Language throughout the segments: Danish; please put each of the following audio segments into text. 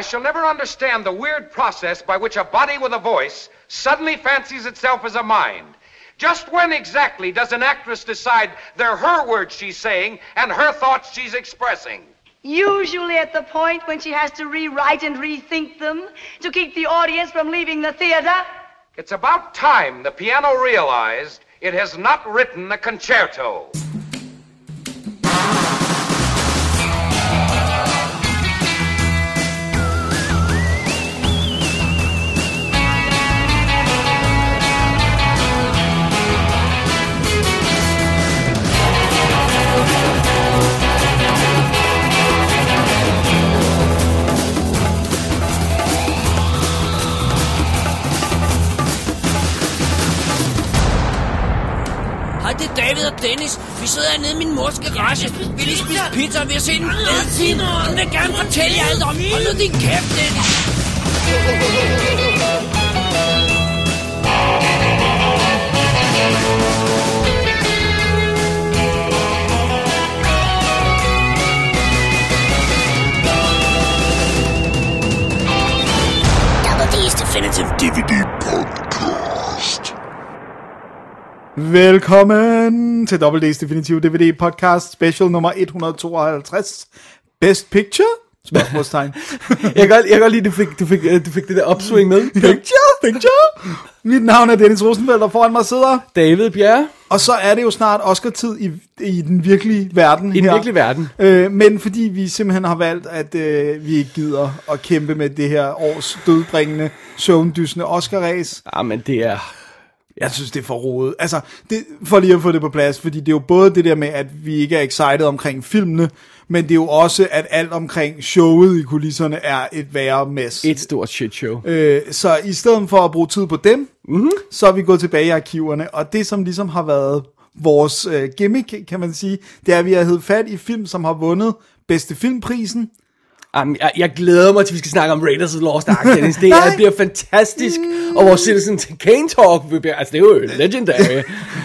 I shall never understand the weird process by which a body with a voice suddenly fancies itself as a mind. Just when exactly does an actress decide they're her words she's saying and her thoughts she's expressing? Usually at the point when she has to rewrite and rethink them to keep the audience from leaving the theater. It's about time the piano realized it has not written a concerto. Dennis. Vi sidder hernede i min mors garage. Vi lige spise pizza, og vi har set en fed film. Hun vil gerne fortælle jer alt om. Hold nu din kæft, Dennis. Double D's Definitive DVD Podcast. Velkommen til WD's Definitive DVD Podcast Special nummer 152. Best Picture? Spørgsmålstegn. Jeg kan godt, jeg kan godt lide, at du fik, du, fik, du fik det der opsving med. Picture? Picture? Mit navn er Dennis Rosenfeldt, og foran mig sidder... David Bjerre. Og så er det jo snart Oscar-tid i, i den virkelige verden I den her. virkelige verden. Øh, men fordi vi simpelthen har valgt, at øh, vi ikke gider at kæmpe med det her års dødbringende, søvndysende Oscar-ræs. Ja, men det er... Jeg synes, det er for rodet. Altså, det, for lige at få det på plads, fordi det er jo både det der med, at vi ikke er excited omkring filmene, men det er jo også, at alt omkring showet i kulisserne er et værre mess. Et stort shit show. Øh, så i stedet for at bruge tid på dem, mm-hmm. så er vi gået tilbage i arkiverne, og det som ligesom har været vores øh, gimmick, kan man sige, det er, at vi har heddet fat i film, som har vundet bedste filmprisen, Jamen, jeg, jeg glæder mig til, at vi skal snakke om Raiders of the Lost Ark, Dennis. Det er, bliver fantastisk. Og vores Citizen Kane Talk, vi bliver, altså det er jo legendary.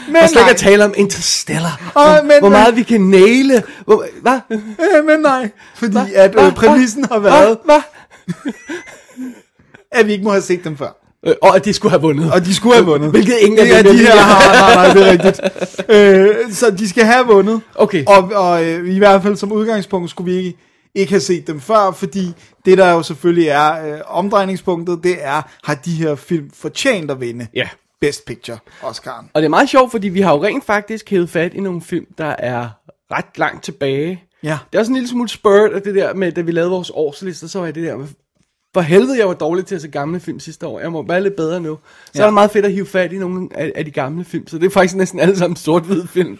men og slet ikke at tale om Interstellar. Åh, hvor, men- hvor meget vi kan næle. Hvor, hvad? øh, men nej, fordi Hva? at Hva? øh, præmissen har været, Hvad? at vi ikke må have set dem før. Øh, Og at de skulle have vundet. Og de skulle have vundet. Hvilket ingen af ja, dem de her vil. har, nej, nej, det er rigtigt. Øh, så de skal have vundet. Okay. Og, og øh, i hvert fald som udgangspunkt skulle vi ikke, ikke have set dem før, fordi det der jo selvfølgelig er øh, omdrejningspunktet, det er, har de her film fortjent at vinde Ja. Best Picture Oscar'en? Og det er meget sjovt, fordi vi har jo rent faktisk hævet fat i nogle film, der er ret langt tilbage. Ja. Det er også en lille smule spurgt af det der med, da vi lavede vores årslister, så var det der med, for helvede, jeg var dårlig til at se gamle film sidste år. Jeg må være lidt bedre nu. Så ja. er det meget fedt at hive fat i nogle af, af de gamle film. Så det er faktisk næsten alle sammen sort-hvid film.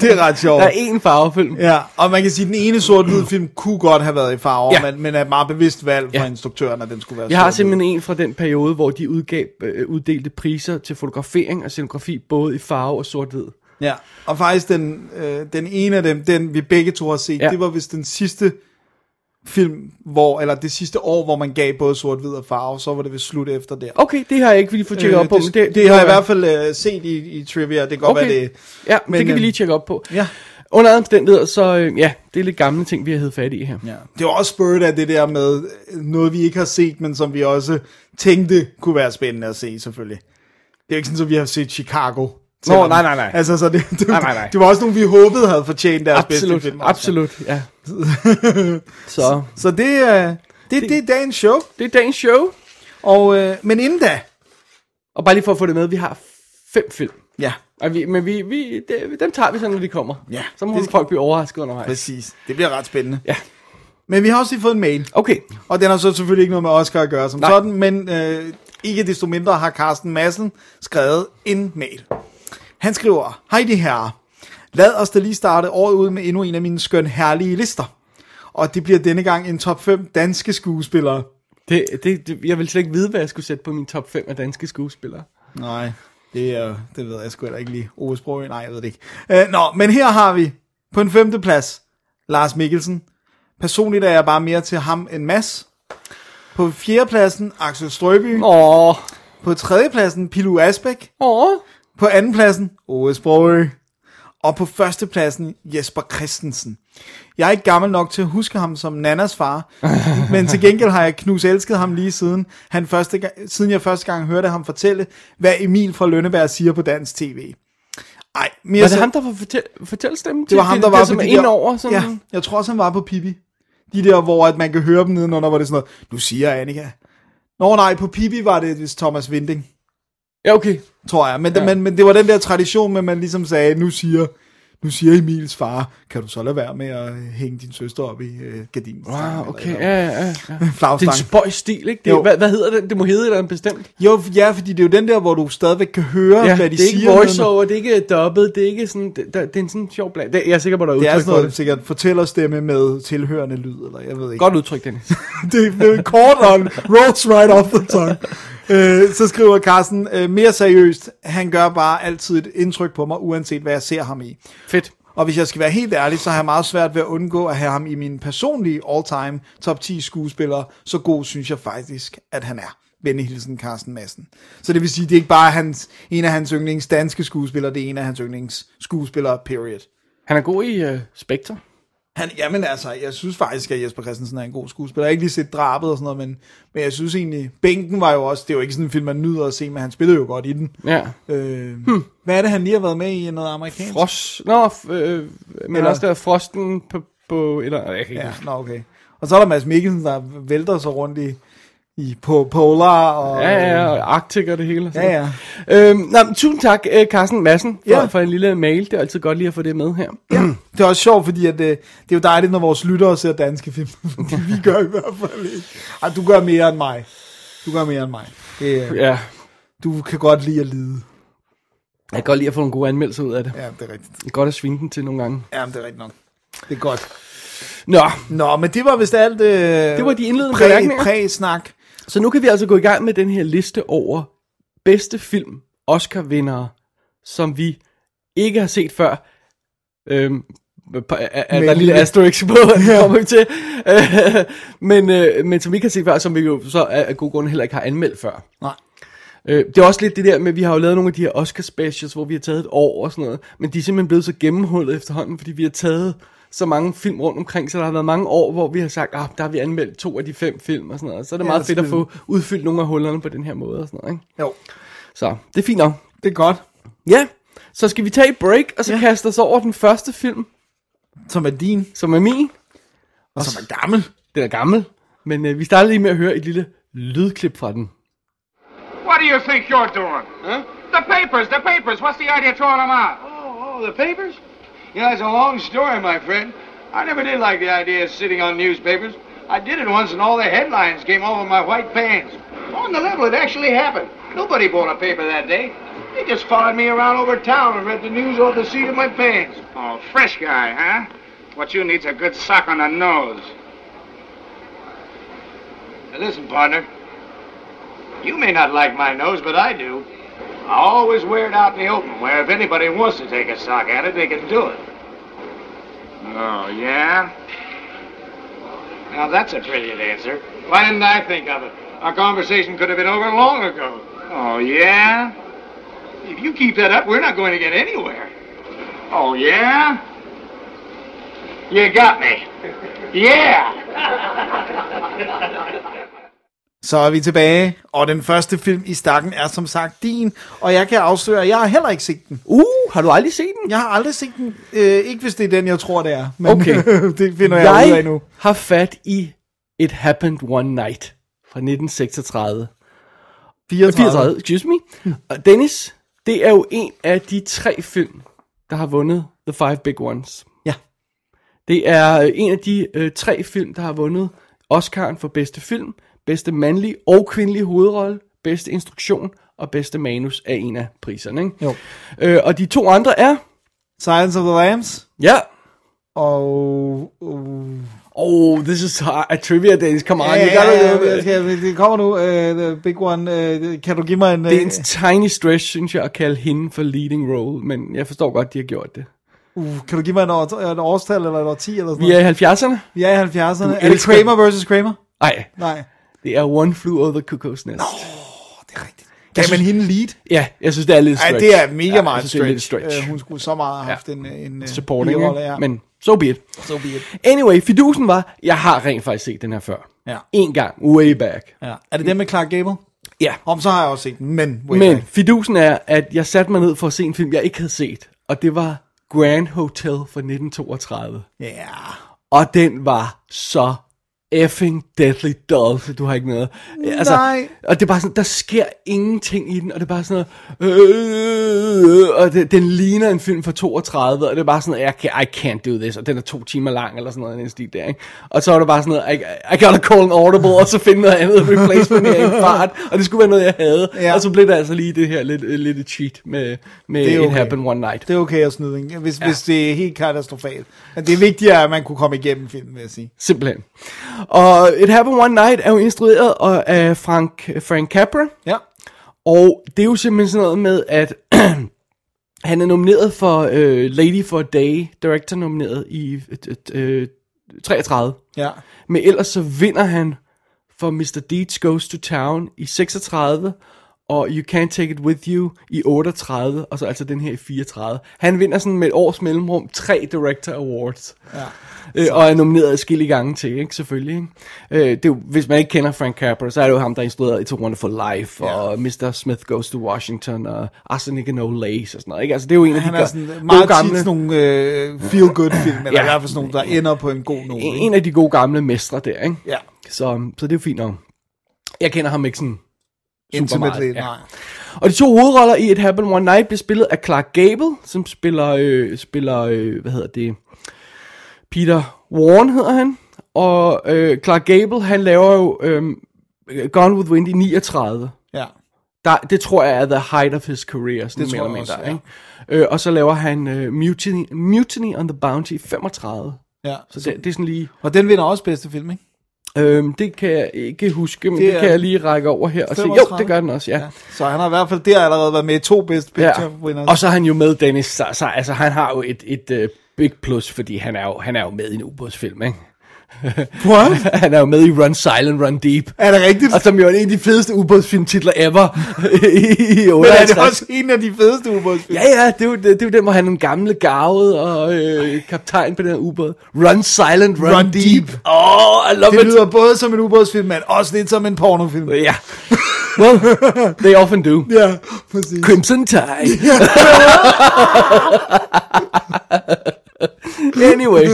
Det er ret sjovt. Der er én farvefilm. Ja, og man kan sige, at den ene sort-hvid film kunne godt have været i farver, Ja. men, men er et meget bevidst valg fra Ja. instruktøren, at den skulle være Jeg har simpelthen en fra den periode, hvor de udgav, øh, uddelte priser til fotografering og scenografi, både i farve og sort-hvid. Ja, og faktisk den, øh, den ene af dem, den vi begge to har set. Ja. det var vist den sidste film, hvor, eller det sidste år, hvor man gav både sort-hvid og farve, så var det vist slut efter der. Okay, det har jeg ikke lige fået tjekket op på. Øh, det, det, det kan har jeg i hvert fald øh, set i, i trivia, det kan godt Okay. være det. Ja, men, det kan vi øhm, lige tjekke op på. Ja. Under andre omstændigheder, så øh, ja, det er lidt gamle ting, vi har heddet fat i her. Ja. Det var også spurgt af det der med øh, noget, vi ikke har set, men som vi også tænkte kunne være spændende at se, selvfølgelig. Det er jo ikke sådan, at vi har set Chicago. Nå, selvom- nej, nej, nej. Altså, så det, det, Nej, nej, nej. det var også nogle, vi håbede havde fortjent deres Absolut, bedste film. absolut, ja. så Så det, øh, det, det, det er dagens show. det er dagens show. Og, øh, men inden da, Og bare lige for at få det med, vi har fem film. ja, Og vi, men vi, vi, det, dem tager vi så, når de kommer. Ja, Så må det det skal- folk blive overrasket undervejs. præcis. Det bliver ret spændende. Ja. Men vi har også lige fået en mail, Okay. og den har så selvfølgelig ikke noget med Oscar at gøre som Nej. sådan, men øh, ikke desto mindre har Carsten Madsen skrevet en mail. Han skriver, Hej de herrer, lad os da lige starte året ud med endnu en af mine skøn herlige lister. Og det bliver denne gang en top 5 danske skuespillere. Det, det, det, jeg vil slet ikke vide, hvad jeg skulle sætte på min top 5 af danske skuespillere. Nej, det, er, det ved jeg sgu heller ikke lige. Ove Sprogøe, nej, jeg ved det ikke. Uh, nå, men her har vi på en femte plads Lars Mikkelsen. Personligt er jeg bare mere til ham end Mads. På fjerdepladsen Axel Strøby. Åh, På tredjepladsen Pilu Asbæk. åh. På andenpladsen Ove Sprogøe. Og på førstepladsen Jesper Christensen. Jeg er ikke gammel nok til at huske ham som Nannas far, men til gengæld har jeg knus elsket ham lige siden, han første siden jeg første gang hørte ham fortælle, hvad Emil fra Lønneberg siger på dansk tv. Ej, mere Var det så- ham, der var fortæl, fortællestemmen det var ham, der var som på de der, over sådan Ja, jeg tror også, han var på Pippi. De der, hvor at man kan høre dem nedenunder, hvor det er sådan noget, nu siger Annika. Nå nej, på Pippi var det vist Thomas Vinding, Ja, okay. tror jeg. Men, Ja. men, men det var den der tradition med, at man ligesom sagde, nu siger, nu siger Emils far, kan du så lade være med at hænge din søster op i øh, gardinen? Wow, okay. Ja, ja, ja. ja. Det er en spøj stil, ikke? Det, er- hvad, hvad hedder det? Det må hedde eller andet bestemt. Jo, ja, fordi det er jo den der, hvor du stadigvæk kan høre, Ja, hvad de det er siger. ikke voiceover, det er ikke dubbet, det er ikke sådan, det, det er en sådan sjov bland. Det, jeg er sikker på, der er Det er udtryk sådan for noget, det. sikkert fortællerstemme med tilhørende lyd, eller jeg ved ikke. Godt udtryk, Dennis. det, det er kort on, rolls right off the tongue. Øh, så skriver Carsten, øh, mere seriøst, han gør bare altid et indtryk på mig, uanset hvad jeg ser ham i. Fedt. Og hvis jeg skal være helt ærlig, så har jeg meget svært ved at undgå at have ham i min personlige all-time top 10 skuespillere. Så god synes jeg faktisk, at han er. Venlig hilsen Carsten Madsen. Så det vil sige, det er ikke bare hans, en af hans yndlings danske skuespillere, det er en af hans yndlings skuespillere, period. Han er god i uh, Spectre. Han, jamen altså, jeg synes faktisk, at Jesper Christensen er en god skuespiller. Jeg har ikke lige set drabet og sådan noget, men, men jeg synes egentlig, Bænken var jo også, det er jo ikke sådan en film, man nyder at se, men han spillede jo godt i den. Ja. Øh, hmm. Hvad er det, han lige har været med i? Noget amerikansk? Frost. Nå, øh, men Eller- også der Frosten på, på eller, jeg kan ikke Ja, nå okay. Og så er der Mads Mikkelsen, der vælter sig rundt i, i på Polar og... Ja, ja, og Arctic og det hele. sådan Ja, ja. Øhm, nå, men tusind tak, øh, Carsten Madsen, for, Ja. for en lille mail. Det er altid godt lige at få det med her. ja. Det er også sjovt, fordi at, øh, det er jo dejligt, når vores lyttere ser danske film. Vi gør i hvert fald ikke. Ej, du gør mere end mig. Du gør mere end mig. Det, øh, Ja. du kan godt lide at lide. Jeg kan godt lide at få nogle gode anmeldelser ud af det. Ja, det er rigtigt. Det er godt at svinge den til nogle gange. Ja, det er rigtigt nok. Det er godt. Nå, Nå, men det var vist alt... Øh, Det var de indledende præ, bemærkninger. Præ-snak. Så nu kan vi altså gå i gang med den her liste over bedste film, Oscar-vindere, som vi ikke har set før. Øhm, er, er der en lille asterisk på, det kommer vi til. Øh, men, øh, men som vi har set før, som vi jo så af gode grunde heller ikke har anmeldt før. Nej. Øh, det er også lidt det der med, at vi har jo lavet nogle af de her Oscar specials, hvor vi har taget et år og sådan noget, men de er simpelthen blevet så gennemhullet efterhånden, fordi vi har taget så mange film rundt omkring, så der har været mange år, hvor vi har sagt, ah, der har vi anmeldt to af de fem film og sådan noget. Så er det Ja, meget fedt at få udfyldt nogle af hullerne på den her måde og sådan noget, ikke? Jo, Så det er fint nok. det er godt. Ja, så skal vi tage et break, og så ja. Kaste os over den første film, Som er din, som er min. og som er gammel. Den er gammel, men øh, vi starter lige med at høre et lille lydklip fra den. What do you think you're doing? Huh? The papers, the papers. What's the idea of throwing them out? Oh, oh, the papers? You know, it's a long story, my friend. I never did like the idea of sitting on newspapers. I did it once and all the headlines came over my white pants. On the level, it actually happened. Nobody bought a paper that day. They just followed me around over town and read the news off the seat of my pants. Oh, fresh guy, huh? What you need's a good sock on the nose. Now listen, partner. You may not like my nose, but I do. I always wear it out in the open, where if anybody wants to take a sock at it, they can do it. Oh, yeah? Now that's a brilliant answer. Why didn't I think of it? Our conversation could have been over long ago. Oh, yeah? If you keep that up, we're not going to get anywhere. Oh, yeah? You got me. Yeah! Så er vi tilbage, og den første film i stakken er som sagt din, og jeg kan afsløre, at jeg har heller ikke set den. Uh, har du aldrig set den? Jeg har aldrig set den, øh, ikke hvis det er den, jeg tror, det er, men Okay. det finder jeg, ud af nu. har fat i It Happened One Night fra 1936. 34. 34, excuse me. Og Dennis, det er jo en af de tre film, der har vundet The Five Big Ones. Ja. Det er øh, en af de øh, tre film, der har vundet Oscar'en for bedste film, bedste mandlige og kvindelige hovedrolle, bedste instruktion og bedste manus af en af priserne. Ikke? Jo. Øh, og de to andre er, Silence of the Lambs, ja, og... Uh, oh, this is a trivia, Dennis, come on, ja, you gotta ja, it. skal, det kommer nu, uh, the big one. Uh, kan du give mig en... Det er en Uh, tiny stretch, synes jeg, at kalde hende for leading role, men jeg forstår godt, de har gjort det. uh, kan du give mig en, år, et årstal, eller et årti, eller sådan Vi er i 70'erne? Vi er i 70'erne. Er det Kramer versus Kramer? Nej, Nej. Det er One Flew Over the Cuckoo's Nest. Det er rigtigt. Ja, synes- men hende lead, Ja, jeg synes, det er lidt Ej, stretch. det er mega ja, meget synes, det er lidt stretch. stretch. Øh, hun skulle så meget have haft Ja. en, en, en Supporting, birolle, ikke? ja. men so be it. so be it. Anyway, fidusen var, jeg har rent faktisk set den her før. Ja. En gang, way back. Ja. Er det den med Clark Gable? Ja. Om så har jeg også set den, men... Way Men back. fidusen er, at jeg satte mig ned for at se en film, jeg ikke havde set. Og det var Grand Hotel fra 1932. Ja. Og den var så effing deadly dull, så du har ikke noget. Altså, Nej. Og det er bare sådan, der sker ingenting i den, og det er bare sådan noget, øh, og det, den ligner en film fra 32, og det er bare sådan, I, can, I can't do this, og den er to timer lang, eller sådan noget, den stil der, ikke? Og så er det bare sådan noget, I, I gotta call an audible, og så finde noget andet replacement i en fart, og det skulle være noget, jeg havde, Ja. og så blev det altså lige det her lidt, lidt cheat med, med Det er It okay. Happened One Night. Det er okay at snyde, ikke? Hvis, ja. hvis det er helt katastrofalt. Men det er vigtigere, at man kunne komme igennem filmen, vil jeg sige. Simpelthen. Og It Happened One Night er jo instrueret af Frank, Frank Capra, Ja. og det er jo simpelthen sådan noget med, at han er nomineret for øh, Lady for a Day, director nomineret i øh, øh, 33. Ja. Men ellers så vinder han for Mr. Deeds Goes to Town i 36, og You Can't Take It With You i 38, og så altså den her i 34. Han vinder sådan med et års mellemrum tre Director Awards. Ja. Øh, og er nomineret skille gange til, ikke? Selvfølgelig, ikke? Øh, det er hvis man ikke kender Frank Capra, så er det jo ham, der instruerede It's a Wonderful Life, Ja. og Mr. Smith Goes to Washington, og Arsenic and No Lace, og sådan noget, ikke? Altså, det er jo en af de Han er sådan gode meget gamle... tit sådan nogle øh, feel-good-film, eller Ja. i hvert fald sådan nogle, der ender på en god note. en, af de gode gamle mestre der, ikke? Ja. Så, så det er jo fint nok. Jeg kender ham ikke sådan Intimately. Ja. nej. Og de to hovedroller i It Happened One Night bliver spillet af Clark Gable, som spiller, øh, spiller øh, hvad hedder det, Peter Warren hedder han. Og øh, Clark Gable, han laver jo øh, Gone with the Wind i 39. Ja. Der, det tror jeg er the height of his career, sådan Det mere tror eller mindre, ikke? Øh, og så laver han øh, Mutiny, Mutiny on the Bounty i 35. ja. Så det, det er sådan lige... Og den vinder også bedste film, ikke? Øhm, det kan jeg ikke huske, men Det det, det kan jeg lige række over her og sige. Jo, 35. det gør den også, ja. Ja. Så han har i hvert fald der allerede været med i to Best Picture ja. winners. Og så er han jo med, Dennis, så, så altså, han har jo et, et uh, big plus, fordi han er jo, han er jo med i en ubådsfilm, ikke? What? han er jo med i Run Silent, Run Deep. Er det rigtigt? Og som jo er en af de fedeste ubådsfilmtitler ever i, i Men er 58. det også en af de fedeste ubådsfilm? Ja, ja, det er, jo, det, det er jo den, hvor han er en gamle garvet og øh, kaptajn på den her ubåd. Run Silent, Run, Run Deep. Deep. Oh, I love Det it. lyder både som en ubådsfilm, men også lidt som en pornofilm. Ja. Well, they often do. Ja, præcis. Crimson Tide. anyway,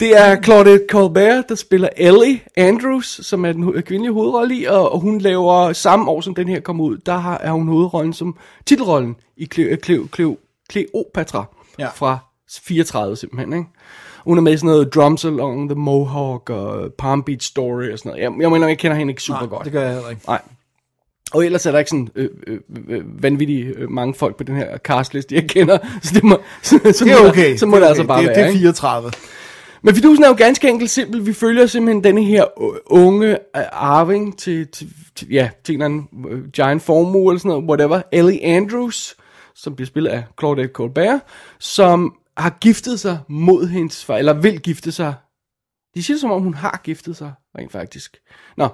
det er Claudette Colbert, der spiller Ellie Andrews, som er den kvindelige hovedrolle i, og og hun laver samme år, som den her kom ud, der har, er hun hovedrollen som titelrollen i Cle- Cle- Cle- Cleopatra Ja. fra 34 simpelthen, ikke? Hun er med i sådan noget Drums Along the Mohawk og Palm Beach Story og sådan noget. Jeg, jeg mener, jeg kender hende ikke super Nej, godt. det gør jeg heller ikke. Nej. Og ellers er der ikke sådan øh, øh, øh, vanvittigt øh, mange folk på den her castliste, jeg kender. Så det må, så, så Det er okay. Så må det, er altså okay. bare det, være. Det er ikke? Men fidusen er jo ganske enkelt simpel. Vi følger simpelthen denne her unge øh, arving til, til, til, ja, til en eller anden øh, giant formue eller sådan noget, whatever. Ellie Andrews, som bliver spillet af Claudette Colbert, som har giftet sig mod hendes far, eller vil gifte sig. De siger som om, hun har giftet sig, rent faktisk. Nå,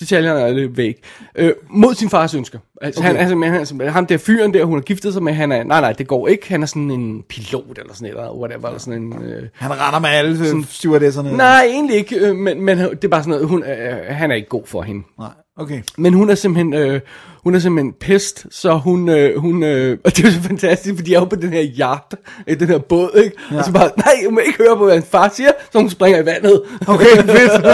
detaljerne er lidt væk. Øh, mod sin fars ønsker. Altså, okay. han, altså, han, altså, ham der fyren der, hun har giftet sig med, han er, nej nej, det går ikke. Han er sådan en pilot eller sådan noget, whatever, eller sådan en... Øh, Han render med alle sådan, stewardesserne. Nej, egentlig ikke, øh, men, men det er bare sådan noget, hun, øh, han er ikke god for hende. Nej. Okay. Men hun er simpelthen, øh, hun er simpelthen pest, så hun, øh, hun øh, og det er så fantastisk, fordi jeg er jo på den her yacht, øh, den her båd, ikke? Ja. Og så bare, nej, jeg må ikke høre på, hvad hans far siger, så hun springer i vandet. Okay, fedt.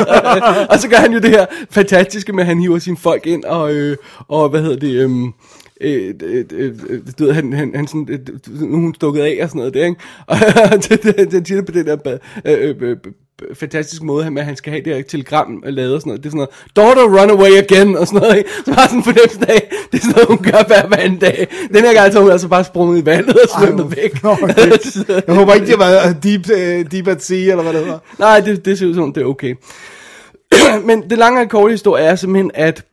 og så gør han jo det her fantastiske med, at han hiver sine folk ind, og, øh, og hvad hedder det, øhm, Øh, øh, øh, øh, du ved, han, han, han sådan, øh, hun stukket af og sådan noget der, ikke? Og det siger det på den der øh, øh, fantastiske måde, med at han skal have det her telegram lavet og sådan noget. Det er sådan noget, daughter run away again, og sådan noget, ikke? Så bare sådan fornemmelse af, det er sådan noget, hun gør hver anden dag. Den her gang så hun altså bare sprunget i vandet og svømmet Ej, væk. okay. Jeg håber ikke, det var deep, uh, deep at sea, eller hvad det hedder. Nej, det, det ser ud som, det er okay. Men det lange og korte historie er simpelthen, at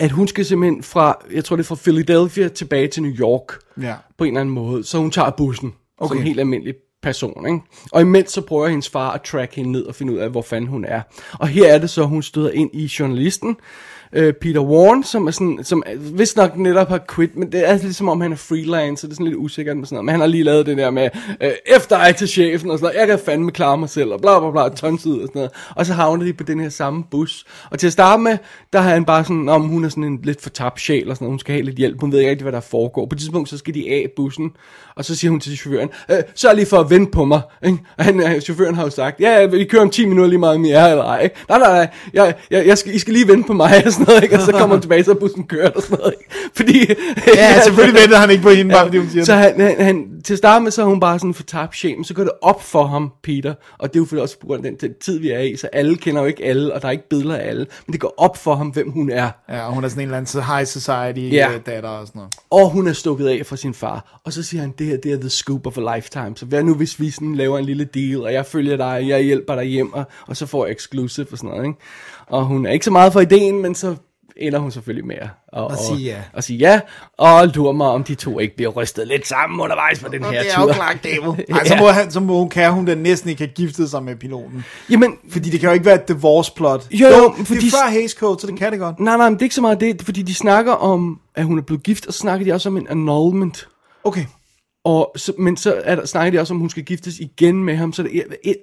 at hun skal simpelthen fra, jeg tror det er fra Philadelphia tilbage til New York, Ja. på en eller anden måde. Så hun tager bussen, okay. som en helt almindelig person, ikke? Og imens så prøver hendes far at track hende ned og finde ud af, hvor fanden hun er. Og her er det så, hun støder ind i journalisten, øh, Peter Warren, som er sådan, som vist nok netop har quit, men det er lidt som om han er freelance, så det er sådan lidt usikkert med sådan noget. Men han har lige lavet det der med, øh, efter ej til chefen og sådan noget, jeg kan fandme klare mig selv, og bla bla bla, tonset og sådan noget. Og så havner de på den her samme bus. Og til at starte med, der har han bare sådan, om hun er sådan en lidt for tabt sjæl og sådan noget, hun skal have lidt hjælp, hun ved ikke rigtig, hvad der foregår. På et tidspunkt, så skal de af bussen, og så siger hun til chaufføren, øh, sørg lige for at vente på mig. Ikke? Og han, øh, chaufføren har jo sagt, ja, vi kører om 10 minutter lige meget, mere, eller ej. Ikke? Nej, nej, nej, jeg, jeg, jeg skal, I skal lige vente på mig sådan noget, ikke? og så kommer hun tilbage, så bussen kørt og sådan noget. Ikke? Fordi, Ja, selvfølgelig ventede han ikke på hende, bare fordi hun siger så han, han, han, til at starte med, så er hun bare sådan for tabt shame, så går det op for ham, Peter, og det er jo selvfølgelig også på grund af den, den tid, vi er i, så alle kender jo ikke alle, og der er ikke billeder af alle, men det går op for ham, hvem hun er. Ja, og hun er sådan en eller anden high society Ja. øh, datter og sådan noget. Og hun er stukket af fra sin far. Og så siger han, det her det er the scoop of a lifetime. Så hvad nu, hvis vi sådan laver en lille deal, og jeg følger dig, jeg hjælper dig hjem, og, og så får jeg exclusive og sådan noget. Ikke? Og hun er ikke så meget for ideen, men så ender hun selvfølgelig med at, og, Og sige ja. Og sige ja, og lurer mig, om de to ikke bliver rystet lidt sammen undervejs på den Og her det er tur. jo Clark Gable. Ej, så, må han, så må hun, kan hun da næsten ikke have giftet sig med piloten. Jamen, Fordi det kan jo ikke være et divorce plot. Jo, jo, det fordi- er før Hays Code, så det kan det godt. nej, nej, men det er ikke så meget det, fordi de snakker om, at hun er blevet gift, og så snakker de også om en annulment. Okay. Og så, men så er der, snakker de også om, hun skal giftes igen med ham. Så det er, et,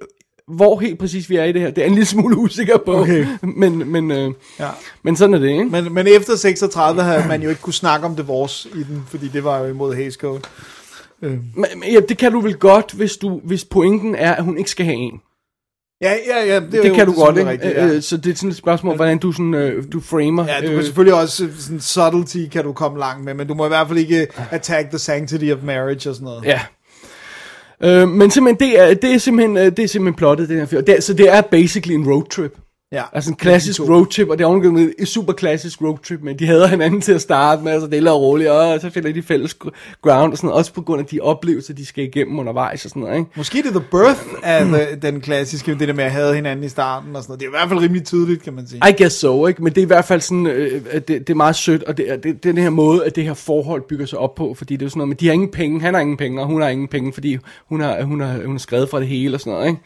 hvor helt præcis vi er i det her, det er en lille smule usikker på. Okay. Men, men, øh, Ja. men sådan er det, ikke? Men, men efter 36 havde man jo ikke kunne snakke om divorce i den, fordi det var jo imod Hays Code. Men, men, ja, det kan du vel godt, hvis, du, hvis pointen er, at hun ikke skal have en. Ja, ja, ja. Det, Det jo kan du godt, ikke? Rigtigt, ja. Øh, Så det er sådan et spørgsmål, hvordan du, sådan, øh, du framer. Ja, du kan øh, selvfølgelig også, øh, sådan subtlety kan du komme langt med, men du må i hvert fald ikke attack the sanctity of marriage og sådan noget. Ja. Øh, men simpelthen, det er, det er simpelthen, øh, det er simpelthen plottet, den her film. Det, er- så det er basically en roadtrip ja. Altså en klassisk roadtrip, og det er ovenikøbet en super klassisk roadtrip, men de hader hinanden til at starte med, altså det er roligt, og så finder de fælles gr- ground, og sådan også på grund af de oplevelser, de skal igennem undervejs og sådan noget, ikke? Måske det er the birth af the, den klassiske, det der med at have hinanden i starten og sådan noget. Det er i hvert fald rimelig tydeligt, kan man sige. I guess so, ikke? Men det er i hvert fald sådan, øh, det, det er meget sødt, og det det, den her måde, at det her forhold bygger sig op på, fordi det er sådan noget, men de har ingen penge, han har ingen penge, og hun har ingen penge, fordi hun har, hun har, hun har skrevet fra det hele og sådan noget, ikke?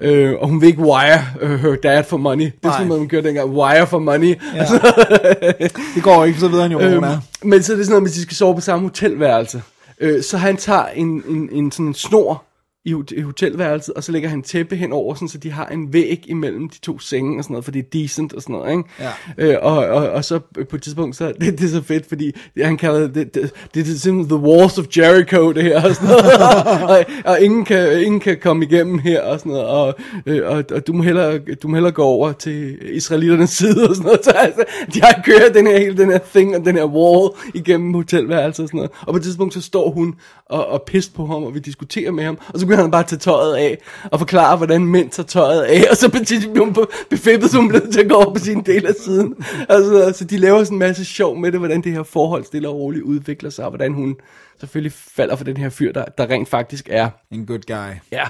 Øh, og hun vil ikke wire uh, her dad for money. Det er sådan noget, man gjorde dengang. Wire for money. Ja. det går ikke, så ved han jo, hvor hun er. Men så er det sådan noget, at de skal sove på samme hotelværelse. Øh, så han tager en, en, en sådan en snor i, i hotelværelset, og så lægger han tæppe henover, sådan, så de har en væg imellem de to senge og sådan noget, for det er decent og sådan noget, ikke? Ja. Øh, og, og, og så på et tidspunkt, så det, det er så fedt, fordi han kalder det, det, det, det er simpelthen the walls of Jericho, det her, og sådan noget, og, og ingen, kan, ingen kan komme igennem her, og sådan noget, og, øh, og, og du, må hellere, du må hellere gå over til israeliternes side, og sådan noget, så altså, de har kørt den her, hele den her thing, og den her wall igennem hotelværelset og sådan noget, og på et tidspunkt, så står hun og, og pist på ham, og vi diskuterer med ham, og så begynder han bare at tage tøjet af, og forklare, hvordan mænd tager tøjet af, og så bliver hun befippet, så hun til at gå over på sin del af siden. Altså, altså, de laver sådan en masse sjov med det, hvordan det her forhold stille og roligt udvikler sig, og hvordan hun selvfølgelig falder for den her fyr, der, der rent faktisk er En good guy. Ja,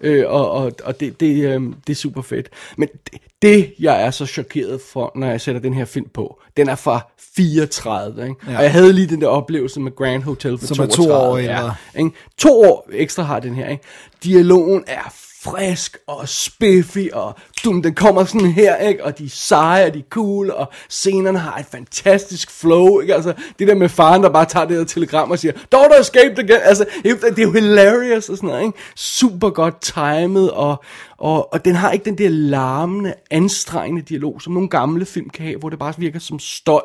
øh, og, og, og det, det, øh, det er super fedt. Men det, det, jeg er så chokeret for, når jeg sætter den her film på, den er fra 34, ikke? Ja. Ja. Og jeg havde lige den der oplevelse med Grand Hotel for Som er to 32. år ja, ældre. ikke? To år ekstra har den her, ikke? Dialogen er frisk og spiffig, og dum, den kommer sådan her, ikke? Og de er seje, og de er cool, og scenerne har et fantastisk flow, ikke? Altså, det der med faren, der bare tager det der telegram og siger, Daughter escaped again! Altså, det er jo hilarious og sådan noget, ikke? Super godt timet, og, og, og den har ikke den der larmende, anstrengende dialog, som nogle gamle film kan have, hvor det bare virker som støj.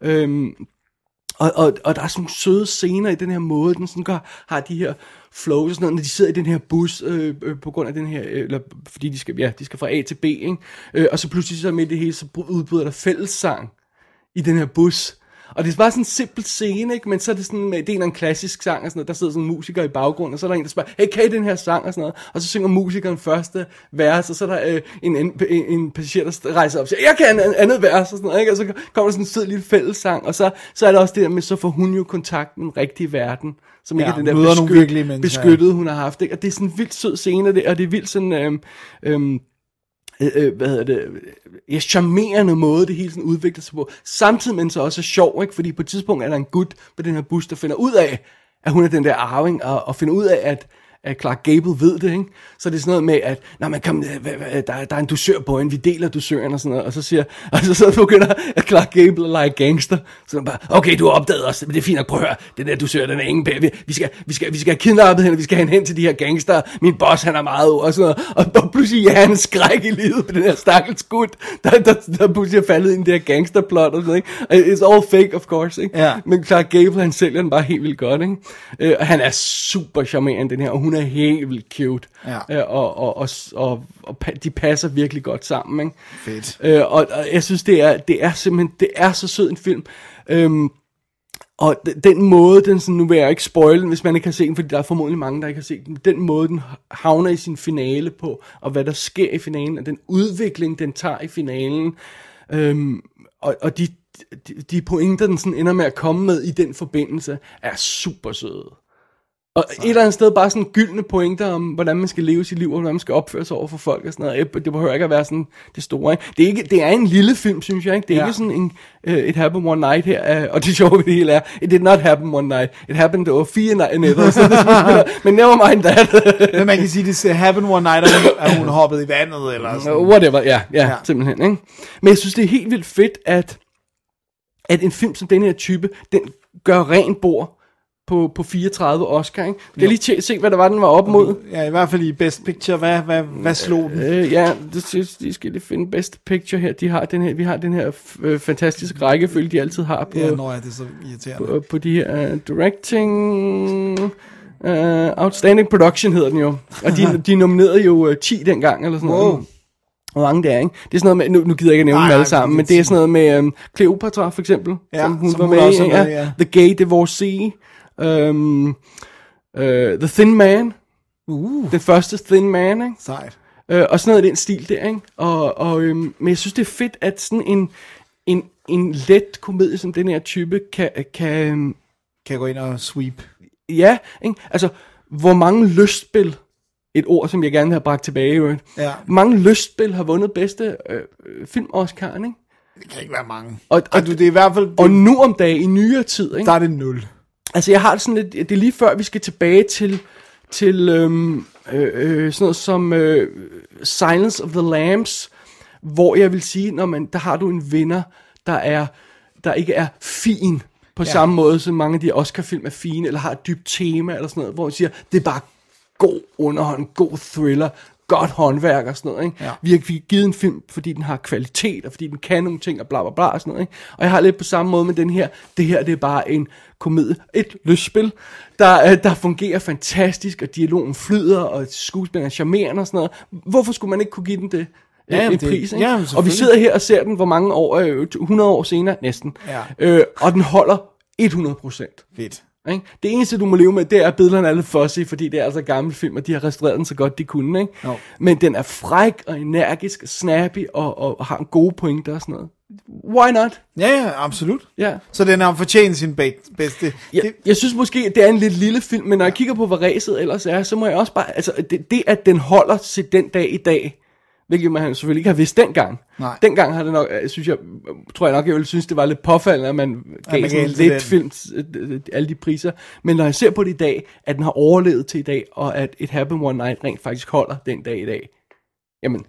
Øhm, og, og, og der er sådan nogle søde scener i den her måde, den sådan gør, har de her flows og sådan noget, når de sidder i den her bus, øh, øh, på grund af den her, øh, eller fordi de skal, ja, de skal fra A til B, ikke? Øh, og så pludselig så midt i det hele, så udbryder der fællessang i den her bus. Og det er bare sådan en simpel scene, ikke? Men så er det sådan, med, det er en anden klassisk sang og sådan noget. Der sidder sådan en musiker i baggrunden, og så er der en, der spørger, hey, kan I den her sang og sådan noget? Og så synger musikeren første vers, og så er der øh, en, en, en, en passager, der rejser op og siger, jeg kan en andet vers og sådan noget, ikke? Og så kommer der sådan en sød lille fællessang, og så, så er der også det der med, så får hun jo kontakt med den rigtige verden, som ikke Ja, er den der mennesker, beskyttede, hun har haft, ikke? Og det er sådan en vildt sød scene, og det, og det er vildt sådan, øhm, øh, Øh, øh, hvad hedder det, øh, ja, charmerende måde, det hele sådan udvikler sig på. Samtidig men så også er sjov, ikke? Fordi på et tidspunkt er der en gut på den her bus, der finder ud af, at hun er den der arving, og, og finder ud af, at, at Clark Gable ved det, ikke? Så det er sådan noget med, at Nå, man hvad- der, er- der er en dusør på en, vi deler dusøren og sådan noget. Og så siger, og så, så begynder at Clark Gable at lege gangster. Så bare, okay, du har opdaget os, men det er fint at prøve at høre, den der dusør, den er ingen pæ. Vi, vi, skal, vi, skal, vi skal have kidnappet hende, vi skal have hende hen til de her gangster. Min boss, han er meget over, og sådan noget. Og, og pludselig er han skræk i livet på den her stakkels gut, der, der, der pludselig er faldet i den der gangsterplot og sådan noget, ikke? It's all fake, of course, ikke? Ja. Men Clark Gable, han sælger den bare helt vildt godt, ikke? Øh, og han er super charmerende, den her, og hun er helt vildt cute. Ja. Øh, og, og, og, og, og, de passer virkelig godt sammen, ikke? Fedt. Øh, og, og jeg synes, det er, det er simpelthen, det er så sød en film. Øhm, og den måde, den sådan, nu vil jeg ikke spoil den, hvis man ikke har set den, fordi der er formodentlig mange, der ikke har set den. Den måde, den havner i sin finale på, og hvad der sker i finalen, og den udvikling, den tager i finalen, øhm, og, og de, de, de pointer, den sådan ender med at komme med i den forbindelse, er super søde. Og et eller andet sted bare sådan gyldne pointer om, hvordan man skal leve sit liv, og hvordan man skal opføre sig over for folk og sådan noget. Det behøver ikke at være sådan det store. Ikke? Det, er ikke, det er en lille film, synes jeg. Ikke? Det er Ja. ikke sådan en uh, It Happened One Night her. Uh, og det sjove ved det hele er, It did not happen one night. It happened over fire night nætter. Så det Men never mind that. Men man kan sige, det er happen one night, at hun, hoppede i vandet, eller sådan. Uh, Whatever, ja, ja, Ja. ja, simpelthen. Ikke? Men jeg synes, det er helt vildt fedt, at, at en film som den her type, den gør rent bord på, på 34 Oscar. Ikke? Kan jeg lige se, hvad der var, den var op mod? Ja, i hvert fald i Best Picture. Hvad, hvad, hvad slog den? Øh, ja, det synes, de skal lige finde best picture her. De har den her, vi har den her øh, fantastiske rækkefølge, de altid har på, Ja, når jeg det er så irriterende. på, på de her uh, directing... Uh, outstanding Production hedder den jo. Og de, de nominerede jo uh, 10 dengang, eller sådan Wow. noget. Hvor mange det er, ikke? Det er sådan noget med, nu, nu gider jeg ikke nævne Nej, dem alle sammen, men det er sådan noget med um, Cleopatra for eksempel, Ja, som hun som var hun med i. i, ja. The Gay Divorcee, um, uh, The Thin Man, Uh, den første Thin Man, ikke? sejt. Øh, og sådan noget i den stil der, ikke? Og, og, øhm, men jeg synes, det er fedt, at sådan en, en, en let komedie som den her type kan, kan øhm, Kan gå ind og sweep? ja, ikke? Altså, hvor mange lystspil, et ord, som jeg gerne vil have bragt tilbage. Ja. Mange lystspil har vundet bedste øh, øh, film Oscar, ikke? Det kan ikke være mange. Og, og, Og du, det er i hvert fald... og nu om dagen, i nyere tid, ikke? der er det nul. Altså, jeg har det sådan lidt, det er lige før, vi skal tilbage til, til øhm, øh, øh, sådan noget som øh, Silence of the Lambs, hvor jeg vil sige, når man, der har du en vinder, der er, der ikke er fin, på ja. samme måde som mange af de Oscar-film er fine, eller har et dybt tema, eller sådan noget, hvor man siger, det er bare god underholdning, god thriller, godt håndværk og sådan noget. Ikke? Ja. Vi, har, vi har givet en film, fordi den har kvalitet, og fordi den kan nogle ting, og bla bla bla og sådan noget. Ikke? Og jeg har lidt på samme måde med den her. Det her, det er bare en komedie, et lystspil, der, øh, der fungerer fantastisk, og dialogen flyder, og skuespilleren er charmerende og sådan noget. Hvorfor skulle man ikke kunne give den det? Ja, jamen, en det- pris, ikke? ja, og vi sidder her og ser den, hvor mange år, øh, 100 år senere, næsten. Ja. Øh, og den holder 100 procent. Fedt. Ikke? Det eneste, du må leve med, det er, at billederne er lidt fuzzy, fordi det er altså gamle film, og de har restaureret den så godt, de kunne. Ikke? Jo. Men den er fræk og energisk og snappy, og, og har en gode pointer og sådan noget. Why not? Ja, ja, absolut. Ja. Så den har fortjent sin be- bedste. Jeg, Det, jeg synes måske, det er en lidt lille film, men når jeg kigger på, hvad ræset ellers er, så må jeg også bare... Altså, det, det at den holder til den dag i dag, hvilket man selvfølgelig ikke har vidst dengang. Nej. Dengang har det nok, jeg synes jeg, tror jeg nok, jeg ville synes, det var lidt påfaldende, at man gav man ja, gav den til lidt den. film øh, øh, alle de priser. Men når jeg ser på det i dag, at den har overlevet til i dag, og at It Happened One Night rent faktisk holder den dag i dag, jamen,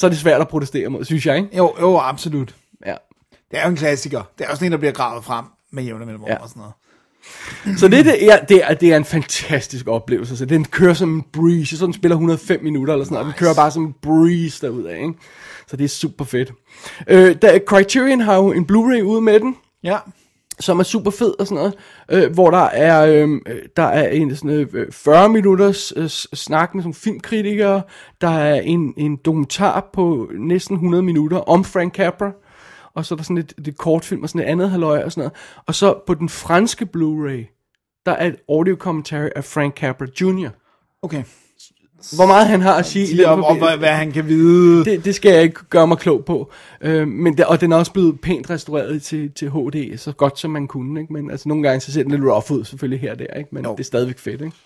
så er det svært at protestere mod, synes jeg, ikke? jo, jo, absolut. Ja. Det er jo en klassiker. Det er også en, der bliver gravet frem med jævne mellemrum Ja. og sådan noget. Så det, det, er, det, er, det er en fantastisk oplevelse. Så den kører som en breeze. Så den spiller 105 minutter eller sådan noget. og Den kører bare som en breeze derudad, ikke? Så det er super fedt. Øh, der, Criterion har jo en Blu-ray ude med den, Ja. som er super fed og sådan noget. Øh, hvor der er, øh, der er en sådan øh, 40 minutters øh, snak med sådan filmkritikere. Der er en, en dokumentar på næsten 100 minutter om Frank Capra. Og så er der sådan et, et kortfilm og sådan et andet halvøje og sådan noget. Og så på den franske Blu-ray, der er et audio commentary af Frank Capra Jr. Okay. Hvor meget han har at sige i den Om, hvad, hvad han kan vide. det, det skal jeg ikke gøre mig klog på. Øh, men det, og den er også blevet pænt restaureret til, til HD, så godt som man kunne. Ikke? Men altså, nogle gange så ser den lidt rough ud, selvfølgelig her og der. Ikke? Men Jo. det er stadigvæk fedt. Ikke?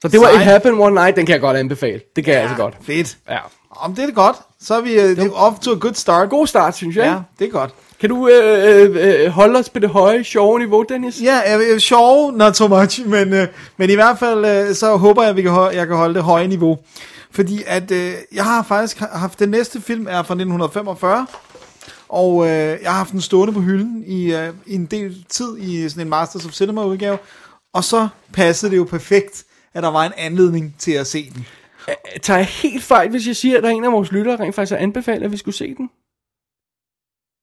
Så det var Sej. It Happened One Night, den kan jeg godt anbefale. Det kan ja. jeg altså godt. Fedt. Ja. Om det er det godt. Så er vi øh, det er off to a good start. God start, synes jeg. Ja, det er godt. Kan du øh, øh, øh, holde os på det høje, sjove niveau, Dennis? Ja, jeg er sjov, not so much, men, øh, men i hvert fald, øh, så håber jeg, at vi kan jeg kan holde det høje niveau. Fordi at, øh, jeg har faktisk haft, den næste film er fra 1945, og øh, jeg har haft den stående på hylden i, øh, i en del tid i sådan en Masters of Cinema udgave, og så passede det jo perfekt, at der var en anledning til at se den. Tager jeg helt fejl, hvis jeg siger, at der er en af vores lyttere rent faktisk har anbefalet, at vi skulle se den?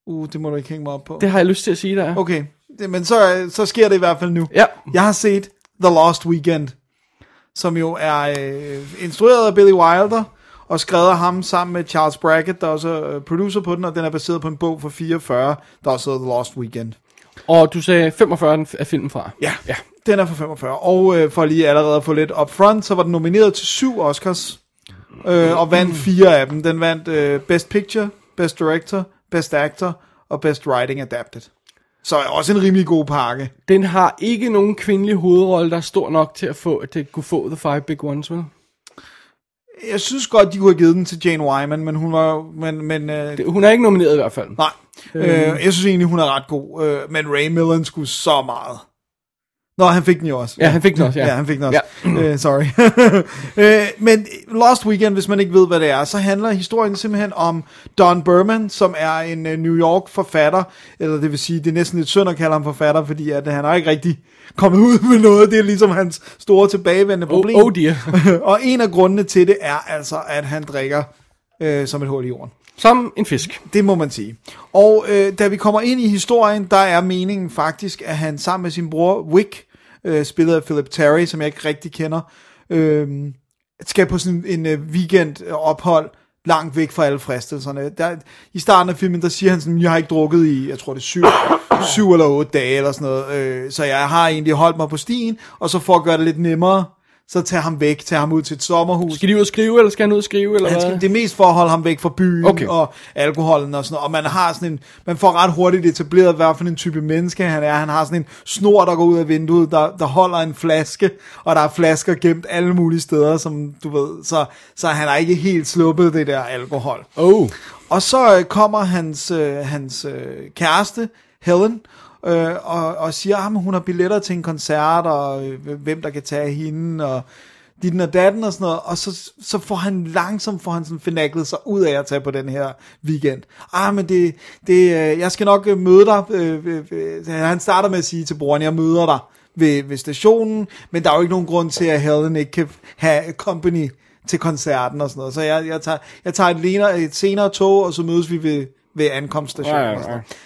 Uh, det må du ikke hænge mig op på. Det har jeg lyst til at sige, der er. Okay, det, men så, øh, så sker det i hvert fald nu. Ja. Jeg har set The Lost Weekend, som jo er øh, instrueret af Billy Wilder, og skrevet af ham sammen med Charles Brackett, der er også er producer på den, og den er baseret på en bog fra 44, der også hedder The Lost Weekend. Og du sagde 45 den er filmen fra. Ja, ja. Den er fra 45. Og øh, for lige allerede at få lidt up front, så var den nomineret til syv Oscars, øh, og vandt fire af dem. Den vandt øh, Best Picture, Best Director, Best Actor og Best Writing Adapted. Så er også en rimelig god pakke. Den har ikke nogen kvindelig hovedrolle, der er stor nok til at, få, at kunne få The Five Big Ones, vel? Jeg synes godt, de kunne have givet den til Jane Wyman, men hun var. Men, men, øh, Det, hun er ikke nomineret i hvert fald. nej, øh, jeg synes egentlig, hun er ret god. Øh, men Ray Milland skulle så meget. Nå, han fik den jo også. Ja, han fik den også, ja. Ja, han fik den også. Ja. øh, sorry. øh, men Lost Weekend, hvis man ikke ved, hvad det er, så handler historien simpelthen om Don Berman, som er en uh, New York forfatter, eller det vil sige, det er næsten lidt synd at kalde ham forfatter, fordi at han er ikke rigtig kommet ud med noget. Det er ligesom hans store tilbagevendende Oh, problem. oh dear. og en af grundene til det er altså, at han drikker øh, som et hul i jorden. Som en fisk. Det må man sige. Og øh, da vi kommer ind i historien, der er meningen faktisk, at han sammen med sin bror Wick, øh, spillet af Philip Terry, som jeg ikke rigtig kender, øh, skal på sådan en øh, weekendophold øh, langt væk fra alle fristelserne. Der, I starten af filmen, der siger han sådan, jeg har ikke drukket i, jeg tror det er syv, syv eller otte dage eller sådan noget, øh, så jeg har egentlig holdt mig på stien, og så for at gøre det lidt nemmere, så tager ham væk, tager ham ud til et sommerhus. Skal de ud og skrive, eller skal han ud og skrive, eller Han hvad? skal, det er mest for at holde ham væk fra byen Okay. okay. og alkoholen og sådan noget. Og man har sådan en, man får ret hurtigt etableret, hvad for en type menneske han er. Han har sådan en snor, der går ud af vinduet, der, der holder en flaske, og der er flasker gemt alle mulige steder, som du ved. Så, så han har ikke helt sluppet det der alkohol. Oh. Og så øh, kommer hans, øh, hans øh, kæreste, Helen, øh, og, og siger, at hun har billetter til en koncert, og øh, hvem der kan tage hende, og ditten og datten og sådan noget. Og så, så får han langsomt får han sådan finaglet sig ud af at tage på den her weekend. Ah, men det, det, øh, jeg skal nok øh, møde dig. Han starter med at sige til broren, jeg møder dig ved, ved stationen, men der er jo ikke nogen grund til, at Helen ikke kan have company til koncerten og sådan noget. Så jeg, jeg tager, jeg tager et, lenere, et senere tog, og så mødes vi ved, ved ankomststationen. Ja, ja, og sådan ja. noget.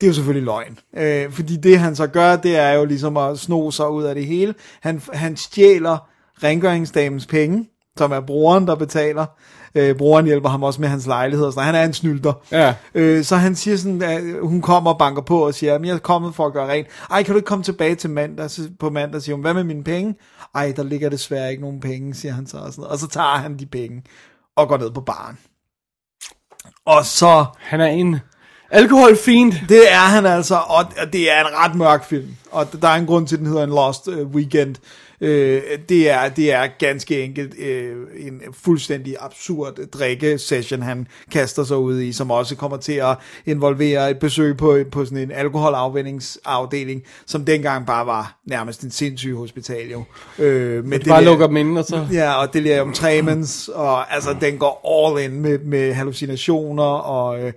Det er jo selvfølgelig løgn. Øh, fordi det han så gør, det er jo ligesom at sno sig ud af det hele. Han, han stjæler rengøringsdamens penge, som er broren, der betaler. Øh, broren hjælper ham også med hans lejlighed og sådan. Han er en snylter. Ja. Øh, så han siger sådan, at hun kommer og banker på og siger, at jeg er kommet for at gøre rent. Ej, kan du ikke komme tilbage til mandag? På mandag siger hun, hvad med mine penge? Ej, der ligger desværre ikke nogen penge, siger han så. Og, sådan noget. og så tager han de penge og går ned på baren. Og så Han er en alkoholfiend. det er han altså, og det er en ret mørk film. Og der er en grund til, at den hedder en Lost øh, Weekend. Øh, det, er, det er ganske enkelt øh, en fuldstændig absurd drikke-session, han kaster sig ud i, som også kommer til at involvere et besøg på, på sådan en alkoholafvendingsafdeling, som dengang bare var nærmest en sindssyg hospital jo. Øh, med Bare lukker dem og så... Ja, og delirium tremens, og altså, den går all in med, med hallucinationer, og øh,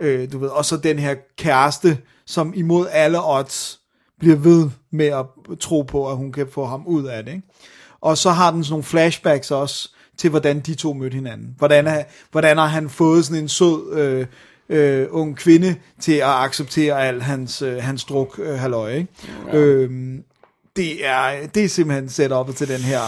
øh, du ved, og så den her kæreste, som imod alle odds bliver ved med at tro på, at hun kan få ham ud af det, ikke? Og så har den sådan nogle flashbacks også, til hvordan de to mødte hinanden. Hvordan, hvordan har han fået sådan en sød øh, øh, ung kvinde til at acceptere al hans, øh, hans druk øh, halløj, ikke? Ja. Øhm, det, er, det er simpelthen setupet til den her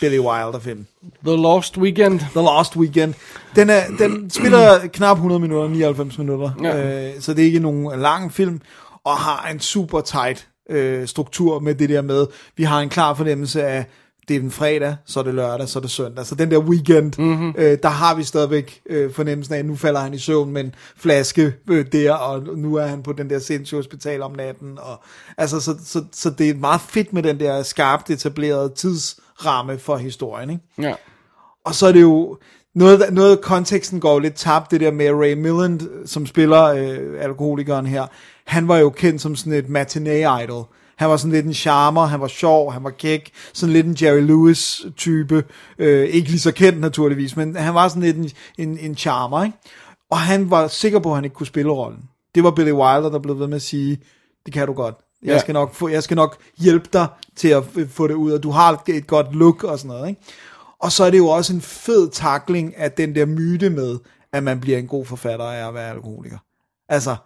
Billy Wilder-film. The Lost Weekend. The Lost Weekend. Den, er, den spiller knap 100 minutter, 99 minutter, Ja. øh, så det er ikke nogen lang film, og har en super tight øh, struktur med det der med, vi har en klar fornemmelse af, det er en fredag, så er det lørdag, så er det søndag. Så den der weekend, mm-hmm. øh, der har vi stadigvæk øh, fornemmelsen af, at nu falder han i søvn med en flaske øh, der, og nu er han på den der sindssyge hospital om natten. Og, altså, så, så, så det er meget fedt med den der skarpt etablerede tidsramme for historien, ikke? Ja. Og så er det jo, noget, noget af konteksten går jo lidt tabt, det der med Ray Milland, som spiller øh, alkoholikeren her. Han var jo kendt som sådan et matinee-idol. Han var sådan lidt en charmer, han var sjov, han var kæk, sådan lidt en Jerry Lewis-type. Øh, ikke lige så kendt naturligvis, men han var sådan lidt en, en, en charmer, ikke? Og han var sikker på, at han ikke kunne spille rollen. Det var Billy Wilder, der blev ved med at sige, det kan du godt. Jeg, Ja. skal, nok få, jeg skal nok hjælpe dig til at få det ud, og du har et, godt look og sådan noget, ikke? Og så er det jo også en fed takling af den der myte med, at man bliver en god forfatter af at være alkoholiker. Altså,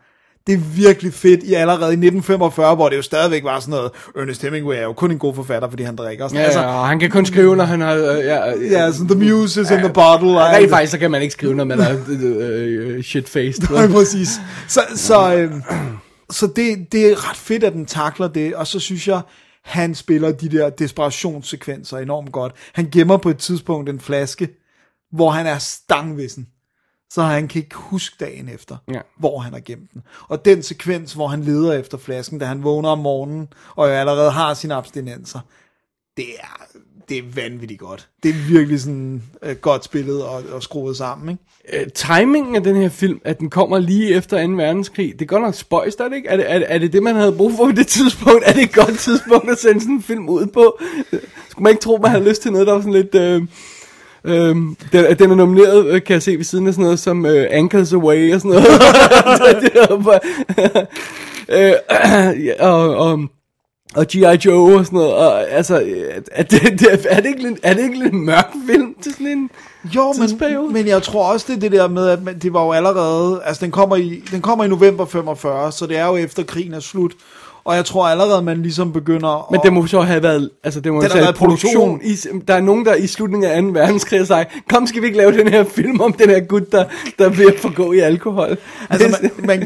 det er virkelig fedt i allerede i 1945, hvor det jo stadigvæk var sådan noget, Ernest Hemingway er jo kun en god forfatter, fordi han drikker. Sådan. Ja, altså, ja, og han kan kun skrive, når han har... Øh, ja, øh, ja, sådan the muse is in the bottle. og alt Rent det. faktisk, så kan man ikke skrive, når man er øh, øh, shit-faced. Nej, præcis. Så, så, øh, så det, det er ret fedt, at den takler det, og så synes jeg, han spiller de der desperationssekvenser enormt godt. Han gemmer på et tidspunkt en flaske, hvor han er stangvissen. Så han kan ikke huske dagen efter, Ja. hvor han har gemt den. Og den sekvens, hvor han leder efter flasken, da han vågner om morgenen, og allerede har sine abstinenser, det er, det er vanvittigt godt. Det er virkelig sådan øh, godt spillet og, og skruet sammen, ikke? Øh, timingen af den her film, at den kommer lige efter 2. verdenskrig, det er godt nok spøjst, er det ikke? Er det, er, det- er det det, man havde brug for på det tidspunkt? Er det et godt tidspunkt at sende sådan en film ud på? Skulle man ikke tro, man havde lyst til noget, der var sådan lidt... Øh, øh, den, den er nomineret, øh, kan jeg se, ved siden af sådan noget som øh, Ankles Away og sådan noget. det er bare, øh, ja, og, og, og G.I. Joe og sådan noget. Og, altså, øh, er det, det, er, det ikke, lidt- er det ikke lidt en mørk film til sådan en... Jo, men, tidsperiode. men jeg tror også, det er det der med, at man- det var jo allerede, altså den kommer, i, den kommer i november 45, så det er jo efter krigen er slut, og jeg tror allerede, man ligesom begynder Men det må så have været, altså det må Den have været produktion. produktion. I, der er nogen, der i slutningen af 2. verdenskrig har sagt, kom skal vi ikke lave den her film om den her gut, der, der er ved at forgå i alkohol. altså, man, man,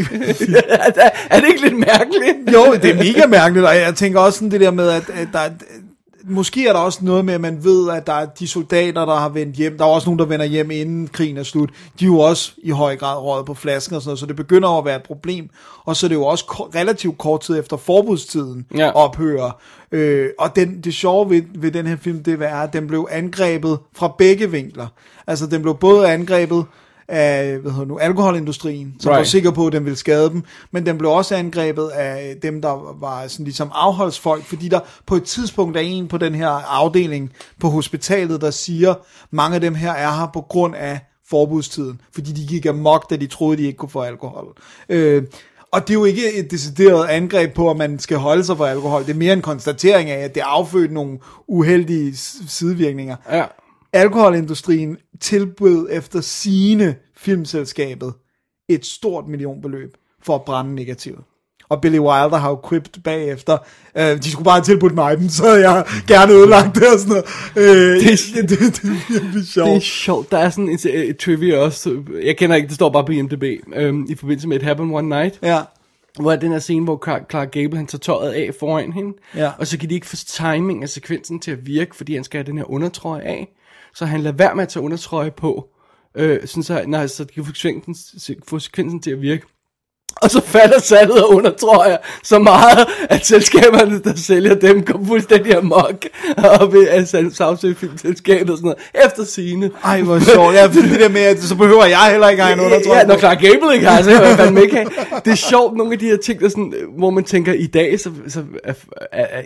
er, er det ikke lidt mærkeligt? jo, det er mega mærkeligt, og jeg tænker også sådan det der med, at, at der, er- måske er der også noget med, at man ved, at der er de soldater, der har vendt hjem, der er også nogen, der vender hjem inden krigen er slut, de er jo også i høj grad røget på flasken og sådan noget, så det begynder at være et problem, og så er det jo også ko- relativt kort tid efter forbudstiden Ja. ophører, øh, og den, det sjove ved, ved den her film, det er, at den blev angrebet fra begge vinkler, altså den blev både angrebet af hvad hedder nu, alkoholindustrien, som right. var sikker på, at den ville skade dem, men den blev også angrebet af dem, der var sådan ligesom afholdsfolk, fordi der på et tidspunkt er en på den her afdeling på hospitalet, der siger, mange af dem her er her på grund af forbudstiden, fordi de gik amok, da de troede, de ikke kunne få alkohol. Øh, og det er jo ikke et decideret angreb på, at man skal holde sig for alkohol. Det er mere en konstatering af, at det affødt nogle uheldige sidevirkninger Ja. Alkoholindustrien tilbød efter sine filmselskabet et stort millionbeløb for at brænde negativet. Og Billy Wilder har jo quipped bagefter, øh, de skulle bare have tilbudt mig dem, så jeg gerne ødelagt det og sådan noget. Øh, det, det, det, det er virkelig sjovt. Det er sjovt. Der er sådan en, et trivia også. Jeg kender ikke, det står bare på IMDb. Øhm, I forbindelse med It Happened One Night. Ja, Hvor er den her scene, hvor Clark, Clark Gable han tager tøjet af foran hende. Ja. Og så kan de ikke få timing af sekvensen til at virke, fordi han skal have den her undertrøje af. Så han lader være med at tage undertrøje på. Øh, sådan så, nej, så de kan få sekvensen, få sekvensen til at virke. Og så falder salget af undertrøjer så meget, at selskaberne, der sælger dem, går fuldstændig amok. Og ved at sagsøge filmselskabet og sådan noget. Efter sine. ej hvor sjovt. Ja, det der med, at så behøver jeg heller ikke en undertrøje. Ja, når Clark Gable ikke har, så man fandme ikke have. Det er sjovt, nogle af de her ting, der sådan, hvor man tænker, i dag, så, så er, er, er,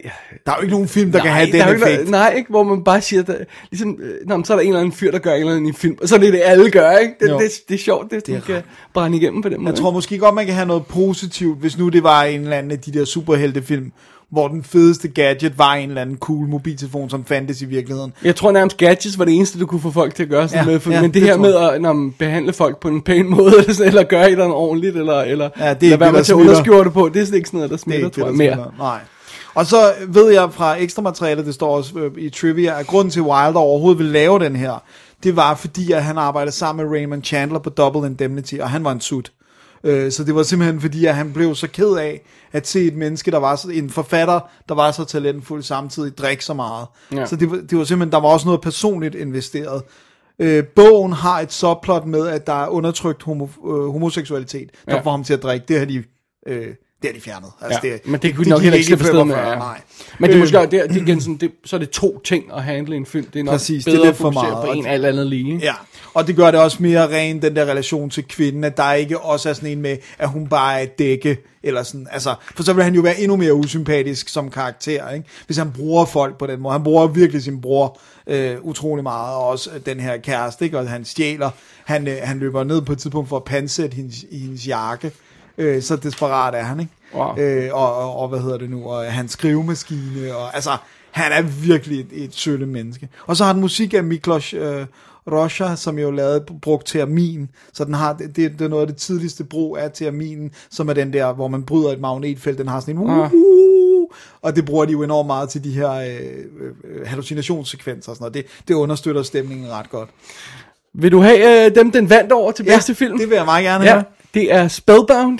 Der er jo ikke nogen film, der kan have er den ikke effekt. noget- Nej, ikke, hvor man bare siger, der, ligesom, øh, nå, så er der en eller anden fyr, der gør en eller anden i film, og så er det det, alle gør, ikke? Det, Jo. det, det, er sjovt, det, det kan brænde igennem på den måde. Jeg tror måske godt, man kan have noget positivt, hvis nu det var en eller anden af de der superheltefilm, hvor den fedeste gadget var en eller anden cool mobiltelefon, som fandtes i virkeligheden. Jeg tror nærmest gadgets var det eneste, du kunne få folk til at gøre sådan Ja, med. For, ja, men det, det her med at når man behandle folk på en pæn måde, eller, sådan, eller gøre et eller andet ordentligt, eller, eller Ja, det er lade være det, med der at smitter. underskjorte på, det er sådan ikke sådan noget, der Det er smitter, ikke tror jeg, mere. Nej. Og så ved jeg fra ekstra materiale, det står også øh, i trivia, at grunden til, Wilder overhovedet ville lave den her, det var fordi, at han arbejdede sammen med Raymond Chandler på Double Indemnity, og han var en sut. Øh, Så det var simpelthen fordi, at han blev så ked af at se et menneske, der var så, en forfatter, der var så talentfuld samtidig, drikke så meget. Ja. Så det var, det var simpelthen, der var også noget personligt investeret. Øh, bogen har et subplot med, at der er undertrykt homo, øh, homoseksualitet, der Ja. får ham til at drikke. Det har de øh, Det er de fjernet. Altså, Ja, men det kunne de det nok heller ikke slippe i afsted med, 45, ja. Nej. Men det er måske det, er, det er igen sådan, det, så er det to ting at handle en film. Det er nok Præcis, det er bedre lidt at for meget, på en det- alt andet lige. Ja, og det gør det også mere ren, den der relation til kvinden, at der ikke også er sådan en med, at hun bare er et dække, eller sådan, altså, for så vil han jo være endnu mere usympatisk som karakter, ikke? Hvis han bruger folk på den måde. Han bruger virkelig sin bror øh, utrolig meget, og også den her kæreste, ikke? Og han stjæler, han, øh, han løber ned på et tidspunkt for at pansætte hendes, i hendes jakke, øh, så desperat er han, ikke? Wow. Øh, og, og, og, hvad hedder det nu, og hans skrivemaskine, og altså, han er virkelig et, et sølle menneske. Og så har den musik af Miklos øh, Rocha, som jo lavede brugt termin, så den har, det, det er noget af det tidligste brug af terminen, som er den der, hvor man bryder et magnetfelt, den har sådan en Ah. uh, og det bruger de jo enormt meget til de her øh, øh, hallucinationssekvenser og sådan noget. Det, det understøtter stemningen ret godt. Vil du have øh, dem, den vandt over til bedste film? det vil jeg meget gerne Ja, have. Det er Spellbound,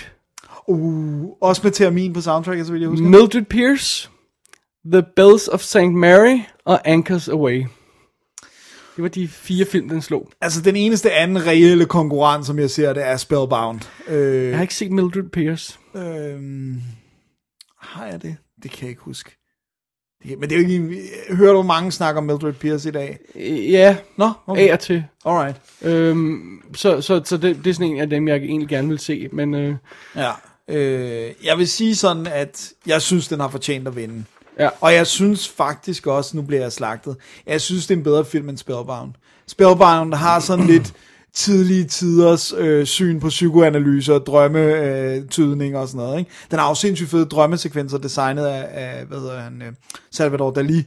Uh, også med termin på soundtracket, så vil jeg huske. Mildred Pierce, The Bells of St. Mary og Anchors Away. Det var de fire film, den slog. Altså, den eneste anden reelle konkurrent, som jeg ser det, er Spellbound. Øh, Jeg har ikke set Mildred Pierce. Øhm, har jeg det? Det kan jeg ikke huske. Men det er jo ikke en, Hører du mange snakke om Mildred Pierce i dag? Øh, Ja, Nå, okay. af og til. Alright. Øhm, så så, så det, det er sådan en af dem, jeg egentlig gerne vil se. Men øh, Ja. Øh, jeg vil sige sådan, at jeg synes, den har fortjent at vinde. ja. Og jeg synes faktisk også, nu bliver jeg slagtet, jeg synes, det er en bedre film end Spellbound. Spellbound har sådan lidt tidlige tiders øh, syn på psykoanalyse og drømmetydning øh, tydning og sådan noget. Ikke? Den har jo sindssygt fede drømmesekvenser, designet af, af hvad hedder han, øh, Salvador Dali.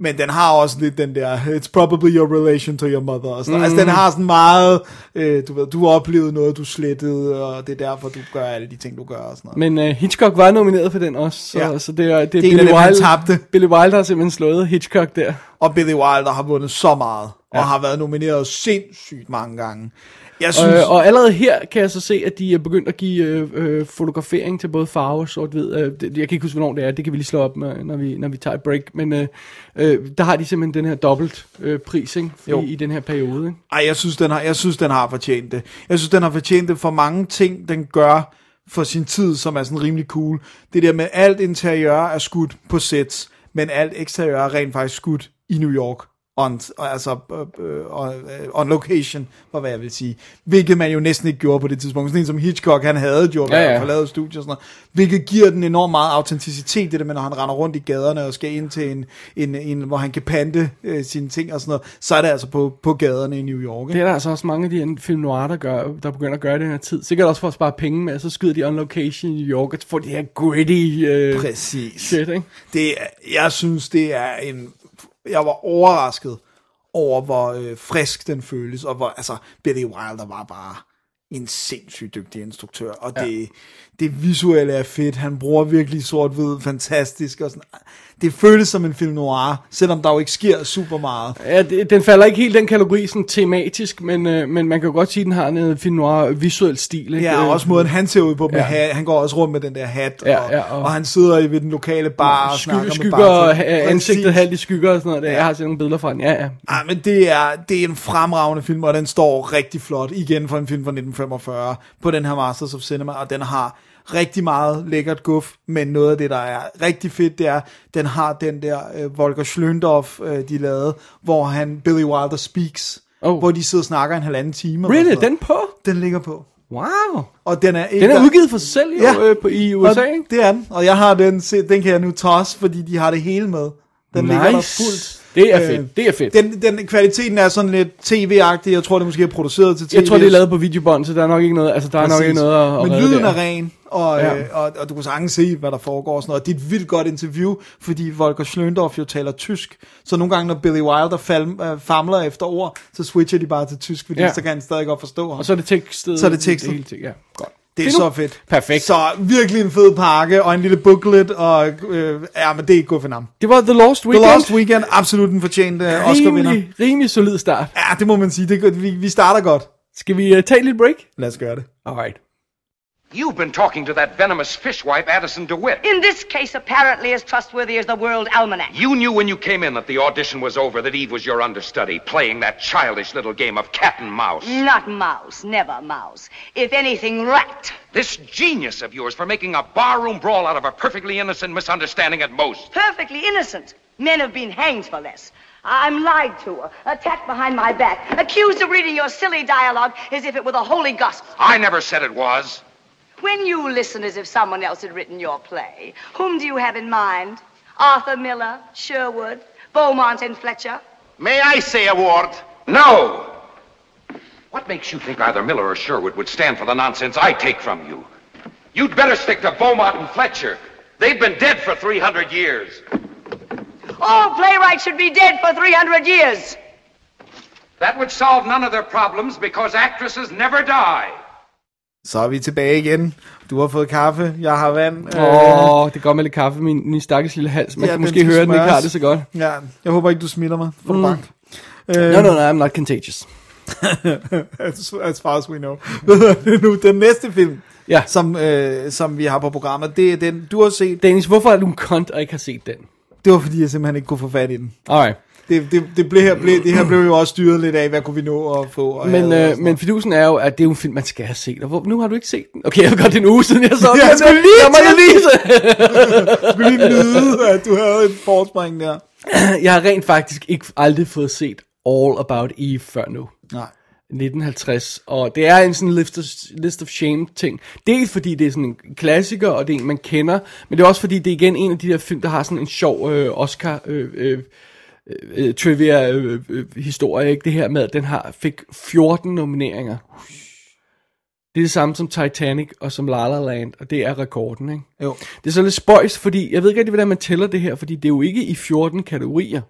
Men den har også lidt den der, it's probably your relation to your mother. Og sådan. Mm. Altså den har sådan meget, øh, du ved, du har oplevet noget, du slettede, og det er derfor, du gør alle de ting, du gør og sådan noget. Men øh, Hitchcock var nomineret for den også. Så, Ja. så det er, det er, Det er Billy Wilder. tabte. Billy Wilder har simpelthen slået Hitchcock der. Og Billy Wilder har vundet så meget, ja. Ja. og har været nomineret sindssygt mange gange. Jeg synes, Øh, og allerede her kan jeg så se, at de er begyndt at give øh, øh, fotografering til både farve og sort-hvid. Øh, det, jeg kan ikke huske, hvornår det er. Det kan vi lige slå op, når, når, vi, når vi tager et break. Men øh, øh, der har de simpelthen den her dobbelt øh, pris ikke? I den her periode. Ikke? ej, jeg synes, den har, jeg synes, den har fortjent det. Jeg synes, den har fortjent det for mange ting, den gør for sin tid, som er sådan rimelig cool. Det der med, alt interiør er skudt på sets, men alt eksteriør er rent faktisk skudt i New York. On, altså øh, øh, on, øh, on location, var hvad jeg vil sige. Hvilket man jo næsten ikke gjorde på det tidspunkt. Sådan en som Hitchcock, han havde gjort, Ja, ja, lavet studier og sådan noget. Hvilket giver den enormt meget autenticitet, det der med, når han render rundt i gaderne og skal ind til en, en, en hvor han kan pante øh, sine ting og sådan noget, så er det altså på, på gaderne i New York. Det Ikke? er der altså også mange af de film noir, der, gør, der begynder at gøre i den her tid. Sikkert også for at spare penge med, så skyder de on location i New York, og får de her gritty øh, Præcis. shit, ikke? Det, er- jeg synes, det er en... Jeg var overrasket over, hvor øh, frisk den føles, og hvor, altså, Billy Wilder var bare en sindssygt dygtig instruktør, og ja. det, det visuelle er fedt, han bruger virkelig sort-hvid, fantastisk, og sådan. Det føles som en film noir, selvom der jo ikke sker super meget. Ja, det, den falder ikke helt den kategori sådan tematisk, men, øh, men man kan jo godt sige, at den har en film noir visuel stil. Ikke? Ja, og Øh, også måden han ser ud på med Ja. hat. Han går også rundt med den der hat, Ja, og, ja, og- og han sidder i ved den lokale bar og snakker skygge, med skygger, og bartenderen. ha- ansigtet halvt i skygger og sådan noget. Der. Jeg har set nogle billeder fra den. Ja, ja. Ej, men det er, det er en fremragende film, og den står rigtig flot, igen for en film fra 1945, på den her Masters of Cinema, og den har rigtig meget lækkert guf, men noget af det, der er rigtig fedt, det er, den har den der øh, Volker Schlöndorff, øh, de lavede, hvor han, Billy Wilder speaks, Oh. hvor de sidder og snakker en halvanden time. Really? Den på? Den ligger på. Wow. Og den er, ikke Den er udgivet for sig selv jo, Ja. øh, på, i USA, og ikke? Det er den, og jeg har den, den kan jeg nu tosse, fordi de har det hele med. Den ligger der Nice. fuldt. Det er Øh, fedt. Det er fedt. Den, den kvaliteten er sådan lidt tv-agtig. Jeg tror, det måske er produceret til tv. Jeg tror, det er lavet på videobånd, så der er nok ikke noget, altså der er nok ikke noget at, at Men lyden der. er ren, og, Ja. øh, og, og du kan sagtens se, hvad der foregår og sådan noget. Det er et vildt godt interview, fordi Volker Schlöndorff jo taler tysk. Så nogle gange, når Billy Wilder fal, øh, famler efter ord, så switcher de bare til tysk, fordi Ja. så kan han stadig godt forstå ham. Og så er det tekstet. Så er det tekstet. hele ting, ja. Godt. Det er så fedt. Perfekt. Så virkelig en fed pakke, og en lille booklet, og øh, ja, men det er ikke gået for nam. Det var The Lost The Weekend. Lost Weekend, absolut en fortjent uh, Oscar-vinder. Rimelig, rimelig solid start. Ja, det må man sige. Det, godt. vi, vi starter godt. Skal vi uh, tage lille break? Lad os gøre det. Alright. You've been talking to that venomous fishwife, Addison DeWitt. In this case, apparently as trustworthy as the World Almanac. You knew when you came in that the audition was over, that Eve was your understudy, playing that childish little game of cat and mouse. Not mouse, never mouse. If anything, rat. This genius of yours for making a barroom brawl out of a perfectly innocent misunderstanding at most. Perfectly innocent. Men have been hanged for this. I'm lied to, attacked behind my back, accused of reading your silly dialogue as if it were the holy gospel. I never said it was. When you listen as if someone else had written your play, whom do you have in mind? Arthur Miller, Sherwood, Beaumont, and Fletcher? May I say a word? No! What makes you think either Miller or Sherwood would stand for the nonsense I take from you? You'd better stick to Beaumont and Fletcher. They've been dead for 300 years. All playwrights should be dead for 300 years. That would solve none of their problems because actresses never die. Så er vi tilbage igen. Du har fået kaffe, jeg har vand. Åh, oh, det går med lidt kaffe, min, min stakkels lille hals. Man Ja, kan måske høre, at den ikke har det så godt. Ja, jeg håber ikke, du smitter mig. Du Mm. bank. No, no, no, I'm not contagious. as, as far as we know. Nu, den næste film, Ja. som, øh, som vi har på programmet, det er den, du har set. Dennis, hvorfor er du en kont og ikke har set den? Det var fordi, jeg simpelthen ikke kunne få fat i den. Alright. Det, det, det, blev, her, blev, det her blev jo også styret lidt af, hvad kunne vi nå at få. Og Men, øh, men fidusen er jo, at det er jo en film, man skal have set. Og hvor, nu har du ikke set den. Okay, jeg har godt en uge siden, jeg så den. Jeg skulle lige jeg må til- lige. Skulle lige nyde, at du havde et forspring der. Jeg har rent faktisk ikke aldrig fået set All About Eve før nu. Nej. 1950, og det er en sådan list of, list of shame ting. Dels fordi det er sådan en klassiker, og det er en, man kender, men det er også fordi, det er igen en af de der film, der har sådan en sjov øh, Oscar øh, øh, øh, trivia øh, øh, historie, ikke? Det her med, at den har, fik 14 nomineringer. Det er det samme som Titanic og som La La Land, og det er rekorden, ikke? Jo. Det er så lidt spøjs, fordi jeg ved ikke rigtig, hvordan man tæller det her, fordi det er jo ikke i 14 kategorier.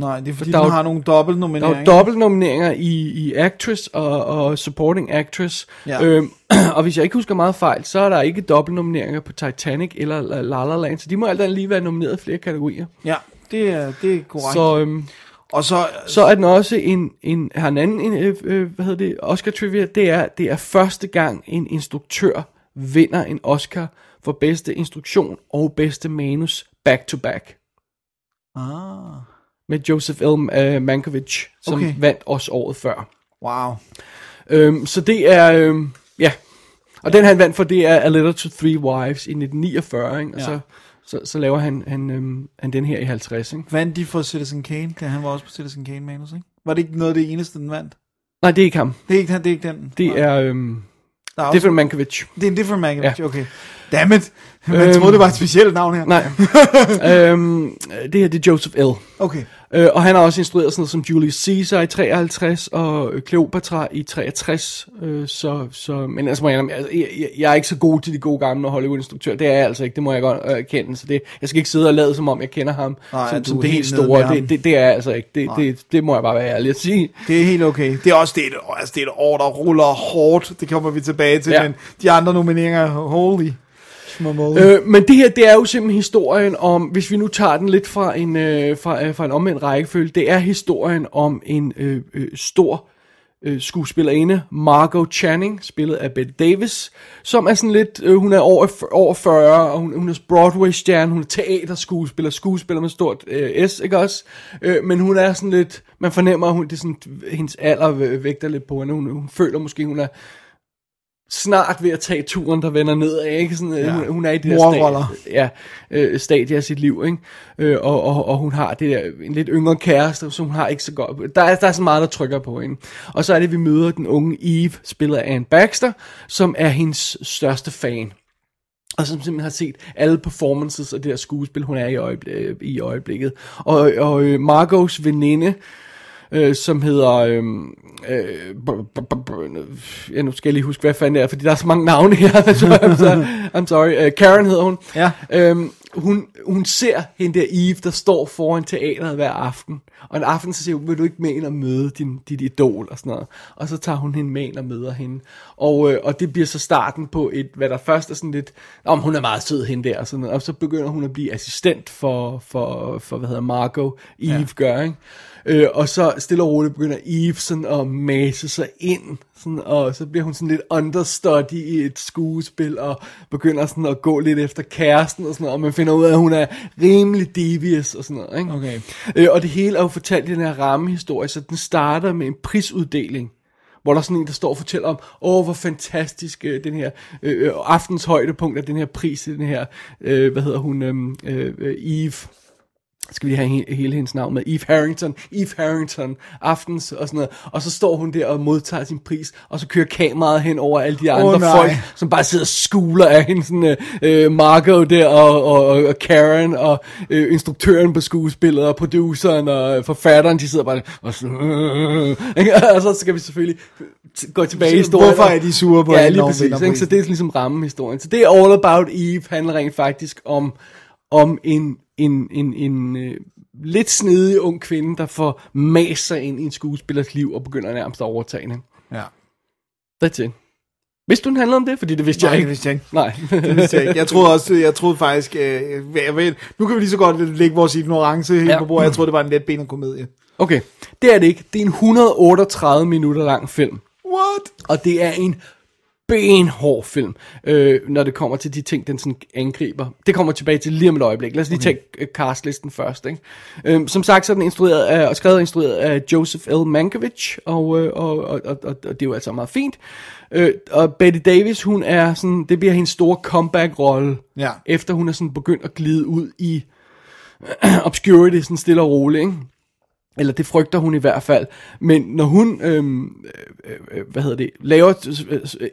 Nej, det er fordi, der er den jo- har nogle Der dobbeltnomineringer. er jo dobbeltnomineringer i, i Actress og, og Supporting Actress. Ja. Øhm, og hvis jeg ikke husker meget fejl, så er der ikke dobbeltnomineringer på Titanic eller La La La Land. Så de må alt andet lige være nomineret i flere kategorier. Ja, det er, det er korrekt. Så, øhm, og så, så er den også en, en, har en anden en, øh, øh, hvad hedder det, Oscar trivia. Det er, det er første gang en instruktør vinder en Oscar for bedste instruktion og bedste manus back to back. ah, Med Joseph L. Uh, Mankiewicz, som Okay. vandt os året før. wow. Øhm, så det er, øhm, ja. Og den han vandt for, det er A Letter to Three Wives i 1949, ikke? Og Ja. så, så, så laver han, han, øhm, han den her i 50, ikke? Vandt de for Citizen Kane? Ja, han var også på Citizen Kane manus, ikke? Var det ikke noget af det eneste, den vandt? Nej, det er ikke ham. Det er ikke, det er ikke den. Det er øhm, Der er Different Mankiewicz. Det er en different Mankiewicz, Ja. okay. Dammit. Man Øhm, troede, det var et specielt navn her. Nej. øhm, det her, det er Joseph L. Okay. Øh, og han har også instrueret sådan noget som Julius Caesar i 53 og øh, Cleopatra i 63. Øh, så, så, men altså, må jeg, altså, jeg, jeg, er ikke så god til de gode gamle Hollywood-instruktører. Det er jeg altså ikke, det må jeg godt øh, kende. Så det, jeg skal ikke sidde og lade som om, jeg kender ham Nej, som, som er det helt store. Det, det, det er jeg altså ikke. Det, det, det må jeg bare være ærlig at sige. Det er helt okay. Det er også det, et- altså, det er et år, der ruller hårdt. Det kommer vi tilbage til, ja. Men de andre nomineringer, holy. Øh, men det her, det er jo simpelthen historien om, hvis vi nu tager den lidt fra en, øh, fra, øh, fra en omvendt rækkefølge, det er historien om en øh, øh, stor øh, skuespillerinde, Margot Channing, spillet af Bette Davis, som er sådan lidt, øh, hun er over, over 40, og hun, hun er Broadway-stjerne, hun er teaterskuespiller, skuespiller med stort øh, S, ikke også? Øh, men hun er sådan lidt, man fornemmer, at hun, det er sådan, hendes alder vægter lidt på hende, hun, hun føler måske, hun er snart ved at tage turen, der vender nedad, ikke? Sådan, Ja. ja. hun, hun er i det der stadie, ja, øh, stadie af sit liv, ikke? Øh, og, og, og hun har det der, en lidt yngre kæreste, så hun har ikke så godt, der er, der er så meget, der trykker på hende. Og så er det, vi møder den unge Eve, spillet af Anne Baxter, som er hendes største fan. Og som simpelthen har set alle performances af det der skuespil, hun er i, øjeblik, øh, i øjeblikket. Og, og øh, Margos veninde, øh, som hedder... Øh, øh, b- ja, nu skal jeg lige huske, hvad fanden det er, fordi der er så mange navne her. I'm sorry. I'm sorry. Uh, Karen hedder hun. Ja. Øhm, hun, hun ser hende der Eve, der står foran teateret hver aften. Og en aften så siger hun, vil du ikke med ind og møde din, dit idol og sådan noget. Og så tager hun hende med ind og møder hende. Og, øh, og det bliver så starten på et, hvad der først er sådan lidt, om hun er meget sød hende der og sådan noget. Og så begynder hun at blive assistent for, for, for hvad hedder Margot, Eve ja. gør, ikke? Øh, og så stille og roligt begynder Eve sådan at mase sig ind Sådan, og så bliver hun sådan lidt understudy i et skuespil, og begynder sådan at gå lidt efter kæresten og sådan noget, og man finder ud af, at hun er rimelig devious og sådan noget. Ikke? Okay. Øh, og det hele er jo fortalt i den her rammehistorie, så den starter med en prisuddeling, hvor der er sådan en, der står og fortæller om, åh, hvor fantastisk øh, den her øh, øh, aftens højdepunkt af den her pris, den her, øh, hvad hedder hun, øhm, øh, øh, Eve, skal vi lige have he- hele hendes navn med, Eve Harrington, Eve Harrington, aftens og sådan noget, og så står hun der og modtager sin pris, og så kører kameraet hen over alle de andre nej. folk, som bare sidder og skuler af hende, sådan øh, øh, Margot der, og, og, og, Karen, og øh, instruktøren på skuespillet, og produceren, og forfatteren, de sidder bare og, sådan, øh, ikke? og så skal vi selvfølgelig gå tilbage i historien. Hvorfor er de sure på Ja, lige præcis, ikke? så det er ligesom rammehistorien. Så det er All About Eve, handler rent faktisk om, om en, en, en, en øh, lidt snedig ung kvinde, der får masser ind i en skuespillers liv, og begynder nærmest at overtage hende. Ja. That's it. Vidste du, den handlede om det? Fordi det vidste Nej, jeg det ikke. vidste jeg ikke. Nej. Det vidste jeg ikke. Jeg troede også, jeg troede faktisk, øh, jeg ved, nu kan vi lige så godt lægge vores ignorance helt Ja. på bordet. Jeg troede, det var en letbenet komedie. Okay, det er det ikke. Det er en 138 minutter lang film. What? Og det er en benhård film, øh, når det kommer til de ting, den sådan angriber. Det kommer tilbage til lige om et øjeblik. Lad os lige okay. tage øh, castlisten først. Ikke? Øh, som sagt, så er den instrueret af, og skrevet og instrueret af Joseph L. Mankiewicz, og, øh, og, og, og, og, og det er jo altså meget fint. Øh, og Betty Davis, hun er sådan, det bliver hendes store comeback-rolle, Ja. efter hun er sådan begyndt at glide ud i obscurity, sådan stille og roligt, ikke? Eller det frygter hun i hvert fald. Men når hun, øhm, øh, øh, hvad hedder det, laver,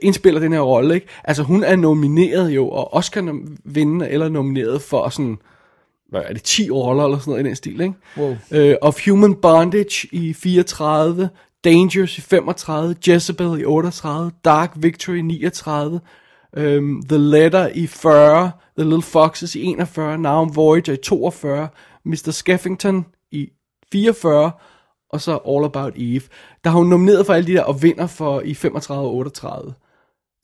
indspiller den her rolle, ikke? Altså hun er nomineret jo, og Oscar nom- vindende eller nomineret for sådan, hvad er det, 10 roller eller sådan noget i den stil, ikke? Wow. Øh, of Human Bondage i 34, Dangerous i 35, Jezebel i 38, Dark Victory i 39, øhm, The Letter i 40, The Little Foxes i 41, Now Voyager i 42, Mr. Skeffington 44, og så All About Eve. Der har hun nomineret for alle de der, og vinder for i 35 og 38.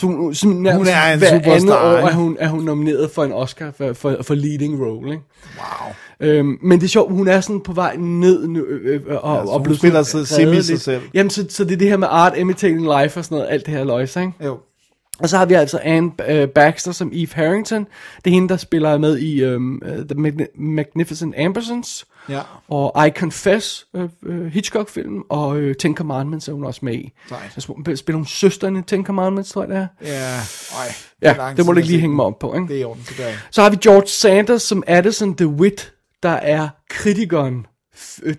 Så hun, så nærmest Hun er en hver andet superstar, år ikke? er hun, er hun nomineret for en Oscar for, for, for leading role, ikke? Wow. Øhm, men det er sjovt, hun er sådan på vej ned nu, øh, øh, og, Ja, og blevet spiller sådan semi sig selv. Jamen, så, så det er det her med art imitating life og sådan noget, alt det her løjse, ikke? Jo. Og så har vi altså Anne øh, Baxter som Eve Harrington. Det er hende, der spiller med i um, uh, The Magni- Magnificent Ambersons. Ja. Og I Confess, øh, øh, Hitchcock-film, og øh, Ten Commandments er hun også med i. Så sp- spiller hun søsteren i Ten Commandments, tror jeg det er. Ja. Øj, Ja, det må du ikke lige hænge mig op på, ikke? Det er i orden, det jeg. Så har vi George Sanders som Addison DeWitt, der er kritikeren,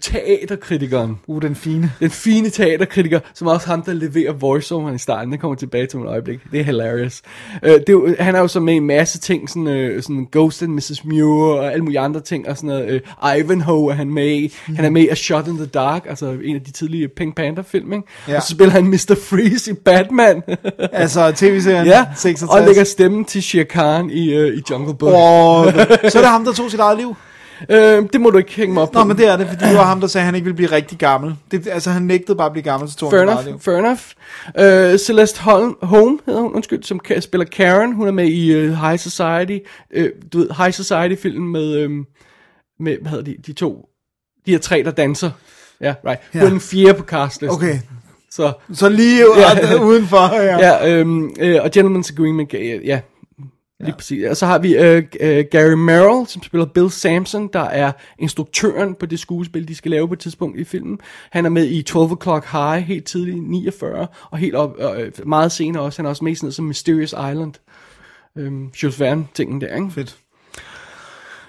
teaterkritikeren. Uh, den fine. Den fine teaterkritiker, som også ham, der leverer voiceoveren i starten. Det kommer tilbage til om et øjeblik. Det er hilarious. Uh, det er jo, han er jo så med i en masse ting, sådan, uh, sådan Ghost and Mrs. Muir og alle mulige andre ting. Og sådan noget. Uh, Ivanhoe er han med i. Han er med i A Shot in the Dark, altså en af de tidlige Pink Panther film. Ikke? Ja. Og så spiller han Mr. Freeze i Batman. Altså, tv-serien ja, 66. og lægger stemmen til Shere Khan i, uh, i Jungle Book. Og så er det ham, der tog sit eget liv. Øh, det må du ikke hænge mig op på. Nå, men det er det, fordi det var ham, der sagde, at han ikke ville blive rigtig gammel. Det, altså, han nægtede bare at blive gammel, så tog Fair han enough, fair enough. Uh, Celeste Holm, Home hedder hun, undskyld, som spiller Karen. Hun er med i uh, High Society. Uh, du ved, High Society-film med, um, med, hvad hedder de, de to, de her tre, der danser. Ja, right. Hun Ja. er den fjerde på castlisten. Okay, Så, så lige Ja. ja. udenfor. Ja. ja, um, uh, og Gentleman's Agreement, ja, ja, Lige præcis. Og så har vi øh, øh, Gary Merrill, som spiller Bill Sampson, der er instruktøren på det skuespil, de skal lave på et tidspunkt i filmen. Han er med i 12 O'Clock High, helt tidligt i 49, og helt op, øh, meget senere også. Han er også med sådan som Mysterious Island. Øhm, Jules Verne-tingen der, ikke? Fedt.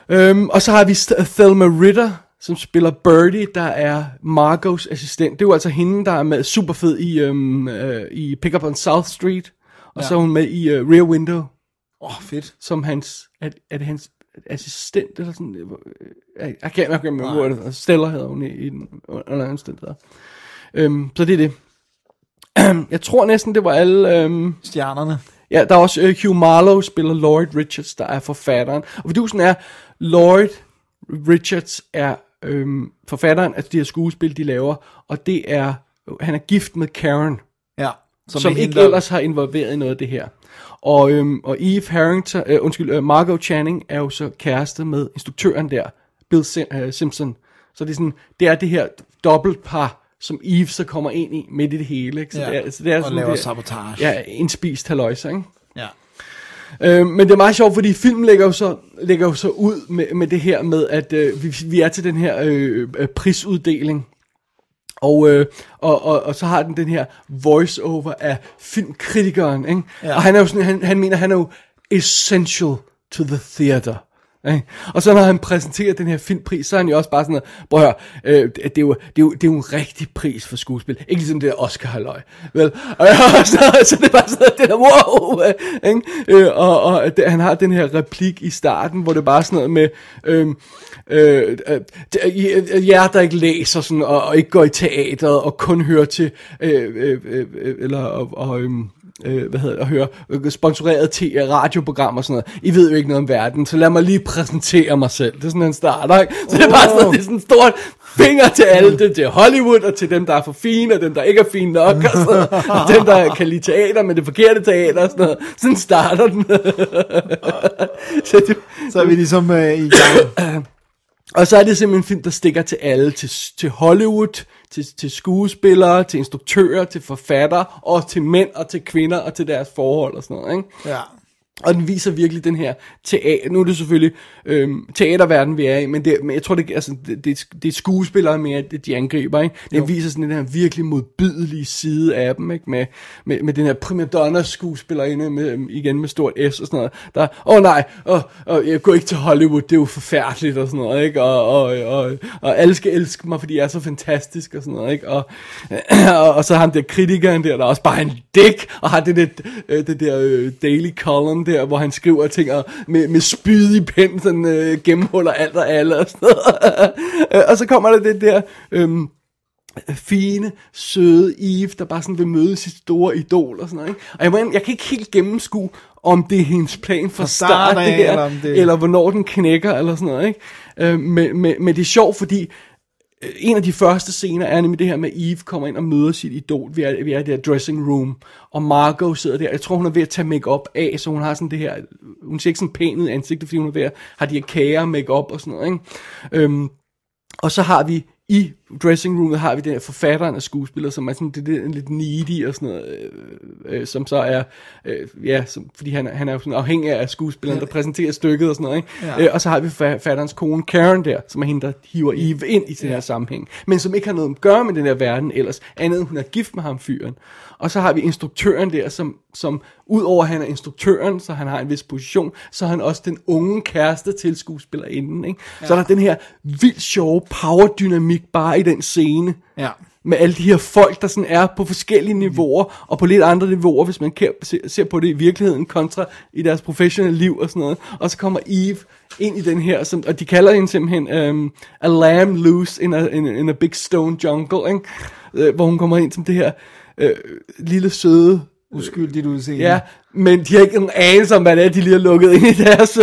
Øhm, og så har vi Thelma Ritter, som spiller Birdie, der er Margos assistent. Det er jo altså hende, der er med super fed i, øhm, øh, i Pick Up on South Street. Og ja. så er hun med i uh, Rear Window, Åh, oh, fedt. som hans, er, er det hans assistent, eller sådan, øh, jeg, jeg kan ikke remember, hvor det er. Stella hedder hun i, i den, under omstændigheder. Øhm, så det er det. jeg tror næsten, det var alle, øhm, Stjernerne. Ja, der er også uh, Hugh Marlowe spiller Lloyd Richards, der er forfatteren. Og fordusen er, Lloyd Richards er øhm, forfatteren af de her skuespil, de laver, og det er, han er gift med Karen, Ja. som, som hende, ikke der- ellers har involveret i noget af det her. Og, øhm, og Eve Harrington, øh, undskyld, øh, Margot Channing er jo så kæreste med instruktøren der, Bill Sim- øh, Simpson. Så det er sådan, det er det her dobbeltpar, som Eve så kommer ind i midt i det hele. Ikke? Så Ja, det er, så det er og sådan laver det, sabotage. Ja, en spist haløjse, ikke? Ja. Øh, men det er meget sjovt, fordi filmen lægger jo så, lægger jo så ud med, med det her med, at øh, vi, vi er til den her øh, øh, prisuddeling. Og, øh, og, og, og så har den den her voice-over af filmkritikeren, ikke? Ja. Og han er jo sådan, han, han mener, han er jo essential to the theater. Og så når han præsenterer den her filmpris, så er han jo også bare sådan noget, prøv at høre, øh, det, er jo, det, er jo, det er jo en rigtig pris for skuespil. Ikke ligesom det der oscar halløj vel? Og, så, så det er bare sådan noget, det der, wow! øh, Ikke? Øh, og og det, han har den her replik i starten, hvor det er bare sådan noget med, øhm, øh, øh, øh, jer der ikke læser sådan, og, og ikke går i teateret, og kun hører til, øh, øh, øh, øh eller, og, og øh, øh, hvad hedder det, at høre øh, sponsoreret til radioprogram og sådan noget. I ved jo ikke noget om verden, så lad mig lige præsentere mig selv. Det er sådan, han starter, ikke? Så det er bare sådan, det er sådan en stor finger til alle, det til Hollywood, og til dem, der er for fine, og dem, der ikke er fine nok, og, sådan, og dem, der kan lide teater, men det forkerte teater, og sådan noget. Sådan starter den. så det, Så er vi ligesom øh, i gang. og så er det simpelthen en film, der stikker til alle. Til, til Hollywood, til, til skuespillere, til instruktører, til forfattere, og til mænd og til kvinder og til deres forhold og sådan noget. Ikke? Ja. Og den viser virkelig den her teater. Nu er det selvfølgelig øhm, teaterverden, vi er i, men, det, men jeg tror, det, altså, det, det, det er skuespillere mere, det, de angriber. Ikke? Den jo. viser sådan den her virkelig modbydelige side af dem, ikke? Med, med, med den her primadonna-skuespillerinde, med, igen med stort S og sådan noget. Der, åh oh, nej, oh, oh, jeg går ikke til Hollywood, det er jo forfærdeligt og sådan noget. Ikke? Og, og, og, og alle skal elske mig, fordi jeg er så fantastisk og sådan noget. Ikke? Og, og, og så ham der kritikeren der, der er også bare en dick, og har det der, øh, det der øh, daily column der, hvor han skriver ting og med, med spyd i pen, sådan øh, gennemhuller alt og alle og sådan noget. Og så kommer der det der... Øh, fine, søde Eve, der bare sådan vil møde sit store idol og sådan noget. Ikke? Og jeg, må, jeg kan ikke helt gennemskue, om det er hendes plan fra, start, det her, eller om det- eller hvornår den knækker, eller sådan noget. Ikke? Øh, men, men, men det er sjovt, fordi Øh, en af de første scener er nemlig det her med, at Eve kommer ind og møder sit idol. Vi er, vi er i det her dressing room, og Margot sidder der. Jeg tror, hun er ved at tage makeup af, så hun har sådan det her, hun ser ikke sådan pæn ud i ansigtet, fordi hun er ved at have de her kager, makeup og sådan noget. Ikke? Øhm, og så har vi i dressing roomet har vi den forfatteren af skuespillere, som er sådan det, det, lidt needy og sådan noget, øh, øh, som så er, øh, ja, som, fordi han, er- han er jo sådan afhængig af skuespilleren, der præsenterer stykket og sådan noget, ikke? Ja. Øh, og så har vi forfatterens kone Karen der, som er hende, der hiver Eve ind i den her sammenhæng, men som ikke har noget at gøre med den her verden ellers, andet end hun er gift med ham fyren. Og så har vi instruktøren der, som, som udover at han er instruktøren, så han har en vis position, så er han også den unge kæreste til skuespillerinden. Ikke? Ja. Så er der den her vildt sjove power-dynamik bare i den scene. Ja. Med alle de her folk, der sådan er på forskellige niveauer, og på lidt andre niveauer, hvis man kan, se, ser på det i virkeligheden, kontra i deres professionelle liv og sådan noget. Og så kommer Eve ind i den her, som, og de kalder hende simpelthen um, a lamb loose in a, in, in a big stone jungle, ikke? Øh, hvor hun kommer ind som det her øh, lille søde Uskyldigt udseende. Ja, men de har ikke en anelse om, hvad det er, de lige har lukket ind i deres...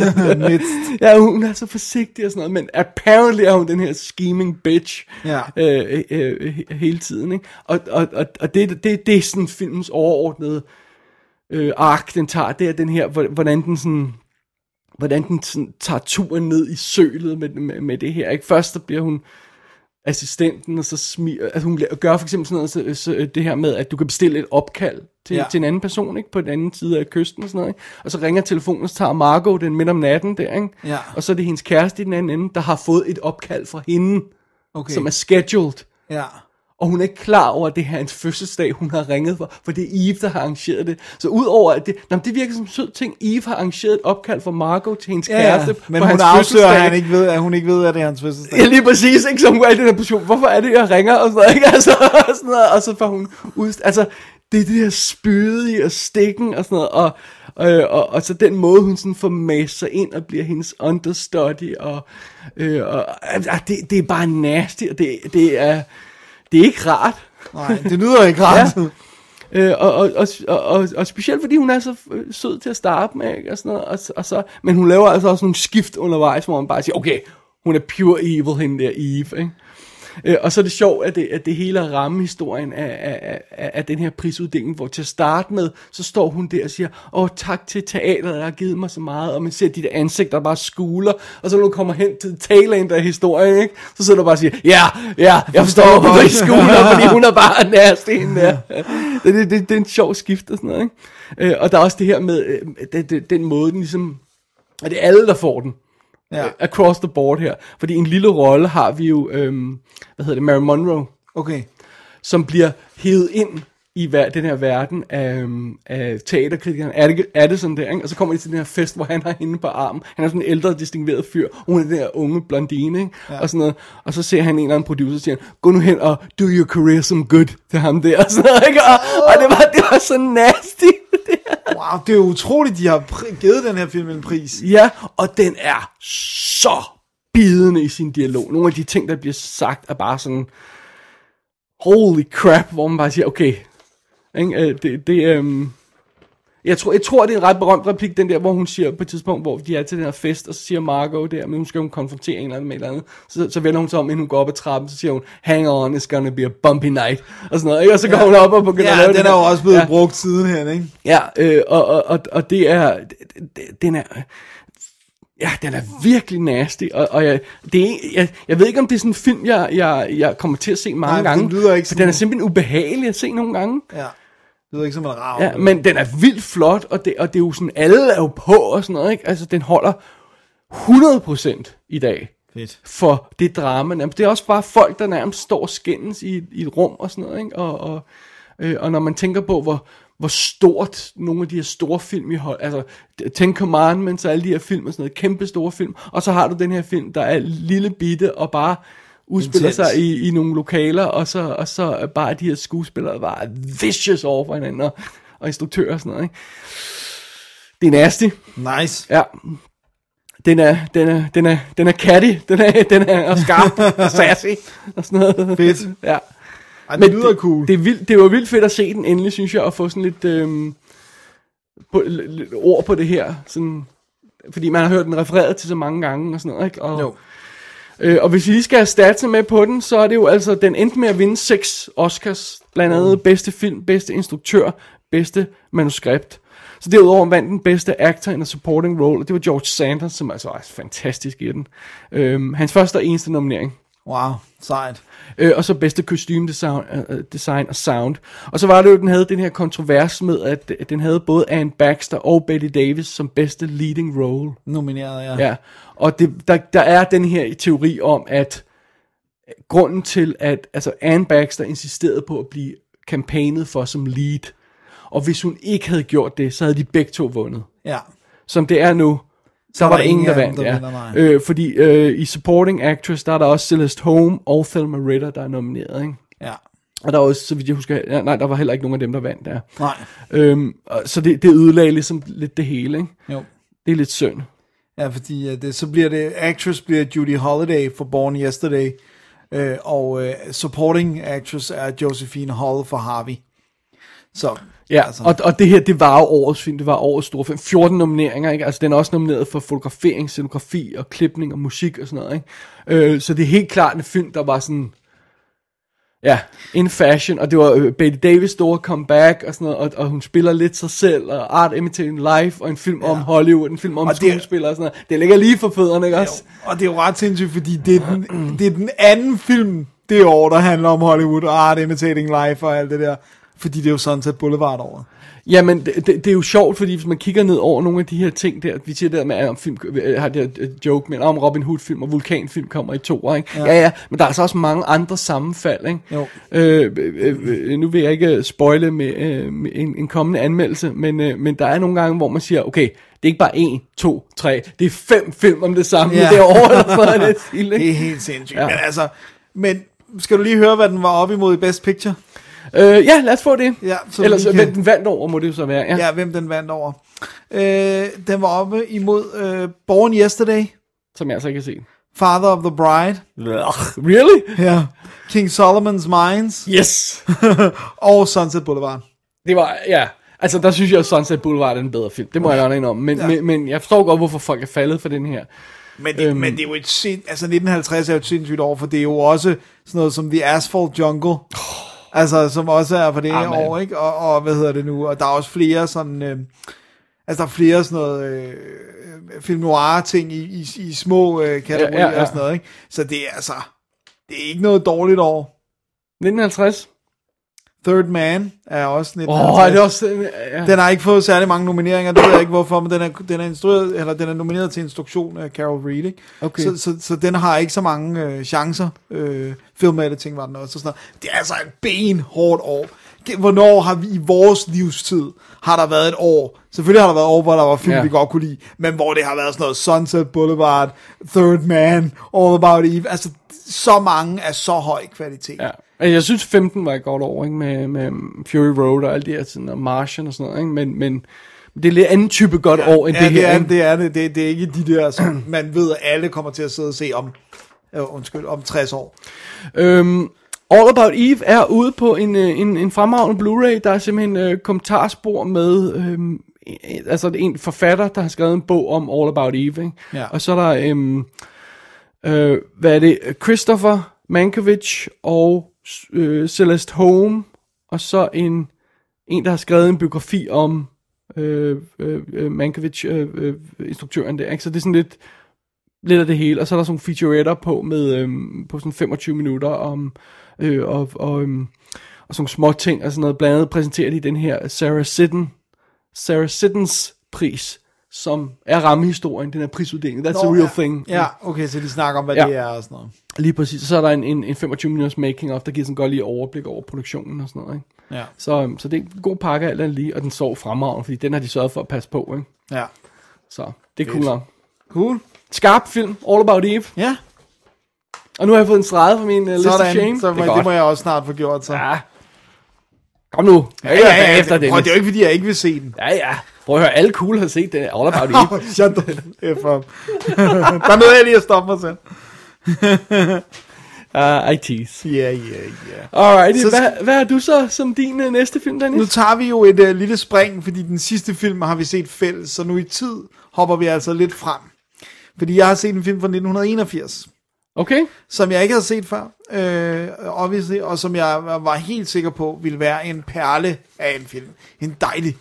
Midst. ja, hun er så forsigtig og sådan noget, men apparently er hun den her scheming bitch Ja. øh, øh, øh, hele tiden, ikke? Og, og, og, og det, det, det er sådan filmens overordnede øh, ark, den tager, det er den her, hvor- hvordan den sådan hvordan den sådan, tager turen ned i sølet med, med, med det her. Ikke? Først så bliver hun assistenten, og så smi, altså hun gør for eksempel sådan noget, så, så, det her med, at du kan bestille et opkald til, ja. til en anden person, ikke? på den anden side af kysten og sådan noget. Ikke? Og så ringer telefonen, og så tager Margot den midt om natten der, ikke? Ja. og så er det hendes kæreste i den anden ende, der har fået et opkald fra hende, Okay. som er scheduled. Ja. Og hun er ikke klar over, at det her er hans fødselsdag, hun har ringet for, for det er Eve, der har arrangeret det. Så udover at det, nå, men det virker som en sød ting, Eve har arrangeret et opkald for Margot til hendes Ja, kæreste ja. Men hun afslører, at, han ikke ved, at hun ikke ved, at det er hans fødselsdag. Ja, lige præcis, ikke? Så hun er i den her position, hvorfor er det, jeg ringer, og sådan noget, ikke? Altså, og, sådan noget, og så får hun ud, altså, det er det her spydige og stikken og sådan noget, og, og, og, og så den måde, hun sådan får mast sig ind og bliver hendes understudy, og, øh, og altså, det, det er bare nasty, og det, det er, det er ikke rart. Nej, det lyder ikke ret. Ja. Øh, og, og, og, og, og, specielt fordi hun er så øh, sød til at starte med, ikke? Og sådan noget, og, og så, men hun laver altså også nogle skift undervejs, hvor man bare siger, okay, hun er pure evil, hende der Eve, ikke? Øh, og så er det sjovt, at det, at det hele er rammehistorien af, af, af, af den her prisuddeling, hvor til at starte med, så står hun der og siger, åh tak til teateret, der har givet mig så meget, og man ser de der ansigter, der bare skuler, og så når du kommer hen til tailend af historien, ikke? så sidder du bare og siger, ja, ja, jeg forstår, hvorfor I skuler, fordi hun er bare nærmest en der. Det, det, det, det, er en sjov skift og sådan noget, ikke? Øh, og der er også det her med, øh, det, den måde, den ligesom, og det er alle, der får den Ja. øh, across the board her. Fordi en lille rolle har vi jo, øhm, hvad hedder det, Mary Monroe, Okay. som bliver hævet ind i hver, den her verden af, af teaterkritikeren Add- Addison der, ikke? og så kommer de til den her fest, hvor han har hende på armen. Han er sådan en ældre, distingueret fyr, og hun er den her unge blondine, ikke? Ja. og sådan noget. Og så ser han en eller anden producer, og siger, han, gå nu hen og do your career some good til ham der, og sådan noget, ikke? Og, og det, var, det var så nasty. det. Wow, det er utroligt, de har givet den her film en pris. Ja, og den er så bidende i sin dialog. Nogle af de ting, der bliver sagt, er bare sådan, holy crap, hvor man bare siger, okay, ikke? Øh, det, det øhm, jeg tror, jeg tror, det er en ret berømt replik, den der, hvor hun siger på et tidspunkt, hvor de er til den her fest, og så siger Margot der, men nu skal hun konfrontere en eller anden med et eller andet. Så, så vender hun sig om, inden hun går op ad trappen, så siger hun, hang on, it's gonna be a bumpy night, og sådan noget, ikke? Og så går hun op og begynder at Ja, lave den det er jo også blevet ja. brugt sidenhen, ikke? Ja, øh, og, og, og, og det er, det- det- den er, ja, den er virkelig nasty, og, og jeg, det er, jeg, jeg ved ikke, om det er sådan en film, jeg, jeg, jeg kommer til at se mange Nej, den gange, lyder ikke sådan- den er simpelthen ubehagelig at se nogle gange. Ja. Det lyder ikke som en rav. Ja, men den er vildt flot, og det, og det er jo sådan, alle er jo på og sådan noget, ikke? Altså, den holder 100% i dag Fedt. for det drama. Nærmest. Det er også bare folk, der nærmest står og skændes i, i et rum og sådan noget, ikke? Og, og, øh, og når man tænker på, hvor, hvor stort nogle af de her store film i hold, altså Ten Commandments og alle de her film og sådan noget, kæmpe store film, og så har du den her film, der er lille bitte og bare udspiller Intens. sig i, i nogle lokaler, og så, og så bare de her skuespillere bare vicious over for hinanden, og, og instruktører og sådan noget, ikke? Det er nasty. Nice. Ja. Den er, den er, den er, den er catty, den er, den er og skarp og sassy og sådan noget. Fedt. Ja. Ej, det lyder cool. Det, er vildt, det var vildt fedt at se den endelig, synes jeg, at få sådan lidt, øhm, på, lidt ord på det her. Sådan, fordi man har hørt den refereret til så mange gange og sådan noget, ikke? Og, Jo. Øh, og hvis vi lige skal have statser med på den, så er det jo altså, den endte med at vinde seks Oscars. Blandt andet bedste film, bedste instruktør, bedste manuskript. Så derudover vandt den bedste actor in a supporting role, og det var George Sanders, som altså er fantastisk i den. Øhm, hans første og eneste nominering. Wow, sejt. Øh, og så bedste kostymedesign uh, design og sound. Og så var det jo, den havde den her kontrovers med, at, at den havde både Anne Baxter og Betty Davis som bedste leading role. Nomineret, ja. Ja, og det, der, der er den her teori om, at grunden til, at altså Anne Baxter insisterede på at blive kampagnet for som lead, og hvis hun ikke havde gjort det, så havde de begge to vundet. ja. Som det er nu, så er var der ingen, der vandt. der Ja. Øh, fordi øh, i Supporting Actress, der er der også Celeste Holm og Thelma Ritter, der er nomineret. Ikke? Ja. Og der var også, så vidt jeg husker, ja, nej, der var heller ikke nogen af dem, der vandt der. Nej. Øhm, og, så det, det ødelagde ligesom lidt det hele. Ikke? Jo. Det er lidt synd. Ja, fordi uh, det, så bliver det, actress bliver Judy Holliday for Born Yesterday, uh, og uh, supporting actress er Josephine Hall for Harvey. Så, Ja, altså. og, og det her, det var jo årets film, det var årets store film. 14 nomineringer, ikke? Altså, den er også nomineret for fotografering, scenografi og klipning og musik og sådan noget, ikke? Øh, så det er helt klart en film, der var sådan... Ja, in fashion, og det var øh, Betty Davis store comeback og sådan noget, og, og hun spiller lidt sig selv, og Art Imitating Life, og en film ja. om Hollywood, en film om Og skuespillere og sådan noget. Det ligger lige for fødderne, ikke også? og det er jo ret sindssygt, fordi det er, den, det er den anden film det år, der handler om Hollywood og Art Imitating Life og alt det der. Fordi det er jo Sunset Boulevard over. Jamen, det, det, det er jo sjovt, fordi hvis man kigger ned over nogle af de her ting der, vi siger der med, at om film, øh, har det her øh, joke med, om Robin Hood film og Vulkanfilm kommer i to, ikke? Ja. ja, ja, men der er altså også mange andre sammenfald, ikke? Jo. Øh, øh, øh, nu vil jeg ikke spoile med, øh, med en, en kommende anmeldelse, men, øh, men der er nogle gange, hvor man siger, okay, det er ikke bare en, to, tre, det er fem film om det samme, Ja. ja. det er over eller det Det er helt sindssygt. Ja. Ja. Men altså, men skal du lige høre, hvad den var op imod i Best Picture? Øh, ja, lad os få det. Ja, så Ellers, kan... hvem den vandt over, må det jo så være. Ja. Ja, hvem den vandt over. Øh, den var oppe imod øh, Born Yesterday, Som jeg altså ikke har set. Father of the Bride, Really? ja. King Solomon's Mines Yes! og Sunset Boulevard. Det var, ja. Altså, der synes jeg, at Sunset Boulevard er en bedre film. Det må ja. jeg gerne indrømme. Men, ja. men, men jeg forstår godt, hvorfor folk er faldet for den her. Men det, øhm, men det er jo et sind, altså 1950 er jo et sindssygt år, for det er jo også sådan noget som The Asphalt Jungle. Oh. Altså, som også er på det her Amen. år, ikke? Og, og, hvad hedder det nu? Og der er også flere sådan, øh, altså der er flere sådan noget, øh, film noir ting i, i, i små øh, kategorier Ja, ja, ja. og sådan noget, ikke? Så det er altså, det er ikke noget dårligt år. 1950. Third Man er også Åh, 1950. oh, er det også... Ja. Den har ikke fået særlig mange nomineringer, det ved jeg ikke hvorfor, men den er, den er, instrueret, eller den er nomineret til instruktion af Carol Reed, ikke? Okay. Så, så, så den har ikke så mange øh, chancer. Øh, editing var den også. Og sådan noget. Det er altså et benhårdt år. Hvornår har vi i vores livstid, har der været et år, selvfølgelig har der været år, hvor der var film, ja. vi godt kunne lide, men hvor det har været sådan noget Sunset Boulevard, Third Man, All About Eve, altså så mange af så høj kvalitet. Ja. Altså, Jeg synes 15 var et godt år, ikke? Med, med Fury Road og alt det her, sådan, og Martian og sådan noget, ikke? Men, men det er lidt anden type godt år end ja, det det her, er, ikke? det er det. det. Det er ikke de der, som man ved, at alle kommer til at sidde og se om, øh, undskyld, om 60 år. Øhm, All About Eve er ude på en, øh, en, en fremragende Blu-ray. Der er simpelthen øh, kommentarspor med... øh, altså en forfatter, der har skrevet en bog om All About Eve. Ikke? Ja. Og så er der... Øhm, øh, hvad er det? Christopher Mankiewicz og øh, Celeste Home, Og så en, en, der har skrevet en biografi om øh, øh, øh, Mankiewicz, øh, øh, instruktøren der. Ikke? Så det er sådan lidt lidt af det hele, og så er der sådan nogle featuretter på med øh, på sådan 25 minutter om øh, og, og, øh, og sådan små ting og sådan noget. Blandt andet præsenterer de den her Sarah Sitten, Sarah Sittens pris, som er rammehistorien, den her prisuddeling. That's Nå, a real ja. thing. Ja, okay, så de snakker om, hvad Ja. det er og sådan noget. Lige præcis. Så er der en, en, en 25 minutters making of, der giver sådan godt lige overblik over produktionen og sådan noget. Ikke? Ja. Så, øhm, så det er en god pakke alt andet lige, og den så fremragende, fordi den har de sørget for at passe på. Ikke? Ja. Så det er cool nok. Cool. Skarp film, All About Eve. Ja, Og nu har jeg fået en streg på min uh, list of shame. Så det er det, må jeg også snart få gjort, så. Ja. Kom nu. ja, ja, ja, efter det, det er jo ikke, fordi jeg ikke vil se den. Ja, ja. Prøv at høre, alle cool har set den All About Eve. Shut the F up. Der er noget, jeg lige at stoppe mig selv. uh, I tease. Ja, ja, ja. Alright, Så- hvad, hvad har du så som din uh, næste film, Dennis? Nu tager vi jo et uh, lille spring, fordi den sidste film har vi set fælles, så nu i tid hopper vi altså lidt frem. Fordi jeg har set en film fra 1981, Okay. som jeg ikke havde set før, øh, obviously, og som jeg var helt sikker på ville være en perle af en film. En dejlig,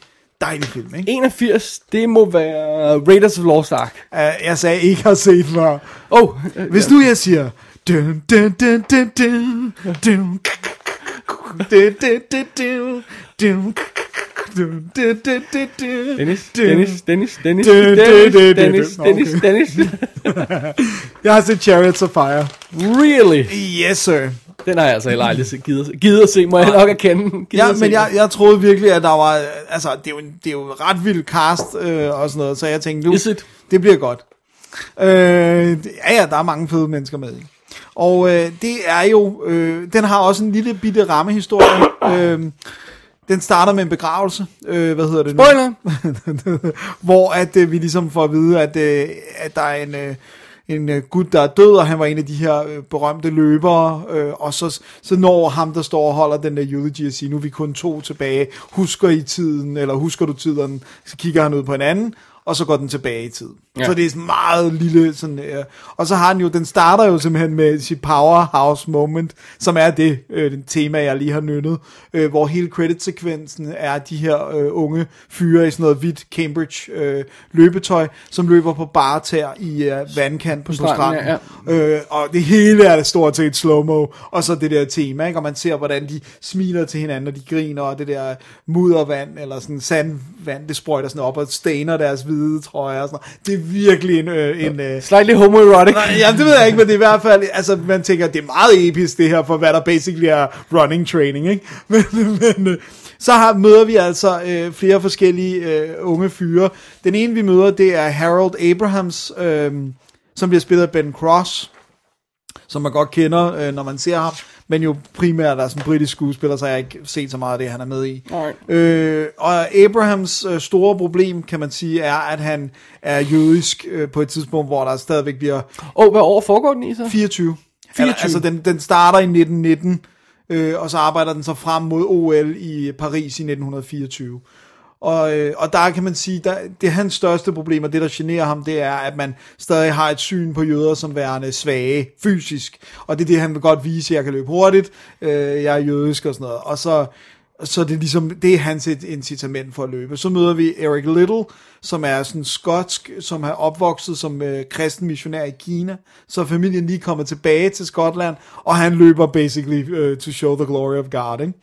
dejlig film, ikke? 81, det må være Raiders of Lost Ark. Uh, jeg sagde ikke har set før. Oh, øh, Hvis nu jeg siger... Dun, dun, dun, dun, dun, dun, Dennis. Dennis, Dennis, Dennis, Dennis, Dennis. Dennis. Dennis. Jeg har set Chariots of Fire. Really? Yes, sir. Den har jeg altså heller aldrig givet, givet at se, må jeg nok erkende. Givet Ja, men jeg, jeg troede virkelig, at der var... Altså, det er jo, det er jo en ret vild cast øh, og sådan noget, så jeg tænkte, nu, det bliver godt. Øh, ja, ja, der er mange fede mennesker med i. Og øh, det er jo... Øh, den har også en lille bitte rammehistorie. øh, den starter med en begravelse. Øh, hvad hedder det nu? Spoiler! hvor at øh, vi ligesom får at vide, at, øh, at der er en, øh, en øh, gut, der er død, og han var en af de her øh, berømte løbere, øh, og så, så når ham, der står og holder den der eulogy og siger, nu er vi kun to tilbage, husker I tiden, eller husker du tiden, så kigger han ud på en anden, og så går den tilbage i tiden. Ja. Ja. Så det er meget lille, sådan, øh, og så har den jo, den starter jo simpelthen med sit powerhouse moment, som er det, øh, den tema, jeg lige har nynnet, øh, hvor hele credit-sekvensen er de her øh, unge fyre i sådan noget hvidt Cambridge øh, løbetøj, som løber på bare tær i øh, vandkanten på, på stranden, stranden. Øh, og det hele er stort set slow-mo, og så det der tema, ikke? og man ser, hvordan de smiler til hinanden, og de griner, og det der muddervand, eller sådan sandvand, det sprøjter sådan op, og stainer deres hvide trøjer, og sådan noget. Det virkelig en... Øh, en øh, Slightly homoerotic. Nej, jamen, det ved jeg ikke, men det er i hvert fald, altså man tænker, det er meget episk det her, for hvad der basically er running training, ikke? Men, men øh, så har, møder vi altså øh, flere forskellige øh, unge fyre. Den ene vi møder, det er Harold Abrahams, øh, som bliver spillet af Ben Cross, som man godt kender, øh, når man ser ham, men jo primært er sådan en britisk skuespiller, så jeg har ikke set så meget af det, han er med i. Alright. Øh, og Abrahams øh, store problem, kan man sige, er, at han er jødisk øh, på et tidspunkt, hvor der stadigvæk bliver Og hvad år foregår den i så? 24. 24. Altså, altså den, den starter i 1919, øh, og så arbejder den så frem mod OL i Paris i 1924. Og, øh, og der kan man sige, der, det er hans største problem, og det der generer ham, det er, at man stadig har et syn på jøder som værende svage fysisk. Og det er det, han vil godt vise, jeg kan løbe hurtigt, øh, jeg er jødisk og sådan noget. Og så, så det er ligesom, det er hans incitament for at løbe. Så møder vi Eric Little, som er sådan skotsk, som har opvokset som øh, kristen missionær i Kina. Så familien lige kommer tilbage til Skotland, og han løber basically øh, to show the glory of God, ikke?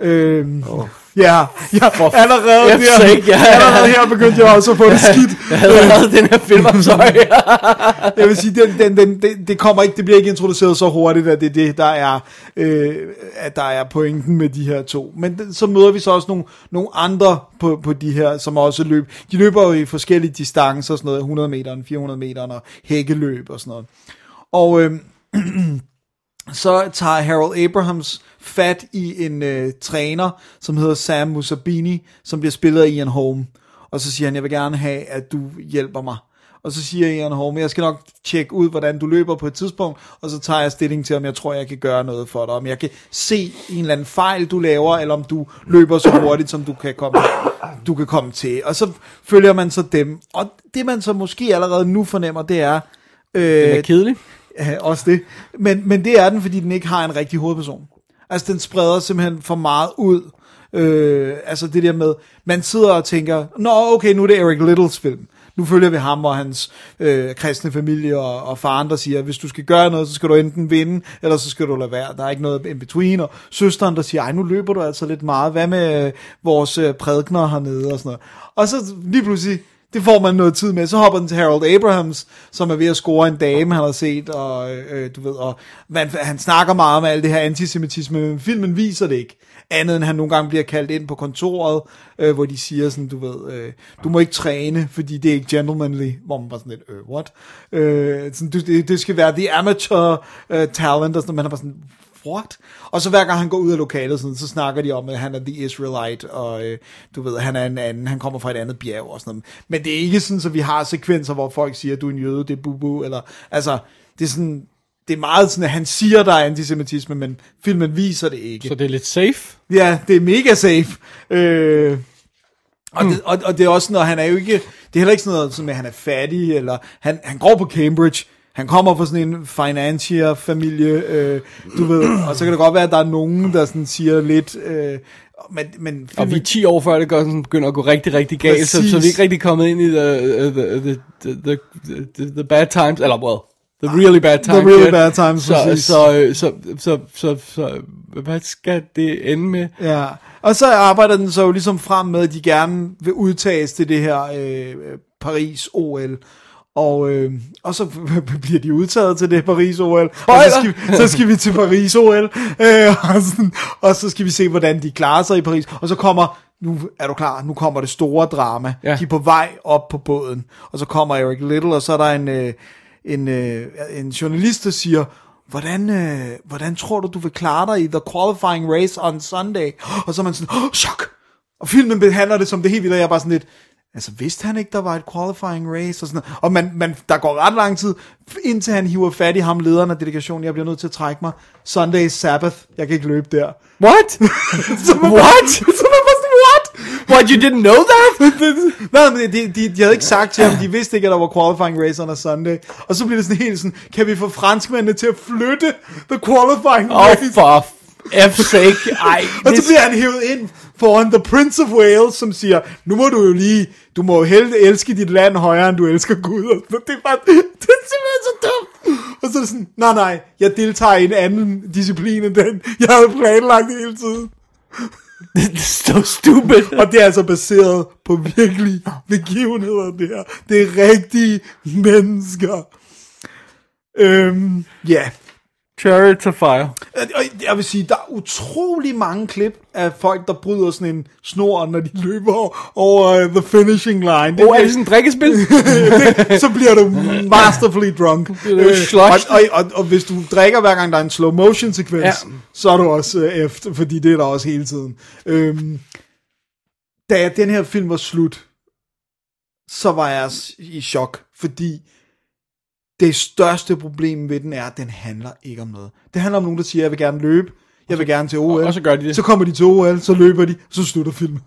Øhm, oh. Ja, ja allerede, F's her, sake, ja. allerede her begyndte jeg også at få det skidt. Allerede den her film, I'm sorry. Jeg vil sige, den, den, den, det, det kommer ikke, det bliver ikke introduceret så hurtigt, at det er det, der er, øh, at der er pointen med de her to. Men så møder vi så også nogle, nogle andre på, på de her, som også løb. De løber jo i forskellige distancer, sådan noget 100 meter, 400 meter og hækkeløb og sådan noget. Og øh, så tager Harold Abrahams fat i en øh, træner, som hedder Sam Musabini, som bliver spillet af Ian Holm. Og så siger han, jeg vil gerne have, at du hjælper mig. Og så siger Ian Holm, jeg skal nok tjekke ud, hvordan du løber på et tidspunkt, og så tager jeg stilling til, om jeg tror, jeg kan gøre noget for dig. Om jeg kan se en eller anden fejl, du laver, eller om du løber så hurtigt, som du kan komme, du kan komme til. Og så følger man så dem. Og det man så måske allerede nu fornemmer, det er... Øh, Den er kedelig. Ja, også det. Men, men det er den, fordi den ikke har en rigtig hovedperson. Altså, den spreder simpelthen for meget ud. Øh, altså det der med, man sidder og tænker, nå okay, nu er det Eric Littles film. Nu følger vi ham og hans øh, kristne familie og, og faren, der siger, hvis du skal gøre noget, så skal du enten vinde, eller så skal du lade være. Der er ikke noget in between. Og søsteren, der siger, ej, nu løber du altså lidt meget. Hvad med øh, vores øh, prædikner hernede og sådan noget. Og så lige pludselig, det får man noget tid med. Så hopper den til Harold Abrahams, som er ved at score en dame, han har set, og øh, du ved, og man, han snakker meget om alt det her antisemitisme, men filmen viser det ikke. Andet end han nogle gange bliver kaldt ind på kontoret, øh, hvor de siger sådan, du ved, øh, du må ikke træne, fordi det er ikke gentlemanly, hvor man bare sådan lidt, øh, what? Øh, sådan, du, det, det skal være the amateur øh, talent, og sådan, man er bare sådan, what? Og så hver gang han går ud af lokalet, sådan, så snakker de om, at han er the Israelite, og øh, du ved, han er en anden, han kommer fra et andet bjerg og sådan noget. Men det er ikke sådan, så vi har sekvenser, hvor folk siger, at du er en jøde, det er bubu, eller, altså, det er sådan, det er meget sådan, at han siger, der er antisemitisme, men filmen viser det ikke. Så det er lidt safe. Ja, det er mega safe. Øh, og, det, og, og det er også noget, han er jo ikke, det er heller ikke sådan noget, som at han er fattig, eller han, han går på Cambridge, han kommer fra sådan en financier familie, øh, du ved, og så kan det godt være, at der er nogen, der sådan siger lidt, øh, men, men Og vi er 10 år før, det går sådan, begynder at gå rigtig, rigtig galt, så, så vi er ikke rigtig kommet ind i the, the, the, the, the, the, the bad times, eller well, the really bad times. really yet. bad times, så, præcis. så, så, så, så, så, hvad skal det ende med? Ja, og så arbejder den så jo ligesom frem med, at de gerne vil udtages til det her øh, Paris-OL. Og, øh, og så bliver de udtaget til det Paris-OL, og så skal, så skal vi til Paris-OL, øh, og, sådan, og så skal vi se, hvordan de klarer sig i Paris. Og så kommer, nu er du klar, nu kommer det store drama. Ja. De er på vej op på båden, og så kommer Eric Little, og så er der en, øh, en, øh, en journalist, der siger, hvordan, øh, hvordan tror du, du vil klare dig i the qualifying race on Sunday? Og så er man sådan, oh, chok! Og filmen behandler det som det helt vildt, og jeg er bare sådan lidt, altså vidste han ikke, der var et qualifying race? Og, sådan noget. og man, man, der går ret lang tid, indtil han hiver fat i ham, lederen af delegationen, jeg bliver nødt til at trække mig. Sunday Sabbath, jeg kan ikke løbe der. What? Så man What? så man bare sådan, what? What, you didn't know that? Nej, men de, de, de havde ikke sagt til ham, de vidste ikke, at der var qualifying race on a Sunday. Og så bliver det sådan helt sådan, kan vi få franskmændene til at flytte the qualifying Oh, race? for F's sake. Ej, Og så bliver han hævet ind foran The Prince of Wales, som siger, nu må du jo lige, du må jo hellere elske dit land højere, end du elsker Gud. Og det er bare, det er simpelthen så dumt. Og så er det sådan, nej nej, jeg deltager i en anden disciplin end den, jeg havde planlagt hele tiden. det er so stupid. Og det er altså baseret på virkelige begivenheder, det her. Det er rigtige mennesker. Øhm, ja. Chariots of Fire. Og jeg vil sige, der er utrolig mange klip af folk, der bryder sådan en snor, når de løber over, uh, the finishing line. Det, Oh, er det sådan et drikkespil? det, så bliver du masterfully drunk. sloshed. og, og, og, og hvis du drikker hver gang der er en slow motion sekvens, Ja. så er du også uh, efter, fordi det er der også hele tiden. Øhm, da den her film var slut, så var jeg i chok, fordi det største problem ved den er, at den handler ikke om noget. Det handler om nogen, der siger, jeg vil gerne løbe, jeg vil gerne til OL. og så gør de det. Så kommer de til OL, så løber de, så slutter filmen.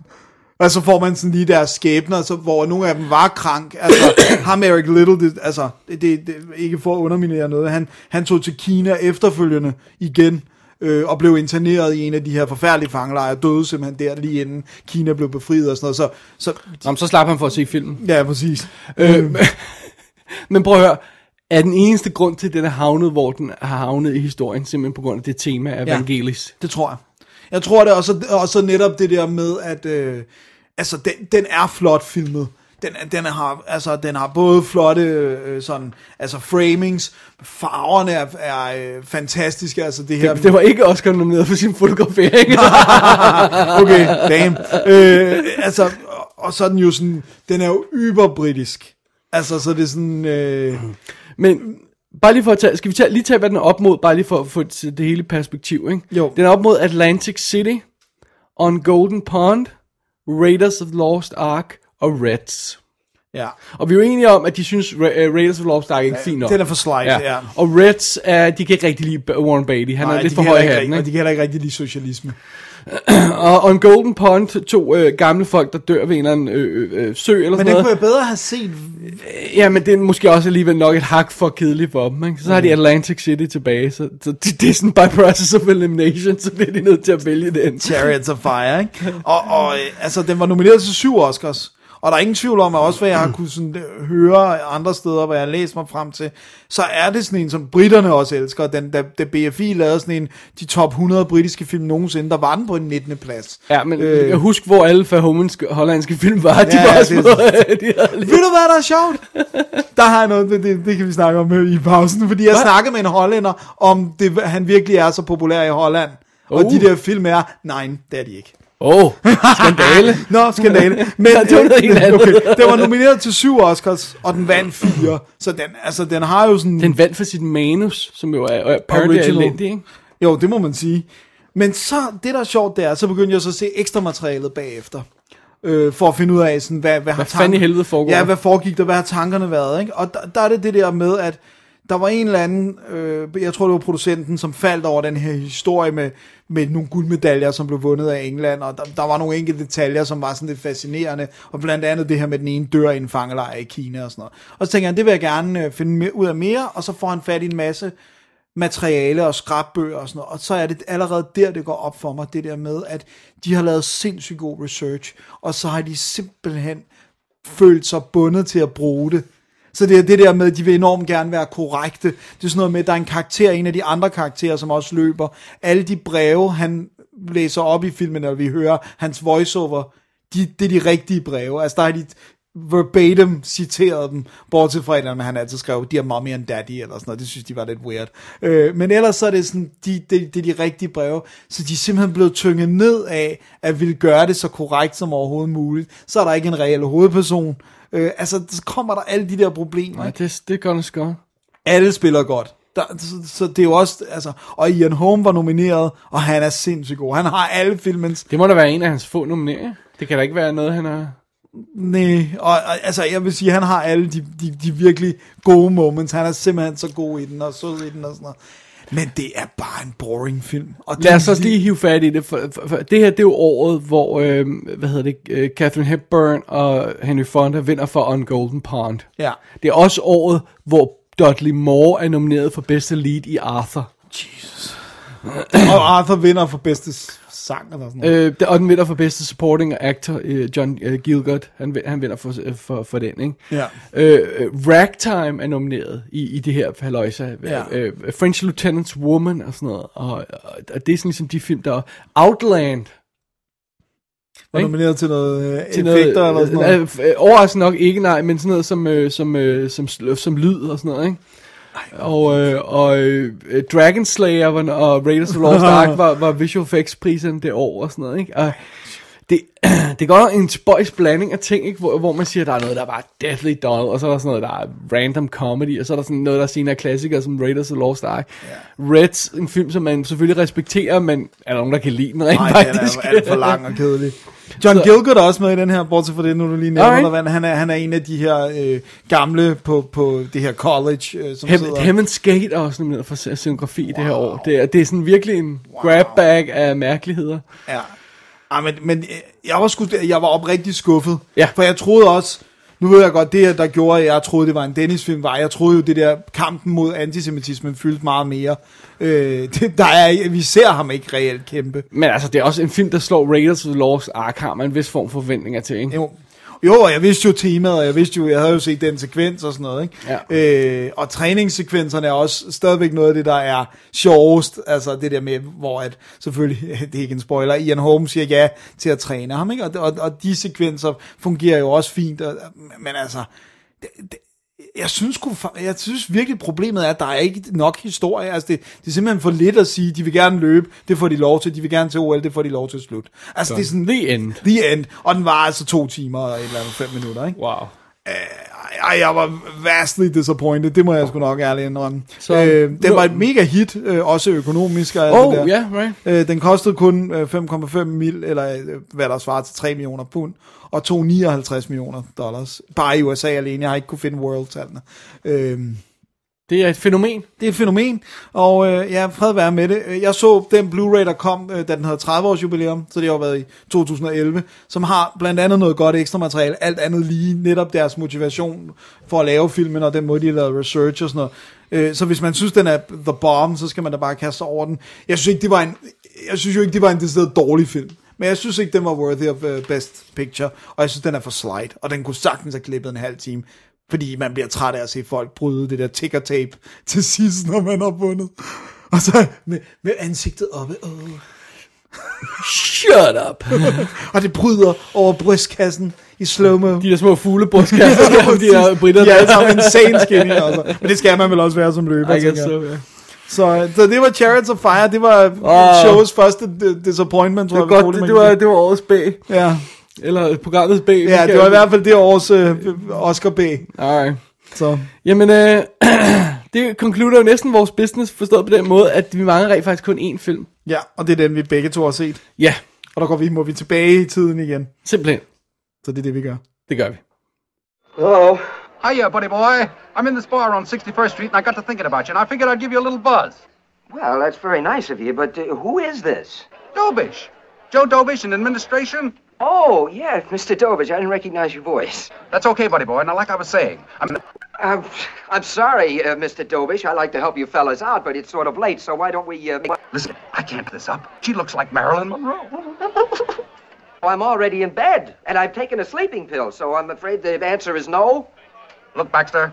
Og så får man sådan lige deres skæbner, så, hvor nogle af dem var krank. Altså, ham Eric Little, det, altså, det, det, det, ikke for at underminere noget, han, han tog til Kina efterfølgende igen, øh, og blev interneret i en af de her forfærdelige fangelejre, døde simpelthen der lige inden Kina blev befriet og sådan noget. Så, så Nå, så slap han for at se filmen. ja, præcis. Øh, men prøv at høre, er den eneste grund til, at den er havnet, hvor den har havnet i historien, simpelthen på grund af det tema af Ja. Vangelis? Det tror jeg. Jeg tror det, og så, og så netop det der med, at øh, altså, den, den er flot filmet. Den, den, har, altså, den har både flotte øh, sådan, altså framings, farverne er, er øh, fantastiske, altså det her... Det, det var ikke Oscar nomineret for sin fotografering. okay, damn. Øh, altså, og, og så er den jo sådan, den er jo yberbritisk. Altså, så det er sådan... Øh, Men bare lige for at tage, skal vi tage, lige tage, hvad den er op mod, bare lige for at få det hele perspektiv, ikke? Jo. Den er op mod Atlantic City, On Golden Pond, Raiders of the Lost Ark og Reds. ja. Og vi er jo enige om, at de synes, Ra- uh, Raiders of the Lost Ark ikke er fint nok. Den er for slight, ja. Og Reds, er, de kan ikke rigtig lide Warren Beatty. Han Nej, er lidt for høj i ikke, hatten, og de kan heller ikke rigtig lide socialisme. Og On Golden Pond, to øh, gamle folk, der dør ved en eller anden øh, øh, øh, sø eller Men sådan noget. kunne jeg bedre have set Ja, men det er måske også alligevel nok et hak for kedeligt for dem. Ikke? Så har de Atlantic City tilbage, så, så det, det er sådan by process of elimination, så bliver de nødt til at vælge den. Chariots of Fire, ikke? Og, og øh, altså, den var nomineret til syv Oscars. Og der er ingen tvivl om, at også hvad jeg har kunne sådan, øh, høre andre steder, hvad jeg har læst mig frem til, så er det sådan en, som britterne også elsker. Den, da, da BFI lavede sådan en, de top 100 britiske film nogensinde, der var den på en 19. plads. Ja, men Øh. jeg husker, hvor alle forhomenske hollandske film var. De Ja, var også det på, de Ved du, hvad der er sjovt? Der har jeg noget, det, det, det kan vi snakke om øh, i pausen, fordi jeg snakkede med en hollænder, om det, han virkelig er så populær i Holland. Og Oh. de der film er, nej, det er de ikke. Åh, oh, skandale. Nå, skandale. Men det var noget okay, den var nomineret til syv Oscars, og den vandt fire. Så den, altså, den har jo sådan... Den vandt for sit manus, som jo er, parody Original. elendig, ikke? Jo, det må man sige. Men så, det der er sjovt, det er, så begyndte jeg så at se ekstra materialet bagefter. Øh, for at finde ud af, sådan, hvad, hvad, har fanden i helvede foregår Ja, hvad foregik der? Hvad har tankerne været? Ikke? Og der, der er det det der med, at der var en eller anden, øh, jeg tror det var producenten, som faldt over den her historie med, med nogle guldmedaljer, som blev vundet af England, og der, der var nogle enkelte detaljer, som var sådan lidt fascinerende, og blandt andet det her med den ene dør i en fangelejr i Kina og sådan noget. Og så tænker han, det vil jeg gerne øh, finde ud af mere, og så får han fat i en masse materiale og skrabbøger og sådan noget, og så er det allerede der, det går op for mig, det der med, at de har lavet sindssygt god research, og så har de simpelthen følt sig bundet til at bruge det. Så det er det der med, at de vil enormt gerne være korrekte. Det er sådan noget med, at der er en karakter, en af de andre karakterer, som også løber. Alle de breve, han læser op i filmen, eller vi hører hans voiceover, de, det er de rigtige breve. Altså der er de verbatim citeret dem, bortset fra et eller andet, han altid skrev, dear mommy and daddy, eller sådan noget, det synes de var lidt weird. Øh, men ellers så er det sådan, de, de, det er de rigtige breve, så de er simpelthen blevet tynget ned af, at ville gøre det så korrekt som overhovedet muligt. Så er der ikke en reel hovedperson. Øh, altså, så kommer der alle de der problemer. Nej, Ikke? det, det gør det godt. Alle spiller godt. Der, så, så det er jo også, altså, og Ian Holm var nomineret, og han er sindssygt god. Han har alle filmens Det må da være en af hans få nomineringer. Det kan da ikke være noget, han har... Nej, og, og altså jeg vil sige, han har alle de, de, de virkelig gode moments. Han er simpelthen så god i den, og sød i den og sådan noget. Men det er bare en boring film. Og Lad os også lige hive fat i det, for, for, for det her det er jo året, hvor, øh, hvad hedder det, øh, Catherine Hepburn og Henry Fonda vinder for On Golden Pond. Ja. Det er også året, hvor Dudley Moore er nomineret for bedste lead i Arthur. Og Arthur vinder for bedste sang eller sådan noget. Øh, og den vinder for bedste supporting actor, øh, John øh, Gielgud, han, han vinder for, øh, for, for den, ikke? Ja. Øh, øh, Ragtime er nomineret i, i det her halløjsa. Ja. Øh, French Lieutenant's Woman og sådan noget. Og, og, og det er sådan ligesom de film, der... Outland Var nomineret til noget til effekter noget, eller sådan noget. Øh, overraskende nok ikke, nej, men sådan noget som, øh, som, øh, som, som, som lyd og sådan noget, ikke? Og, øh, og øh, Dragon Slayer og Raiders of the Lost Ark var, var visual effects prisen det år og sådan noget, ikke? Og det, det går en spøjs blanding af ting, ikke? Hvor, hvor man siger, der er noget, der er bare deathly dull, og så er der sådan noget, der er random comedy, og så er der sådan noget, der senere er klassikere, som Raiders of Lost Ark. Yeah. Reds, en film, som man selvfølgelig respekterer, men er der nogen, der kan lide den rent Nej, den faktisk? er alt for lang og kedelig. John Så- Gielgud er også med i den her, bortset fra det, nu du lige nævner der, Van. han, er, han er en af de her øh, gamle på, på det her college, øh, som Heaven, sidder... Heaven's Gate er også nomineret for scenografi wow. det her år. Det er, det er sådan virkelig en wow. grab bag af mærkeligheder. Ja. Ah, men, men øh, jeg var, sgu, jeg var oprigtig skuffet. Ja. For jeg troede også, nu ved jeg godt, det der gjorde, at jeg troede, det var en Dennis-film, var, jeg troede jo, det der kampen mod antisemitismen fyldte meget mere. Øh, det, der er, vi ser ham ikke reelt kæmpe. Men altså, det er også en film, der slår Raiders of the Lost Ark, har man en vis form for forventninger til, ikke? Jo. Jo, og jeg vidste jo temaet, og jeg vidste jo, jeg havde jo set den sekvens og sådan noget, ikke? Ja. Øh, og træningssekvenserne er også stadigvæk noget af det, der er sjovest, altså det der med, hvor at, selvfølgelig, det er ikke en spoiler, Ian Holmes siger ja til at træne ham, ikke? Og, og, og de sekvenser fungerer jo også fint, og, men altså, det, det, jeg synes, jeg synes virkelig, problemet er, at der er ikke nok historie. Altså, det, det er simpelthen for lidt at sige, de vil gerne løbe, det får de lov til, de vil gerne til OL, det får de lov til at slutte. Altså, det er sådan, The end. The end. Og den var altså to timer og et eller andet fem minutter, ikke? Wow. Ej, jeg var vastly disappointed, det må jeg sgu nok ærligt indrømme. Så- øh, den var et mega hit, øh, også økonomisk og alt Oh, det der. ja, right. Øh, den kostede kun øh, 5,5 mil, eller øh, hvad der svarer til 3 millioner pund, og tog 59 millioner dollars. Bare i USA alene, jeg har ikke kunne finde world-tallene. Øh, det er et fænomen. det er et fænomen, og øh, ja, fred være med det. Øh, jeg så den Blu-ray, der kom, øh, da den havde 30 års jubilæum, så det har været i 2011, som har blandt andet noget godt ekstra materiale, alt andet lige, netop deres motivation for at lave filmen, og den måde, de har lavet research og sådan noget. Øh, så hvis man synes, den er the bomb, så skal man da bare kaste sig over den. Jeg synes ikke, det var en, jeg synes jo ikke, det var en decideret dårlig film. Men jeg synes ikke, den var worthy of uh, best picture, og jeg synes, den er for slight, og den kunne sagtens have klippet en halv time, fordi man bliver træt af at se folk bryde det der ticker tape til sidst, når man har vundet. Og så med, med ansigtet oppe. Oh. Shut up. Og det bryder over brystkassen i slow-mo. De der små fuglebrystkasser, der, de der britter de er alle sammen insane skinny, altså. Men det skal man vel også være som løber, I guess so, ja. Så, så det var Chariots of Fire, det var Åh. shows første di- disappointment, tror Det var jeg, godt, det, det, var, det var årets B. Ja, Eller programmets B. ja, det var i hvert fald det års øh, Oscar B. Alright. Så. Jamen, øh, det konkluderer jo næsten vores business, forstået på den måde, at vi mangler rent faktisk kun én film. Ja, og det er den, vi begge to har set. Ja, Og der går vi, må vi tilbage i tiden igen. simpelthen. Så det er det, vi gør. Det gør vi. Hello. Hiya, buddy boy. I'm in this bar on 61st Street, and I got to thinking about you, and I figured I'd give you a little buzz. Well, that's very nice of you, but uh, who is this? Dobish. Joe Dobish in administration? Oh, yeah, Mr. Dobridge. I didn't recognize your voice. That's okay, buddy boy. Now, like I was saying, I'm. Uh, I'm sorry, uh, Mr. Dobish. I like to help you fellas out, but it's sort of late, so why don't we... Uh, make... Listen, I can't put this up. She looks like Marilyn Monroe. I'm already in bed, and I've taken a sleeping pill, so I'm afraid the answer is no. Look, Baxter,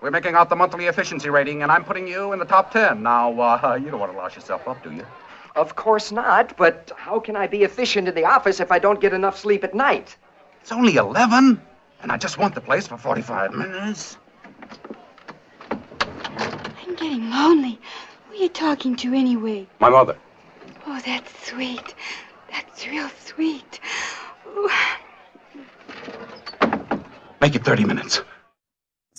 we're making out the monthly efficiency rating, and I'm putting you in the top 10. Now, uh, you don't want to louse yourself up, do you? Of course not, but how can I be efficient in the office if I don't get enough sleep at night? It's only 11, and I just want the place for 45 minutes. I'm getting lonely. Who are you talking to anyway? My mother. Oh, that's sweet. That's real sweet. Ooh. Make it 30 minutes.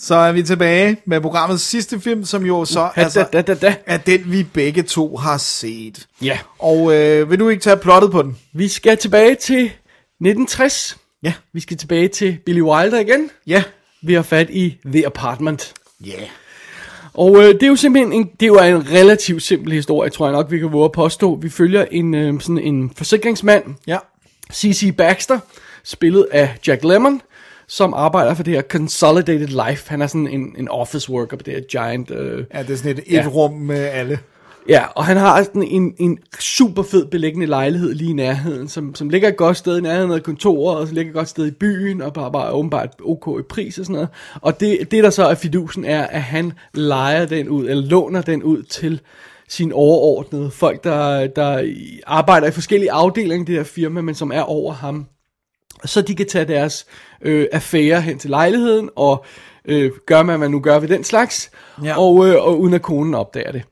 Så er vi tilbage med programmets sidste film, som jo så Da, altså, da, da, da. er den, vi begge to har set. Ja. Og øh, vil du ikke tage plottet på den? Vi skal tilbage til 1960. Ja. Vi skal tilbage til Billy Wilder igen. Ja. Vi har fat i The Apartment. Ja. Yeah. Og øh, det er jo simpelthen en, det er jo en relativt simpel historie, tror jeg nok, vi kan våge at påstå. Vi følger en, øh, sådan en forsikringsmand, Ja. C.C. Baxter, spillet af Jack Lemmon, som arbejder for det her Consolidated Life. Han er sådan en, en office worker på det her giant... Øh, Ja, det er sådan et, et Ja. rum med alle. Ja, og han har sådan en, en super fed beliggende lejlighed lige i nærheden, som, som ligger et godt sted i nærheden af kontoret, og så ligger et godt sted i byen, og bare, bare åbenbart ok i pris og sådan noget. Og det, det der så er fidusen er, at han lejer den ud, eller låner den ud til sin overordnede folk, der, der arbejder i forskellige afdelinger i det her firma, men som er over ham så de kan tage deres øh, affære hen til lejligheden og øh, gøre, hvad man nu gør ved den slags, Ja. og, øh, og uden at konen opdager det.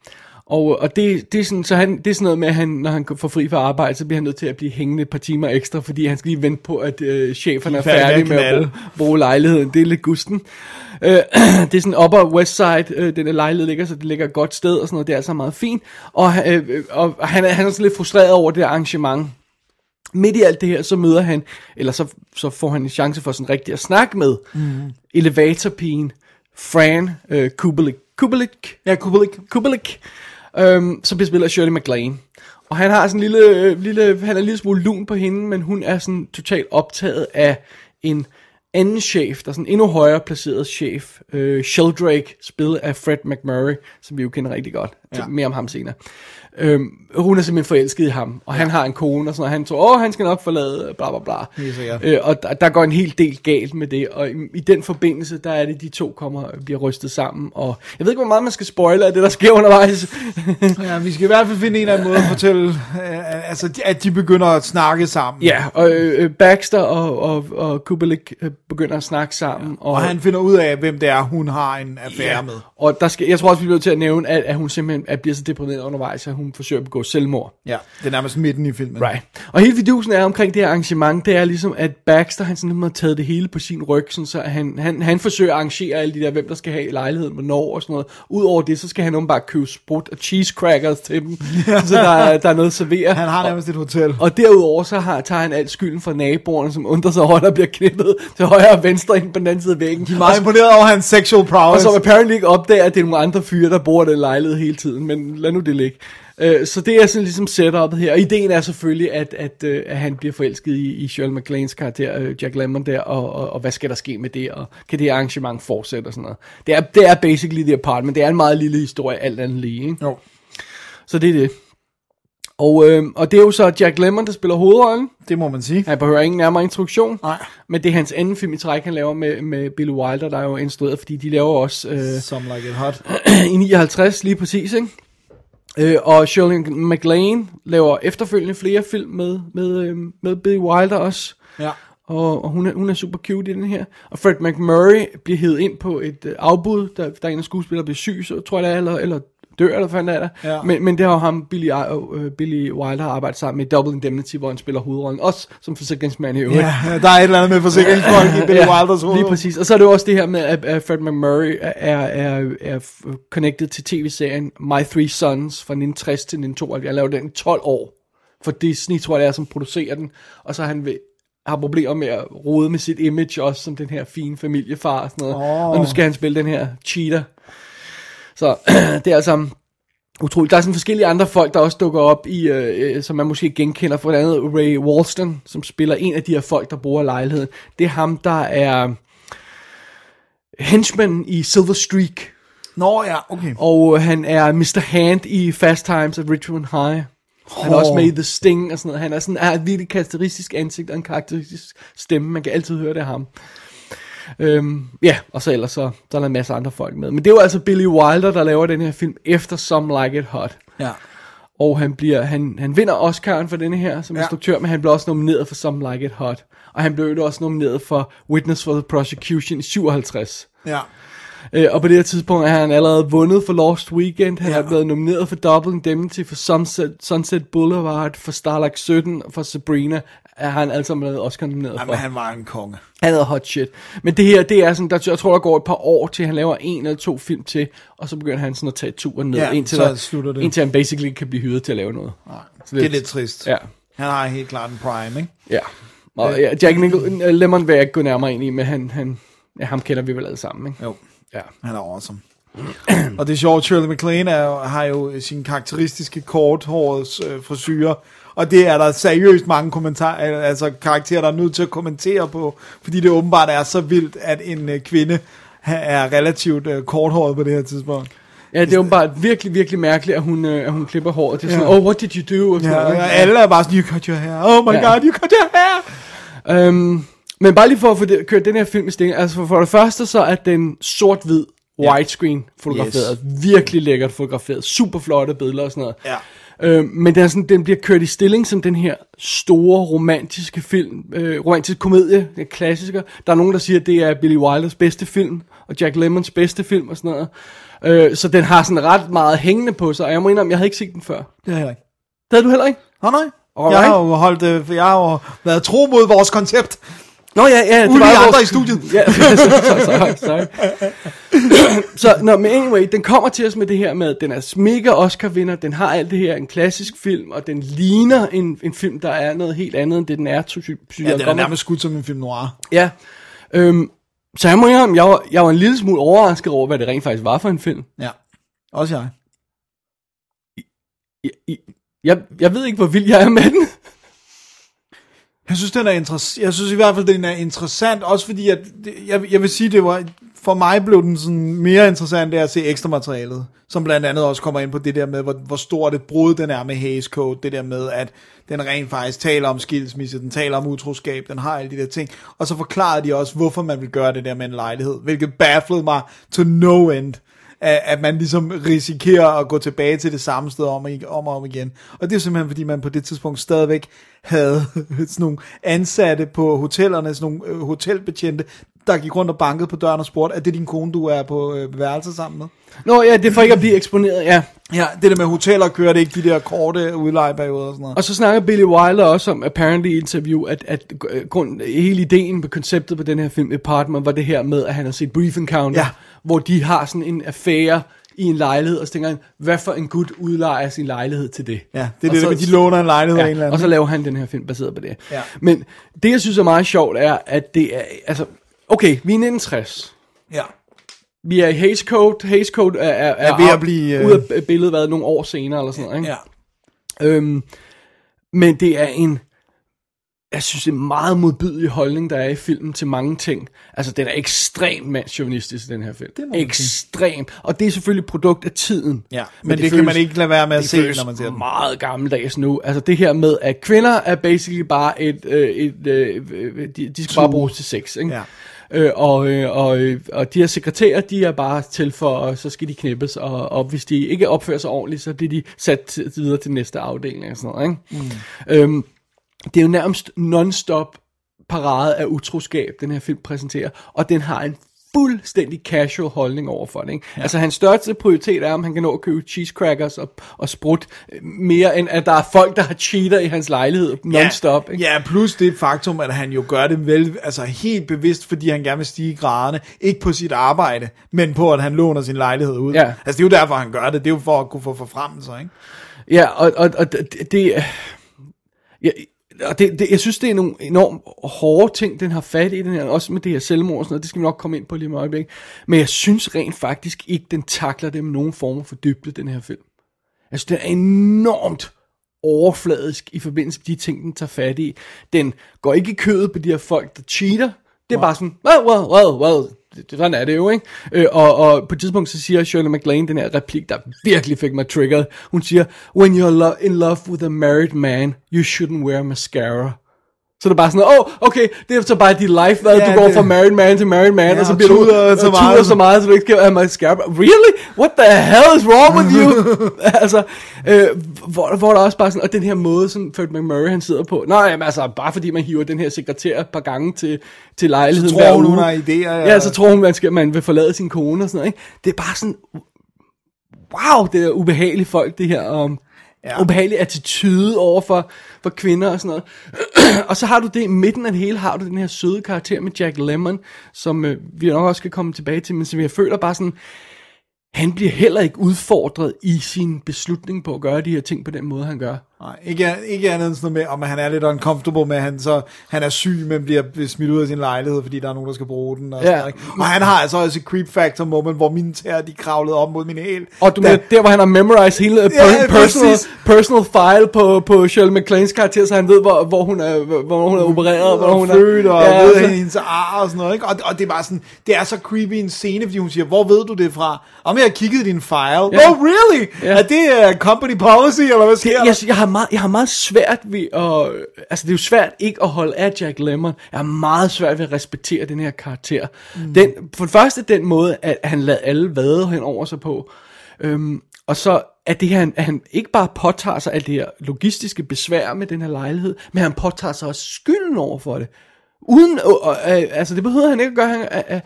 Og, og det, det, er sådan, så han, det er sådan noget med, at han, når han får fri fra arbejde, så bliver han nødt til at blive hængende et par timer ekstra, fordi han skal lige vente på, at øh, cheferne er færdige med at bruge, bruge lejligheden. Det er lidt gusten. Øh, det er sådan Upper West Side, øh, den der lejlighed ligger, så det ligger et godt sted og sådan noget. Det er altså meget fint. Og, øh, og han, er, han er sådan lidt frustreret over det arrangement. Midt i alt det her, så møder han, eller så, så får han en chance for sådan rigtig at snakke med mm. elevatorpigen Fran øh, Kubelik. Kubelik? Ja, Kubelik. Kubelik, øhm, som bliver spillet af Shirley MacLaine. Og han har sådan en lille, øh, lille, han er en lille smule lun på hende, men hun er sådan totalt optaget af en anden chef, der er sådan en endnu højere placeret chef, øh, Sheldrake, spillet af Fred McMurray, som vi jo kender rigtig godt. Ja. Mere om ham senere. Øhm, hun er simpelthen forelsket i ham, og ja. han har en kone og sådan noget. Han tror, åh, han skal nok forlade, bla bla bla. Sikkert. Øh, og der, der går en hel del galt med det, og i, i den forbindelse, der er det, de to kommer bliver rystet sammen, og jeg ved ikke, hvor meget man skal spoile af det, der sker undervejs. Ja, vi skal i hvert fald finde en eller anden måde at fortælle, øh, altså, at de begynder at snakke sammen. ja, og øh, Baxter og, og, og Kubelik øh, begynder at snakke sammen, og, Og han finder ud af, hvem det er, hun har en affære Ja, med. og der skal, jeg tror også, vi bliver til at nævne, at, at hun simpelthen at bliver så deprimeret undervejs, at hun forsøger at begå selvmord. Ja, det er nærmest midten i filmen. Right. Og hele vidusen er omkring det her arrangement, det er ligesom, at Baxter, han sådan har taget det hele på sin ryg, sådan, så han, han, han forsøger at arrangere alle de der, hvem der skal have lejligheden, hvornår og sådan noget. Udover det, så skal han bare købe sprut og cheese crackers til dem, så der, er- der er noget at servere. Han har nærmest et hotel. Og derudover så har, tager han alt skylden fra naboerne, som undrer sig over, at der bliver knippet til højre og venstre ind på den anden side af væggen. De er meget imponeret over hans sexual Og prowess. som apparently ikke opdager, at det er nogle andre fyre, der bor i den lejlighed hele tiden, men lad nu det ligge. Øh, Så det er sådan ligesom setup'et her, og ideen er selvfølgelig, at, at, øh, at han bliver forelsket i, i Shirley MacLaines karakter, øh, Jack Lemmon der, og, og, og hvad skal der ske med det, og kan det arrangement fortsætte og sådan noget. Det er, det er basically The Apartment, det er en meget lille historie, alt andet lige, ikke? Jo. Så det er det. Og, øh, og det er jo så Jack Lemmon, der spiller hovedrollen. Det må man sige. Han behøver ingen nærmere introduktion. Nej. Men det er hans anden film i træk, han laver med, med Billy Wilder, der er jo instrueret, fordi de laver også øh, Some like it hot. i 59 lige præcis, ikke? Øh, og Shirley MacLaine laver efterfølgende flere film med, med, øh, med Billy Wilder også. Ja. Og, og hun, er, hun er super cute i den her. Og Fred McMurray bliver hævet ind på et øh, afbud, der, der er en af skuespillere, bliver syg, så tror jeg det er, eller, eller dør, eller hvad fanden er der. Ja. Men, men det har jo ham, Billy, øh, Billy Wilder, har arbejdet sammen med Double Indemnity, hvor han spiller hovedrollen, også som forsikringsmand i øvrigt. Ja, der er et eller andet med forsikringsfolk i Billy Wilders hoved. Lige præcis. Og så er det jo også det her med, at, Fred McMurray er, er, er connected til tv-serien My Three Sons fra 1960 til 1972. Jeg lavede den i 12 år for Disney, tror jeg det er, som producerer den. Og så han vil, har problemer med at rode med sit image også, som den her fine familiefar og sådan noget. Åh. Og nu skal han spille den her cheater. Så det er altså utroligt. Der er sådan forskellige andre folk, der også dukker op i, øh, øh, som man måske genkender, for andet Ray Walston, som spiller en af de her folk, der bor i lejligheden. Det er ham, der er henchman i Silver Streak, Nå ja, okay. og øh, han er Mr. Hand i Fast Times at Richmond High. Han er også med i The Sting og sådan noget. Han er sådan er et virkelig karakteristisk ansigt og en karakteristisk stemme. Man kan altid høre det af ham. Øhm, ja, og så ellers så, så er der en masse andre folk med. Men det er jo altså Billy Wilder, der laver den her film efter Some Like It Hot. Ja. Og han, bliver, han, han vinder Oscar'en for denne her som Ja. instruktør, men han blev også nomineret for Some Like It Hot. Og han blev jo også nomineret for Witness for the Prosecution i 57. Ja. Øh, og på det her tidspunkt er han allerede vundet for Lost Weekend. Han Ja. er blevet nomineret for Double Indemnity, for Sunset, Sunset Boulevard, for Starlight 17, og for Sabrina. Er han altså blevet Oscar nomineret for. Jamen, han var en konge. Han er hot shit. Men det her, det er sådan, der, jeg tror, der går et par år til, han laver en eller to film til, og så begynder han sådan at tage turen ned, Ja, indtil, så der, det. indtil han basically kan blive hyret til at lave noget. Så Det er lidt trist. Ja, Han har helt klart en prime, ikke? ja. Og ja, Jack Nicholson, Lemon vil jeg ikke gå nærmere ind i, men han, han, ja, ham kender vi vel alle sammen, ikke? Jo. Ja. Han er awesome. og det er sjovt, Shirley MacLaine er, har jo sin karakteristiske korthårets øh, frisyrer, og det er der seriøst mange kommentarer, altså karakterer, der er nødt til at kommentere på, fordi det åbenbart er så vildt, at en øh, kvinde er relativt øh, korthåret på det her tidspunkt. Ja, det er jo bare virkelig, virkelig mærkeligt, at hun, øh, at hun klipper håret. Det er sådan, Ja. oh, what did you do? Og sådan Ja, noget, og ikke? alle er bare sådan, you cut your hair, oh my Ja. god, you cut your hair! Øhm, men bare lige for at få det, kørt den her film i sting, altså for, for det første så er den sort-hvid widescreen fotograferet, yes. virkelig lækkert fotograferet, super flotte billeder og sådan noget. Ja. Øh, men den, er sådan, den bliver kørt i stilling som den her store romantiske film, øh, romantisk komedie, er klassiker. Der er nogen, der siger, at det er Billy Wilders bedste film, og Jack Lemmons bedste film og sådan noget. Øh, så den har sådan ret meget hængende på sig, og jeg må indrømme, jeg havde ikke set den før. Det er jeg ikke. Det havde du heller ikke? Nej, Alright. jeg har jo holdt, øh, jeg har jo været tro mod vores koncept. Nå ja, ja. Uden de andre i studiet. Ja, sorry, sorry, sorry. så, no, men anyway, den kommer til os med det her med, at den er mega Oscar-vinder, den har alt det her, en klassisk film, og den ligner en, en film, der er noget helt andet, end det den er, synes synes Ja, jeg. den er nærmest skudt som en film noir. Ja. Øhm, så jeg må indrømme, jeg var, jeg var en lille smule overrasket over, hvad det rent faktisk var for en film. Ja, også jeg. I, Jeg, jeg ved ikke, hvor vild jeg er med den. Jeg synes, den er interessant. Jeg synes i hvert fald, den er interessant, også fordi, at jeg, jeg vil sige, det var, for mig blev den sådan mere interessant af at se ekstra materialet, som blandt andet også kommer ind på det der med, hvor, hvor stort et brud den er med Hays Code, det der med, at den rent faktisk taler om skilsmisse, den taler om utroskab, den har alle de der ting, og så forklarede de også, hvorfor man vil gøre det der med en lejlighed, hvilket bafflede mig to no end at, at man ligesom risikerer at gå tilbage til det samme sted om og, om og om igen. Og det er simpelthen, fordi man på det tidspunkt stadigvæk havde sådan nogle ansatte på hotellerne, sådan nogle øh, hotelbetjente, der gik rundt og bankede på døren og spurgte, er det din kone, du er på øh, værelse sammen med? Nå ja, det er for ikke at blive eksponeret, ja. Ja, det der med hoteller kører det ikke de der korte udlejeperioder og sådan noget. Og så snakker Billy Wilder også om, apparently i interview, at, at øh, grund, hele ideen med konceptet på den her film, Apartment, var det her med, at han har set Brief Encounter, Ja. hvor de har sådan en affære i en lejlighed, og så tænker han, hvad for en gut udlejer sin lejlighed til det? Ja, det er Og det så- med, de låner en lejlighed af en eller Ja, anden. og så laver han den her film baseret på det. Ja. Men det, jeg synes er meget sjovt, er, at det er, altså, okay, vi er i 1960. Ja. Vi er i Hays Code. Hays Code er, er, Er ved at blive, øh, ud af billedet været nogle år senere, eller sådan noget, ikke? Ja. Øhm, men det er en, jeg synes, det er en meget modbydelig holdning, der er i filmen til mange ting. Altså, den er ekstremt mandsjovinistisk, den her film. Det. Ekstremt. Og det er selvfølgelig et produkt af tiden. Ja, men det kan man ikke lade være med at det se, føles når man ser den. meget gammeldags nu. Altså det her med, at kvinder er basically bare et, øh, et øh, de, de skal bare bruges til sex, ikke? Ja. Øh, og, øh, og, øh, og de her sekretærer, de er bare til for, og så skal de knippes, og, og hvis de ikke opfører sig ordentligt, så bliver de sat videre til næste afdeling og sådan noget, ikke? Mm. Øhm, det er jo nærmest non-stop parade af utroskab, den her film præsenterer, og den har en fuldstændig casual holdning over for det. Ikke? Ja. Altså hans største prioritet er, om han kan nå at købe cheese crackers og, og sprut, mere end at der er folk, der har cheater i hans lejlighed non-stop. Ikke? Ja, plus det faktum, at han jo gør det vel, altså helt bevidst, fordi han gerne vil stige i graderne, ikke på sit arbejde, men på, at han låner sin lejlighed ud. Ja. Altså det er jo derfor, han gør det, det er jo for at kunne få forfremmelser, ikke? Ja, og, og, og det, det, ja, og det, det, jeg synes, det er nogle enormt hårde ting, den har fat i, den her, også med det her selvmord og sådan noget, det skal vi nok komme ind på lige om øjeblik. Men jeg synes rent faktisk ikke, den takler det med nogen form for dybde, den her film. Altså, den er enormt overfladisk i forbindelse med de ting, den tager fat i. Den går ikke i kødet på de her folk, der cheater. Det er bare sådan, well, well, well, det- sådan er det jo, ikke? Øh, og, og på et tidspunkt så siger Shirley MacLaine den her replik, der virkelig fik mig triggeret. Hun siger, when you're lo- in love with a married man, you shouldn't wear mascara. Så det er bare sådan, åh, oh, okay, det er så bare dit life, hvad? Ja, du går det- fra married man til married man, Ja, og så og bliver du tuder og så tuder meget. så meget, så du ikke skal have mascara. Really? What the hell is wrong with you? altså, øh, hvor, hvor der også bare sådan, og den her måde, som Fred McMurray han sidder på, nej, jamen, altså, bare fordi man hiver den her sekretær et par gange til, til lejligheden Så tror hun, hun har idéer, ja. Ja, så tror hun, man, skal, man vil forlade sin kone og sådan noget, ikke? Det er bare sådan, wow, det er ubehagelige folk, det her, um, Ja. ubehagelig attitude over for, for kvinder og sådan noget. og så har du det, i midten af det hele har du den her søde karakter med Jack Lemmon, som øh, vi nok også skal komme tilbage til, men som jeg føler bare sådan, han bliver heller ikke udfordret i sin beslutning på at gøre de her ting på den måde, han gør. Nej, ikke, ikke andet end sådan noget med, om han er lidt uncomfortable med, at han, så, han er syg, men bliver smidt ud af sin lejlighed, fordi der er nogen, der skal bruge den. Og, Ja. sådan, ikke? og han har altså også et creep factor moment, hvor mine tæer, de kravlede op mod min hæl. Og du Da- mener, der hvor han har memorized hele per, Ja, personal, præcis. personal file på, på Shirley MacLaines karakter, så han ved, hvor, hvor, hun, er, hvor hun er opereret, hvor hun og født, og ja, ja, ved så- hendes ar og sådan noget, ikke? Og, og det er bare sådan, det er så creepy en scene, fordi hun siger, hvor ved du det fra? Om jeg har kigget i din file. Ja. Oh, really? Ja. Er det uh, company policy, eller hvad sker der? jeg, jeg, har meget, jeg har meget svært ved at... Altså, det er jo svært ikke at holde af Jack Lemmon. Jeg har meget svært ved at respektere den her karakter. Mm. Den, for det første den måde, at han lader alle vade hen over sig på. Øhm, og så at det her, at han ikke bare påtager sig alt det her logistiske besvær med den her lejlighed, men han påtager sig også skylden over for det. Uden, øh, øh, altså det behøver han ikke at gøre. Han, øh,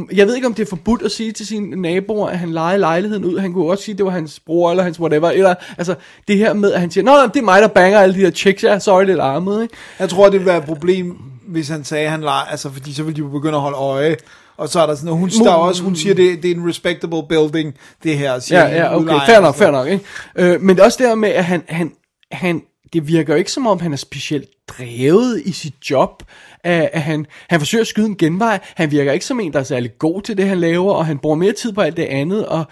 øh, jeg ved ikke, om det er forbudt at sige til sine naboer, at han leger lejligheden ud. Han kunne også sige, at det var hans bror eller hans whatever. Eller, altså det her med, at han siger, Nå, det er mig, der banger alle de her chicks. Jeg er sorry, det larmet, ikke? Jeg tror, det ville være et problem, hvis han sagde, at han leger, altså fordi så ville de jo begynde at holde øje. Og så er der sådan noget, hun, der er også, hun siger, det, det er en respectable building, det her. Siger Ja, ja, okay, fair nok, fair nok, ikke? Øh, men det er også der med, at han, han, han, det virker jo ikke som om, han er specielt drevet i sit job. At, at han, han forsøger at skyde en genvej. Han virker ikke som en, der er særlig god til det, han laver, og han bruger mere tid på alt det andet, og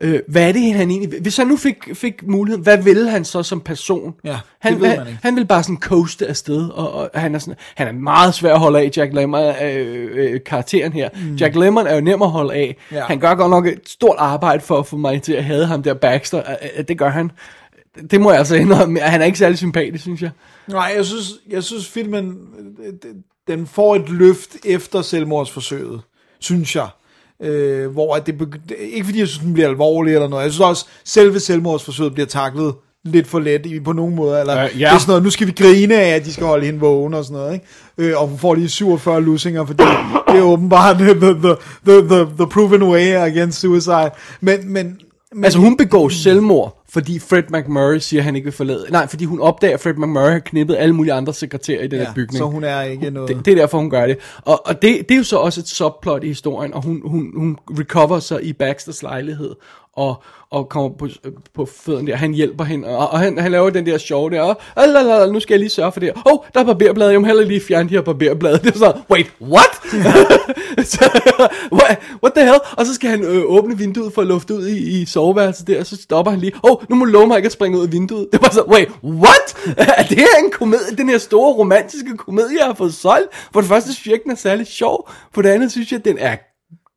Øh, hvad er det, han egentlig... Hvis han nu fik, fik muligheden, hvad ville han så som person? Ja, han, ved han, han vil bare sådan coaste afsted, og, og han, er sådan, han er meget svær at holde af, Jack Lemmon, øh, øh, karakteren her. Mm. Jack Lemmon er jo nem at holde af. Ja. Han gør godt nok et stort arbejde for at få mig til at hade ham der Baxter. Øh, øh, Det gør han. Det må jeg altså indrømme. Han er ikke særlig sympatisk, synes jeg. Nej, jeg synes, jeg synes filmen, den får et løft efter selvmordsforsøget, synes jeg. Øh, hvor at det, ikke fordi jeg synes, den bliver alvorlig eller noget. Jeg synes også, selve selvmordsforsøget bliver taklet lidt for let i, på nogen måde. Eller, Øh, ja. Det er sådan noget, nu skal vi grine af, at de skal holde hende vågen og sådan noget. Ikke? Øh, og hun får lige 47 lussinger, fordi det er åbenbart the, the, the, the, the proven way against suicide. Men, men, men Altså hun begår selvmord, fordi Fred McMurray siger, at han ikke vil forlade. Nej, fordi hun opdager, at Fred McMurray har knippet alle mulige andre sekretærer i den ja, her bygning. så hun er ikke noget... Det, det er derfor, hun gør det. Og, og det, det er jo så også et subplot i historien, og hun, hun, hun recover sig i Baxters lejlighed, og, og kommer på, på fødderne der. Han hjælper hende, og, og han, han laver den der show der, og alalala, nu skal jeg lige sørge for det her. Åh, oh, der er barberblade, jeg må heller lige fjerne de her barberblade. Det er så, wait, what? så, what? What the hell? Og så skal han øh, åbne vinduet for at lufte ud i, i soveværelset der, og så stopper han lige. Åh, oh, nu må du love mig ikke at springe ud af vinduet. Det var så, wait, what? er det her en komedie, den her store romantiske komedie, jeg har fået solgt? For det første synes jeg ikke, den er særlig sjov. For det andet synes jeg, at den er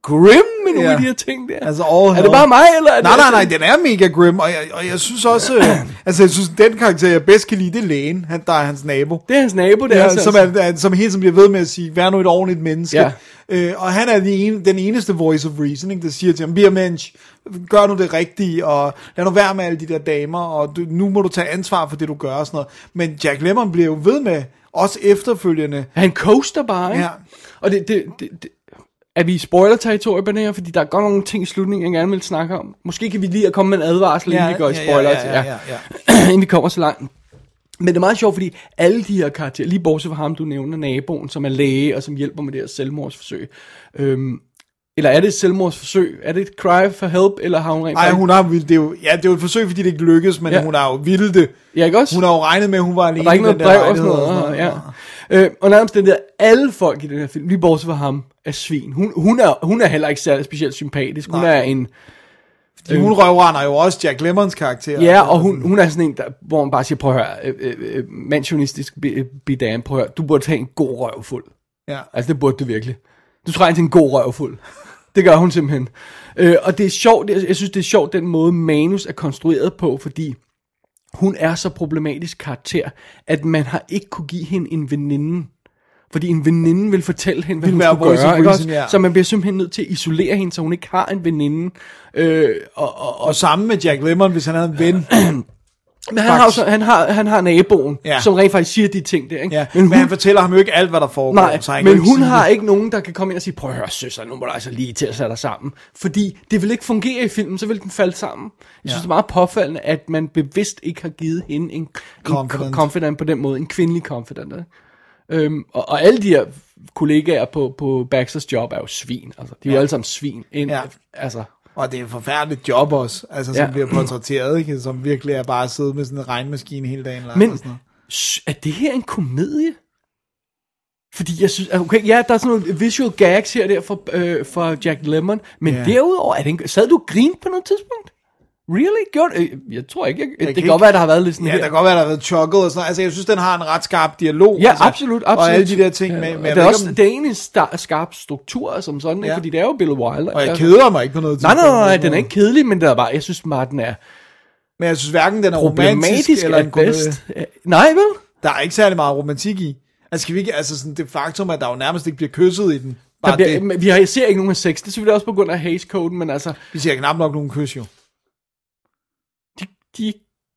grim nogle Ja. af de her ting der. Altså, er det bare mig, eller er Nej, det nej, nej, den er mega grim, og jeg, og jeg synes også, altså jeg synes, den karakter, jeg bedst kan lide, det er lægen, han, der er hans nabo. Det er hans nabo, det Ja, er altså. som, er, er, som hele tiden bliver ved med at sige, vær nu et ordentligt menneske. Ja. Øh, og han er den, ene, den eneste voice of reasoning, der siger til ham, a mensch, gør nu det rigtige, og lad nu være med alle de der damer, og du, nu må du tage ansvar for det, du gør, og sådan noget. Men Jack Lemmon bliver jo ved med, også efterfølgende, Han coaster bare, ikke? Ja. Og det, det, det, det er vi i spoiler-territoriet på det her? Fordi der er godt nogle ting i slutningen, jeg gerne vil snakke om. Måske kan vi lige at komme med en advarsel, inden Ja, vi går i ja, ja, spoiler. ja, ja, ja, inden vi kommer så langt. Men det er meget sjovt, fordi alle de her karakterer, lige bortset fra ham, du nævner, naboen, som er læge, og som hjælper med det her selvmordsforsøg. Øhm, eller er det et selvmordsforsøg? Er det et cry for help, eller har hun rent Nej, hun har det er jo, ja, det er jo et forsøg, fordi det ikke lykkedes, men Ja. ja. hun har jo vildt det. Ja, ikke også? Hun har jo regnet med, at hun var alene Og der er ikke noget brev og sådan noget. og ja. Øh, og nærmest den der, alle folk i den her film, lige bortset fra ham, er svin. Hun, hun, er, hun er heller ikke særlig specielt sympatisk. Hun Nej. er en... Fordi hun røvrender jo også Jack Lemmons karakter. Ja, og hun, hun er sådan en, der, hvor man bare siger, prøv at høre, øh, øh, øh, mansionistisk be- bidan, prøv at høre, du burde have en god røvfuld. Ja. Altså, det burde du virkelig. Du trænger til en god røvfuld. Det gør hun simpelthen. Øh, og det er sjovt, jeg, jeg synes, det er sjovt, den måde manus er konstrueret på, fordi hun er så problematisk karakter, at man har ikke kunne give hende en veninde. Fordi en veninde vil fortælle hende, hvad hun skulle gøre. Ikke reason, også? ja. Så man bliver simpelthen nødt til at isolere hende, så hun ikke har en veninde. Øh, og, og, og, Og sammen med Jack Lemmon, hvis han havde en ven. men han har, jo så, han, har, han har naboen, ja. Som rent faktisk siger de ting der. Ikke? Ja, men, men han fortæller ham jo ikke alt, hvad der foregår. Nej, så men hun har det. ikke nogen, der kan komme ind og sige, prøv at høre, søster, nu må du altså lige til at sætte dig sammen. Fordi det vil ikke fungere i filmen, så vil den falde sammen. Jeg synes, Ja. det er meget påfaldende, at man bevidst ikke har givet hende en, en Confident. confident. confident på den måde, en kvindelig confident. Ikke? Øhm, og, og alle de her kollegaer på, på Baxters job er jo svin. Altså, de er jo Ja. alle sammen svin. Ind, Ja. Altså, Og det er et forfærdeligt job også, altså, som Ja. bliver portrætteret, ikke? som virkelig er bare at sidde med sådan en regnmaskine hele dagen lang. Men og sådan noget. er det her en komedie? Fordi jeg synes, okay, ja, der er sådan nogle visual gags her der for, øh, for Jack Lemmon, men Ja. derudover, er det en, sad du og på noget tidspunkt? Really? Gjort? øh, Jeg tror ikke, jeg, Jeg det kan godt være, der har været lidt sådan Ja, her. der kan godt være, der har været chuckle og sådan noget. Altså, jeg synes, den har en ret skarp dialog. Ja, altså, absolut, absolut. Og alle de der ting med... med Ja, jeg det, er også, om- det er egentlig en star, skarp struktur som sådan? Ja. fordi det er jo Bill Wilder. Og jeg Altså- keder mig ikke på noget Nej, nej, tidspunkt. nej, nej, den er ikke kedelig, men det er bare, jeg synes bare, den er Men jeg synes hverken, den er romantisk eller en bedst. Ja, Nej, vel? Der er ikke særlig meget romantik i. Altså, skal vi ikke... Altså, sådan det faktum, at der jo nærmest ikke bliver kysset i den. Der Bare bliver, det. Vi har, ser ikke nogen sex, det er selvfølgelig også på grund af Hays-koden, men altså, Vi ser knap nok nogen kys, jo. De,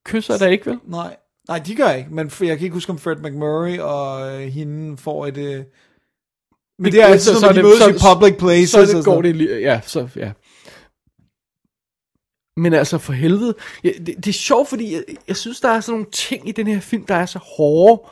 kysser da ikke, vel? Nej. Nej, de gør ikke. Men jeg kan ikke huske, om Fred McMurray og øh, hende får et... Øh... Men det er altid, når de mødes i public places. Så og det går det lige, ja, så, ja. Men altså, for helvede. Ja, det, det er sjovt, fordi jeg, jeg synes, der er sådan nogle ting i den her film, der er så hårde.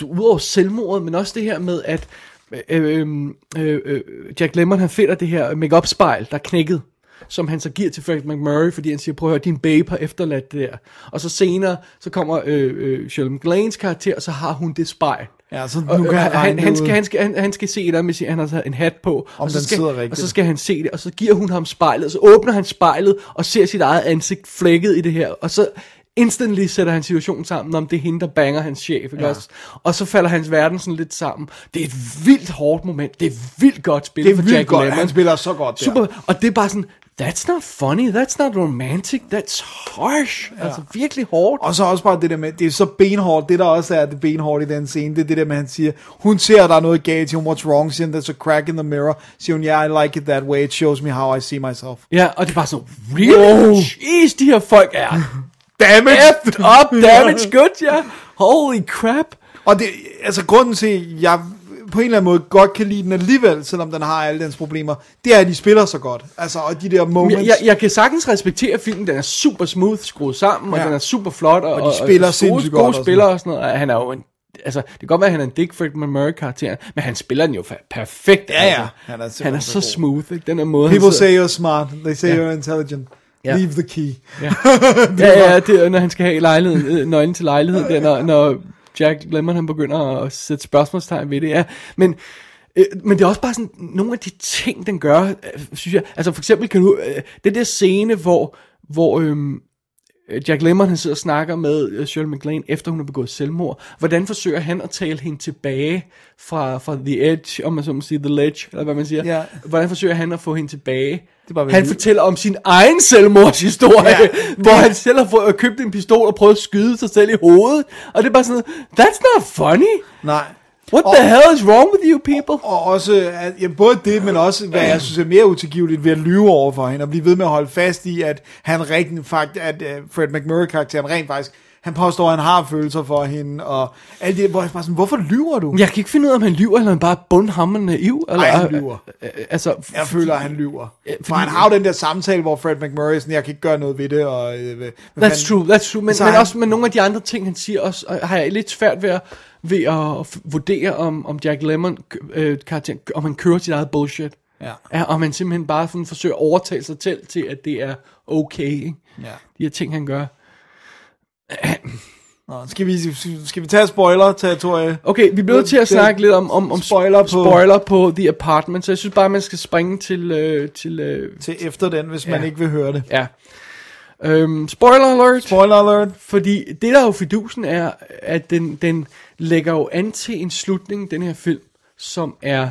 Du, udover selvmordet, men også det her med, at øh, øh, øh, øh, Jack Lemmon, han finder det her make-up spejl, der er knækket. Som han så giver til Frank McMurray, fordi han siger, prøv at høre, din babe har efterladt det der. Og så senere, så kommer øh, øh, Shirley MacLaines karakter, og så har hun det spejl. Ja, så Og, nu kan øh, han han, han, skal, han, skal, han, han skal se det, med sin, han har taget en hat på, Om og, så skal, og så skal han se det, og så giver hun ham spejlet, og så åbner han spejlet, og ser sit eget ansigt flækket i det her, og så instantly sætter han situationen sammen, om det er hende, der banger hans chef, ikke Ja. også? Og så falder hans verden sådan lidt sammen. Det er et vildt hårdt moment, det er vildt godt spil Det er for vildt Jack godt. Lemmon. Han spiller så godt der. Super, og det er bare sådan, that's not funny, that's not romantic, that's harsh. Ja. Altså virkelig hårdt. Og så også bare det der med, det er så benhårdt, det der også er det benhårdt i den scene, det er det der med, han siger, hun ser, at der er noget galt, hun, what's wrong, siger there's a crack in the mirror, siger hun, yeah, I like it that way, it shows me how I see myself. Ja, og det er bare sådan, really? Wow. Jeez, de her folk er Damage! effed up, damage good, ja. Holy crap. Og det, altså grunden til, jeg på en eller anden måde godt kan lide den alligevel, selvom den har alle dens problemer, det er, at de spiller så godt. Altså, og de der moments... Jeg, jeg, kan sagtens respektere filmen, den er super smooth skruet sammen, og Ja. den er super flot, og, Og de spiller gode, sindssygt gode godt og spillere og sådan noget. Og Han er jo en, altså, det kan godt være, at han er en Dick Fred McMurray karakter, men han spiller den jo perfekt. Ja, ja. Altså. Han er Han er så så smooth, ikke? Den er måde, People say you're smart, they say Ja. you're intelligent. Ja. Leave the key. Ja, ja, ja det er, når han skal have lejligheden, øh, nøglen til lejligheden, der, når, når Jack Lemmon han begynder at sætte spørgsmålstegn ved det. Ja. Men, øh, men det er også bare sådan, nogle af de ting, den gør, øh, synes jeg, altså for eksempel kan du, øh, det der scene, hvor, hvor øhm, øh, Jack Lemmon han sidder og snakker med øh, Shirley MacLaine, efter hun har begået selvmord. Hvordan forsøger han at tale hende tilbage fra, fra The Edge, om man så må sige, The Ledge, eller hvad man siger. Ja. Hvordan forsøger han at få hende tilbage? er bare han fortæller om sin egen selvmordshistorie, Ja, ja, hvor han selv har fået, købt en pistol og prøvet at skyde sig selv i hovedet. Og det er bare sådan, that's not funny. Nej. What Og- the hell is wrong with you people? Og også, at, ja, både det, men også, hvad jeg synes er mere utilgiveligt ved at lyve over for hende, og blive ved med at holde fast i, at han rigtig, fakt, at uh, Fred McMurray-karakteren rent faktisk, han påstår, at han har følelser for hende, og alt det, hvor jeg bare sådan, hvorfor lyver du? Jeg kan ikke finde ud af, om han lyver, eller han bare er bundhammerende naiv. Eller, Ej, han lyver. øh, øh, Altså, Jeg føler, at han lyver. fordi- For han har jo den der samtale, hvor Fred McMurray sådan, jeg kan ikke gøre noget ved det, og... Øh, That's fanden- true, that's true. Men, men han- også med nogle af de andre ting, han siger, også, har jeg lidt svært ved at, ved at vurdere, om, om Jack Lemmon, øh, karakteren, om han kører sit eget bullshit. Ja. Ja, om han simpelthen bare sådan forsøger at overtale sig selv til, at det er okay. Ikke? Ja. De her ting, han gør. Nå, skal, vi, skal vi tage spoiler-territorie? Okay, vi bliver nødt til at snakke lidt om, om, om spoiler på- spoiler på The Apartment, så jeg synes bare, man skal springe til... Øh, til, øh, Til efter den, hvis man Ja. ikke vil høre det. ja. Øhm, spoiler alert. Spoiler alert. Fordi det, der er jo fidusen, er, at den, den lægger jo an til en slutning, den her film, som er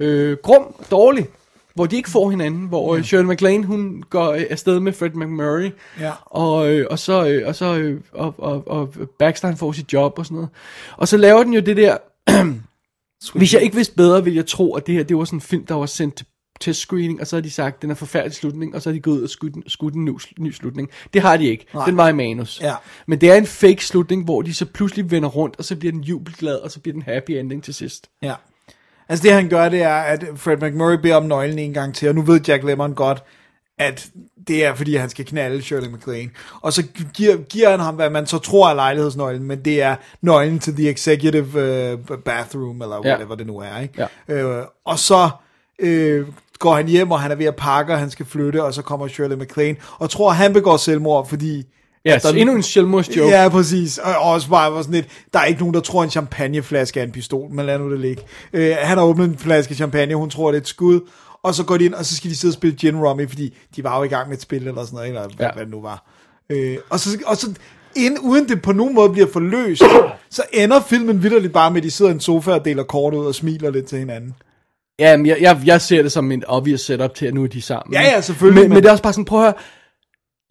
øh, grum, dårlig. Hvor de ikke får hinanden, hvor øh, Shirley MacLaine, hun går øh, afsted med Fred McMurray, Ja. og, øh, og så, øh, og, så øh, og, og, og Baxter han får sit job og sådan noget. Og så laver den jo det der, hvis jeg ikke vidste bedre, ville jeg tro, at det her, det var sådan en film, der var sendt til testscreening, og så har de sagt, den er forfærdelig slutning, og så har de gået ud og skudt, skudt en ny, ny slutning. Det har de ikke. Nej. Den var i manus. Ja. Men det er en fake slutning, hvor de så pludselig vender rundt, og så bliver den jubelglad, og så bliver den happy ending til sidst. Ja. Altså det han gør, det er, at Fred McMurray beder om nøglen en gang til, og nu ved Jack Lemmon godt, at det er fordi, han skal knalde Shirley MacLaine. Og så giver, giver han ham, hvad man så tror er lejlighedsnøglen, men det er nøglen til the executive uh, bathroom, eller Ja. whatever det nu er. Ikke? Ja. Øh, og så øh, går han hjem, og han er ved at pakke, og han skal flytte, og så kommer Shirley MacLaine, og tror, at han begår selvmord, fordi... Ja, så endnu en selvmordsjoke. Ja, præcis. Og også bare var sådan lidt, der er ikke nogen, der tror, en champagneflaske er en pistol, men lad nu det ligge. Øh, han har åbnet en flaske champagne, hun tror, det er et skud, og så går de ind, og så skal de sidde og spille gin rummy, fordi de var jo i gang med et spil eller sådan noget, eller Ja. hvad det nu var. Øh, og så, og så ind, uden det på nogen måde bliver forløst, så ender filmen vidderligt bare med, at de sidder i en sofa og deler kort ud og smiler lidt til hinanden. Ja, men jeg, jeg, jeg ser det som en obvious setup til, at nu er de sammen. Ja, ja, selvfølgelig, Men, men, men- det er også bare sådan, prøv at høre,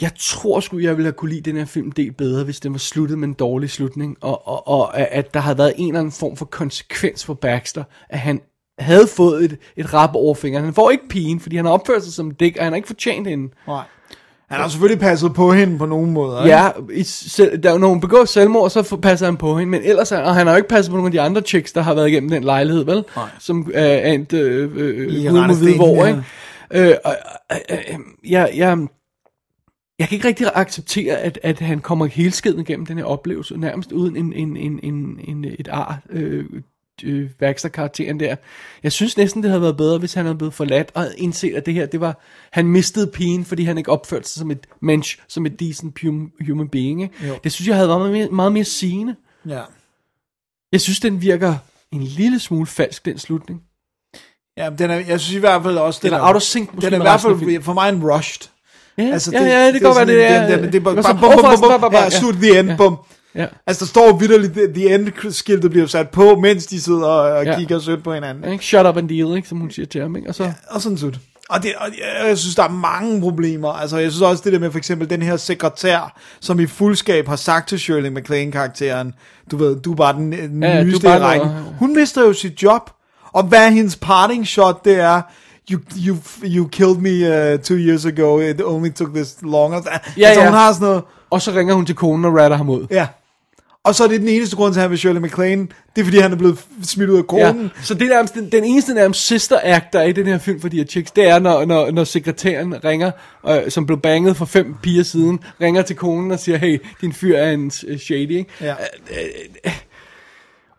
jeg tror sgu, jeg ville have kunne lide den her film del bedre, hvis den var sluttet med en dårlig slutning, og, og, og at der havde været en eller anden form for konsekvens for Baxter, at han havde fået et, et rap over fingeren. Han får ikke pigen, fordi han har opført sig som en dick, og han har ikke fortjent hende. Nej. Han har selvfølgelig passet på hende på nogen måder. ikke? Ja, i, selv, der, når hun begår selvmord, så får- passer han på hende, men ellers, er- og han har jo ikke passet på nogle af de andre chicks, der har været igennem den lejlighed, vel? Nej. Som øh, er endt øh, øh, I ude mod ja. ikke? Øh, og, øh, øh, jeg, jeg, jeg kan ikke rigtig acceptere, at, at han kommer helskeden igennem den her oplevelse, nærmest uden en, en, en, en, en, et ar. Øh, øh, Baxter-karakteren der. Jeg synes næsten, det havde været bedre, hvis han havde blevet forladt og havde indset, at det her, det var, han mistede pigen, fordi han ikke opførte sig som et mensch, som et decent hum, human being. Ikke? Jo. Det synes jeg havde været meget mere, meget mere sigende. Ja. Jeg synes, den virker en lille smule falsk, den slutning. Ja, den er, jeg synes i hvert fald også, den Eller er, out of sync den er i hvert fald for mig en rushed. Ja, ja, ja, det kan godt være, det er- den- den- Det er bare, det bum, bum, bum, bum, slut the end, bum. Ja. Altså, der står vidderligt, the, the end-skiltet bliver sat på, mens de sidder og, Ja. kigger sødt på hinanden. Ikke? Shut up and deal, ikke? som hun siger til ham. Ikke? Og så, Og sådan slut. Og, det, og jeg, synes, der er mange problemer. Altså, jeg synes også det der med for eksempel den her sekretær, som i fuldskab har sagt til Shirley MacLaine-karakteren, du ved, du er bare den, den Ja, ja, ja, nyeste i rækken. noget- Hun mister jo sit job. Og hvad er hendes parting shot, det er, you, you, you killed me uh, two years ago, it only took this long. Altså, Ja, altså ja. hun har sådan noget, og så ringer hun til konen og ratter ham ud. ja. Og så er det den eneste grund til, at han vil Shirley MacLaine, det er fordi, han er blevet smidt ud af konen. Ja, så det er nærmest, den, den eneste nærmest sister act, der er i den her film for de her chicks, det er, når, når, når sekretæren ringer, øh, som blev banget for fem piger siden, ringer til konen og siger, hey, din fyr er en øh, shady, ikke? Ja.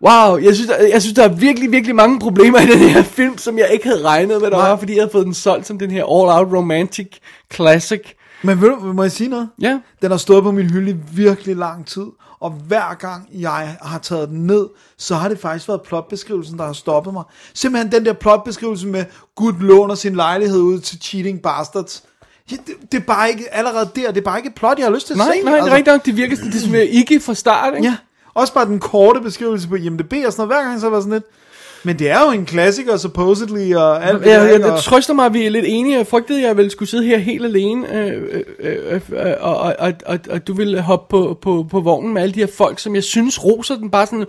Wow, jeg synes, der, jeg synes, der er virkelig, virkelig mange problemer i den her film, som jeg ikke havde regnet med, der Nej. var, fordi jeg havde fået den solgt som den her all-out romantic classic. Men ved du, må jeg sige noget? Ja. Den har stået på min hylde i virkelig lang tid, og hver gang jeg har taget den ned, så har det faktisk været plotbeskrivelsen, der har stoppet mig. Simpelthen den der plotbeskrivelse med, Gud låner sin lejlighed ud til cheating bastards. Ja, det, det, er bare ikke, allerede der, det er bare ikke et plot, jeg har lyst til at Nej, se. altså. nej, det er rigtigt nok, det virker sådan, det er ikke fra start, ikke? Ja, også bare den korte beskrivelse på IMDb og sådan noget, hver gang så var sådan lidt. Men det er jo en klassiker, supposedly, og alt det Jeg, jeg, trøster mig, at vi er lidt enige. Jeg frygtede, at jeg ville skulle sidde her helt alene, øh, øh, øh, øh, og, og, og, og, og du ville hoppe på, på, på vognen med alle de her folk, som jeg synes roser den bare sådan... øh,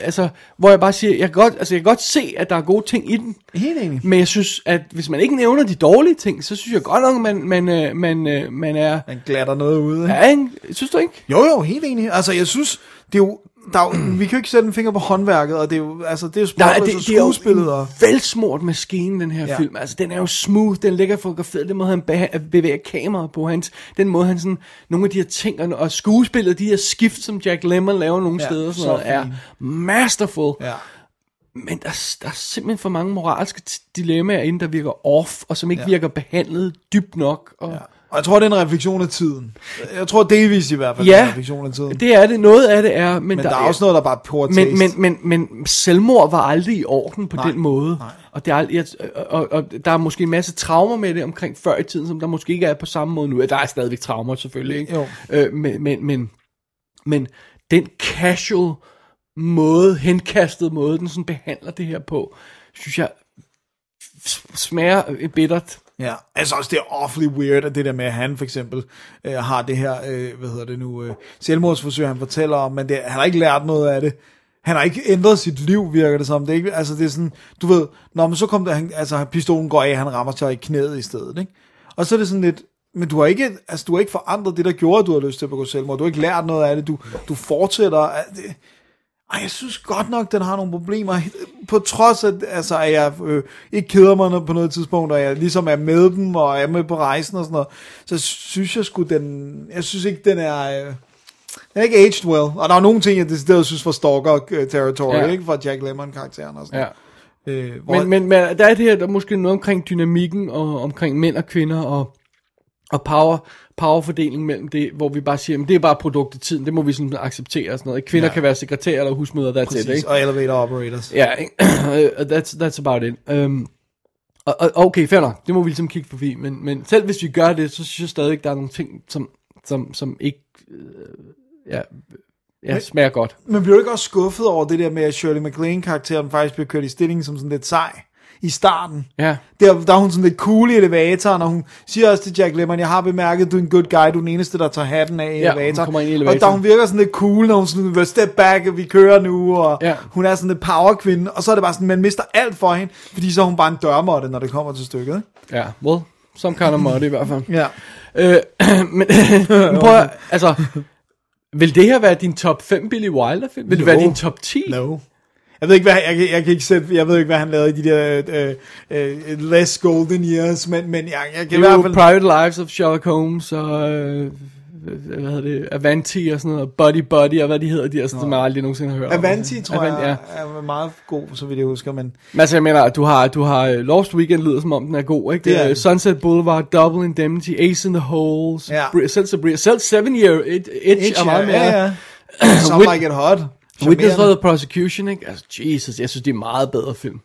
Altså, hvor jeg bare siger, jeg kan, godt, altså jeg kan godt se, at der er gode ting i den. Helt enig. Men jeg synes, at hvis man ikke nævner de dårlige ting, så synes jeg godt nok, man, man, øh, man, øh, man er... Man glatter noget ud? Ja, ikke? Synes du ikke? Jo, jo, helt enig. Altså, jeg synes, det er jo, der er vi kan jo ikke sætte en finger på håndværket, og det er jo, altså, det er jo Nej, det, det er jo og... velsmurt maskine, den her Ja. film. Altså, den er jo smooth, den ligger fotograferet, den måde, han bevæger kameraet på, hans, den måde, han sådan, nogle af de her ting, og, og skuespillet, de her skift, som Jack Lemmon laver nogle Ja, steder, sådan så noget, er masterful. Ja. Men der, der er simpelthen for mange moralske dilemmaer inde, der virker off, og som ikke ja. virker behandlet dybt nok. Og, Ja. Og jeg tror, det er en refleksion af tiden. Jeg tror delvis i hvert fald, Ja, det er en refleksion af tiden. det er det. Noget af det er, men, men der, der er også noget, der bare er pure taste. men, men, men, men selvmord var aldrig i orden på Nej, den måde. nej. Og, det er, jeg, og, og, der er måske en masse traumer med det omkring før i tiden, som der måske ikke er på samme måde nu. Ja, Der er stadigvæk traumer selvfølgelig, ikke? Jo. Øh, men, men, men, men den casual måde, henkastet måde, den sådan behandler det her på, synes jeg smager bittert. Ja, altså også det er awfully weird, at det der med, at han for eksempel øh, har det her, øh, hvad hedder det nu, øh, selvmordsforsøg, han fortæller om, men det, han har ikke lært noget af det. Han har ikke ændret sit liv, virker det som. Det er ikke, altså det er sådan, du ved, når man så kom der, han, altså pistolen går af, han rammer sig i knæet i stedet, ikke? Og så er det sådan lidt, men du har ikke, altså du har ikke forandret det, der gjorde, at du har lyst til at begå selvmord. Du har ikke lært noget af det. Du, du fortsætter. at Det, ej, jeg synes godt nok, den har nogle problemer. På trods af, altså, at jeg øh, ikke keder mig på noget tidspunkt, og jeg ligesom er med dem, og er med på rejsen og sådan noget, så synes jeg sgu, den... Jeg synes ikke, den er... Øh, den er ikke aged well. Og der er nogle ting, jeg decideret synes var stalker-territory, ja. Ja. ikke? Fra Jack Lemmon-karakteren og sådan Ja. Øh, hvor, Men, men, men der er det her, der er måske noget omkring dynamikken, og omkring mænd og kvinder, og, og power, powerfordeling mellem det, hvor vi bare siger, at det er bare produktetiden, det må vi sådan acceptere og sådan noget. Kvinder Ja. kan være sekretærer eller husmøder, præcis, it, ikke? og elevator operators. Ja, that's, that's about it. Um, og, og, okay, fair nok, det må vi ligesom kigge forbi, men, men selv hvis vi gør det, så synes jeg stadig, der er nogle ting, som, som, som ikke øh, ja, ja, smager godt. Men bliver du ikke også skuffet over det der med, at Shirley MacLaine-karakteren faktisk bliver kørt i stilling som sådan lidt sej i starten? Ja. Der, der er hun sådan lidt cool i elevatoren, og hun siger også til Jack Lemmon, jeg har bemærket, du er en good guy, du er den eneste, der tager hatten af i Ja, hun elevatoren. ind i Og elevatoren. der hun virker sådan lidt cool, når hun sådan, "Well, step back, vi kører nu, og Ja. hun er sådan lidt powerkvinde, og så er det bare sådan, man mister alt for hende, fordi så er hun bare en dørmåtte, når det kommer til stykket. Ikke? Ja, well, some kind of money i hvert fald. Ja. Øh, men, men prøv at, altså, vil det her være din top 5 Billy Wilder film? Vil det No. være din top 10? No. Jeg ved ikke, hvad, jeg, kan- jeg, kan ikke sætte, jeg ved ikke, hvad han lavede i de der øh, øh, less golden years, men, men jeg, jeg kan Det i er hvert fald... Private Lives of Sherlock Holmes og øh, hvad hedder det, Avanti og sådan noget, Buddy Buddy og hvad de hedder, de er sådan, som jeg aldrig nogensinde har hørt om. Avanti, tror Avant- jeg, er meget god, så vidt jeg husker, men... Men altså, jeg mener, du har, du har Lost Weekend lyder som om den er god, ikke? Det er Øh, den. Sunset Boulevard, Double Indemnity, Ace in the Holes, Ja. Bri- selv, selv Seven Year Itch, Itch er meget mere. Ja, ja. Some Like It Hot. Witness for the Prosecution, ikke? Altså, Jesus, jeg synes, det er meget bedre film.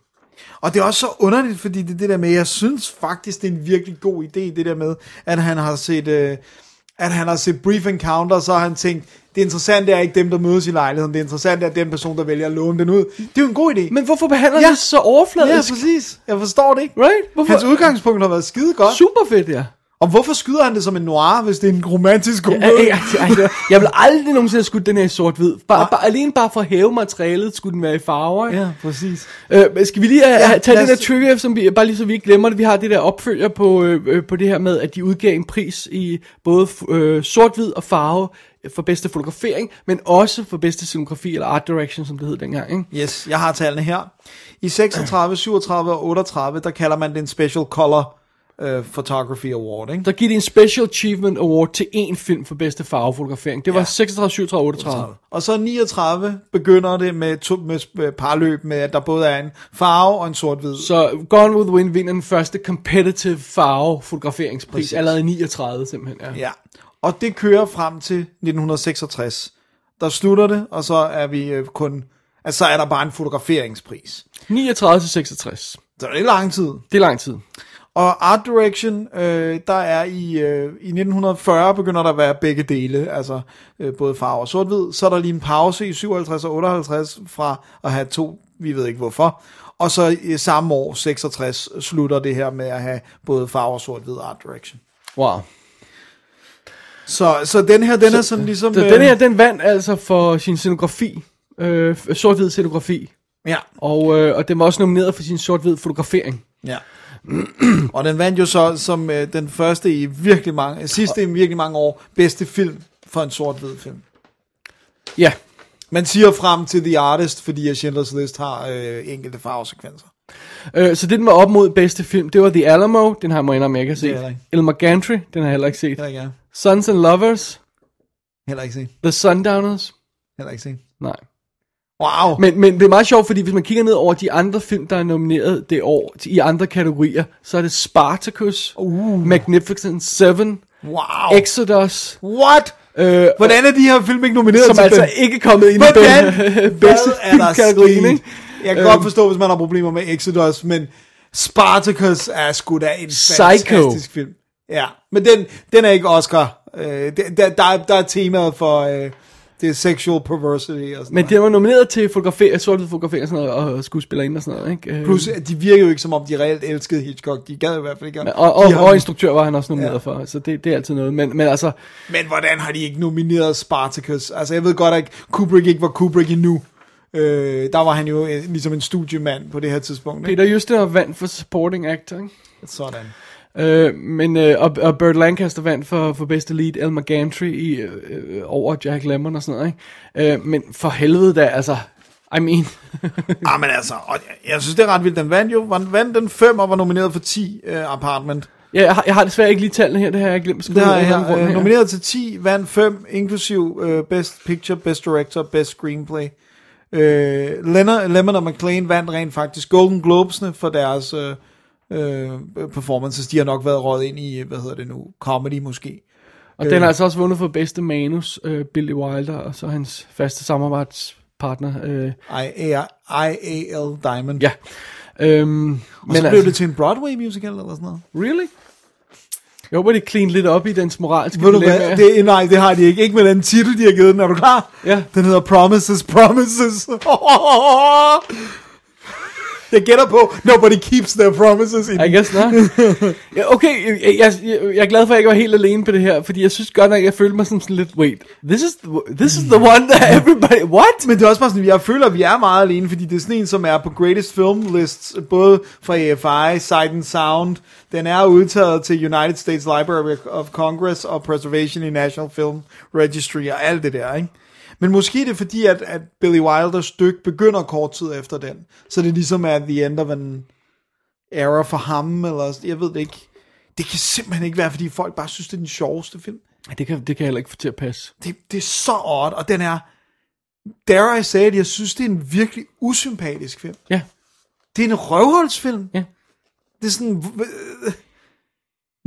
Og det er også så underligt, fordi det det der med, jeg synes faktisk, det er en virkelig god idé, det der med, at han har set, øh, at han har set Brief Encounter, så har han tænkt, det interessante er ikke dem, der mødes i lejligheden, det interessante er den person, der vælger at låne den ud. Det er jo en god idé. Men hvorfor behandler ja. det så overfladisk? Ja, præcis. Jeg forstår det ikke. Right? Hvorfor? Hans udgangspunkt har været skide godt. Super fedt, ja. Og hvorfor skyder han det som en noir, hvis det er en romantisk komedie? Ja, ja, ja, ja. Jeg vil aldrig nogensinde have skudt den her i sort-hvid. Bare, bare, alene bare for at hæve materialet, skulle den være i farver. Ikke? Ja, præcis. Øh, skal vi lige uh, Ja, tage den der trivia, som vi, bare lige så vi ikke glemmer det. Vi har det der opfølger på, øh, øh, på det her med, at de udgav en pris i både øh, sort-hvid og farve for bedste fotografering, men også for bedste scenografi, eller art direction, som det hed dengang. Ikke? Yes, jeg har tallene her. I 36, 37 og 38, der kalder man det en Special Color uh, Photography Award, ikke? Der giver de en Special Achievement Award til én film for bedste farvefotografering. Det var Ja. 36, 37, 38. Og så 39 begynder det med, to, med sp- parløb med, at der både er en farve og en sort-hvid. Så Gone with the Wind vinder den første competitive farve fotograferingspris, Præcis. allerede i 39 simpelthen. Ja. Ja, og det kører frem til 1966. Der slutter det, og så er vi øh, kun... Altså, så er der bare en fotograferingspris. 39 til 66. Så det er lang tid. Det er lang tid. Og Art Direction, øh, der er i, øh, i 1940 begynder der at være begge dele, altså øh, både farve og sort-hvid. Så er der lige en pause i 57 og 58 fra at have to, vi ved ikke hvorfor. Og så i samme år, 66, slutter det her med at have både farve og sort-hvid Art Direction. Wow. Så, så den her, den er sådan ligesom... Så øh, den her, den vandt altså for sin scenografi. Øh, sort-hvid scenografi. Ja, Og, øh, og den var også nomineret for sin sort-hvid fotografering. ja. og den vandt jo så som øh, den første i virkelig mange, sidste i virkelig mange år, bedste film for en sort-hvid film. Ja. Man siger frem til The Artist, fordi Schindlers List har øh, enkelte farvesekvenser. Øh, så det, den var op mod bedste film, det var The Alamo. Den har jeg må indrømme, jeg ikke har set. ikke. Elmer Gantry, den har jeg heller ikke set. Heller ikke, ja. Sons and Lovers. Heller ikke set. The Sundowners. Heller ikke set. Nej. Wow. Men, men det er meget sjovt, fordi hvis man kigger ned over de andre film, der er nomineret det år i andre kategorier, så er det Spartacus, uh. Magnificent Seven, wow. Exodus, What? øh, Hvordan er de her film ikke nomineret som til altså den? ikke kommet ind i Hvordan? bedste, Hvad bedste er der filmkategorien, ikke? Jeg kan Øhm. godt forstå, hvis man har problemer med Exodus, men Spartacus er sgu da en Psycho. fantastisk film. Ja, men den, den er ikke Oscar. Øh, der, der, er- der er temaet for øh, det er sexual perversity og sådan Men det var nomineret til fotografering, sort fotografering og sådan noget, og skuespillerinde og sådan noget, ikke? Øh, Plus, de virker jo ikke som om, de reelt elskede Hitchcock. De gad i hvert fald ikke. men- og, og, har- og instruktør var han også nomineret Ja. for, så det, det er altid noget. Men, men altså, Men hvordan har de ikke nomineret Spartacus? Altså, jeg ved godt, at Kubrick ikke var Kubrick endnu. Øh, der var han jo øh, ligesom en studiemand på det her tidspunkt. Ikke? Peter Juster vandt for supporting actor, ikke? Sådan. Øh, men, øh, og, og Burt Lancaster vandt for, for bedste lead, Elmer Gantry i, øh, øh, over Jack Lemmon og sådan noget, ikke? Øh, men for helvede da, altså, I mean, Ah, men altså, og jeg, jeg synes, det er ret vildt. Den vandt jo, vandt, den 5 og var nomineret for 10 uh, Apartment. ja, jeg, har, jeg har desværre ikke lige tallene her, det har jeg glemt. Det har jeg her. Uh, nomineret til 10, vandt 5, inklusiv uh, Best Picture, Best Director, Best Screenplay. Uh, Leonard, Lemon og McLean vandt rent faktisk Golden Globesne for deres uh, uh, performances. De har nok været røget ind i, hvad hedder det nu, comedy måske. Og den har altså også vundet for bedste manus, øh, Billy Wilder, og så hans faste samarbejdspartner. Øh, I-A-L Diamond. ja. Øhm, Og så blev altså, det til en Broadway musical eller sådan noget. Really? Jeg håber, de clean lidt op i dens moralske Ved du hvad? Det, nej, det har de ikke. Ikke med den titel, de har givet den. Er du klar? Ja. Den hedder Promises, Promises. Jeg gætter på, nobody keeps their promises. In. I guess not. okay, jeg, jeg, jeg, er glad for, at jeg ikke var helt alene på det her, fordi jeg synes godt nok, jeg følte mig som sådan lidt, wait, this is the, this is the one that everybody, what? Men det er også bare sådan, jeg føler, at vi er meget alene, fordi det er sådan en, som er på Greatest Film Lists, både fra AFI, Sight and Sound. Den er udtaget til United States Library of Congress og Preservation i National Film Registry og alt det der, ikke? Men måske er det fordi, at, at Billy Wilders stykke begynder kort tid efter den. Så det ligesom er the end of an era for ham, eller jeg ved det ikke. Det kan simpelthen ikke være, fordi folk bare synes, det er den sjoveste film. Det kan, det kan jeg heller ikke få til at passe. Det, det er så odd, og den er, dare I say it, jeg synes, det er en virkelig usympatisk film. Ja. Det er en røvhulsfilm. Ja. Det er sådan...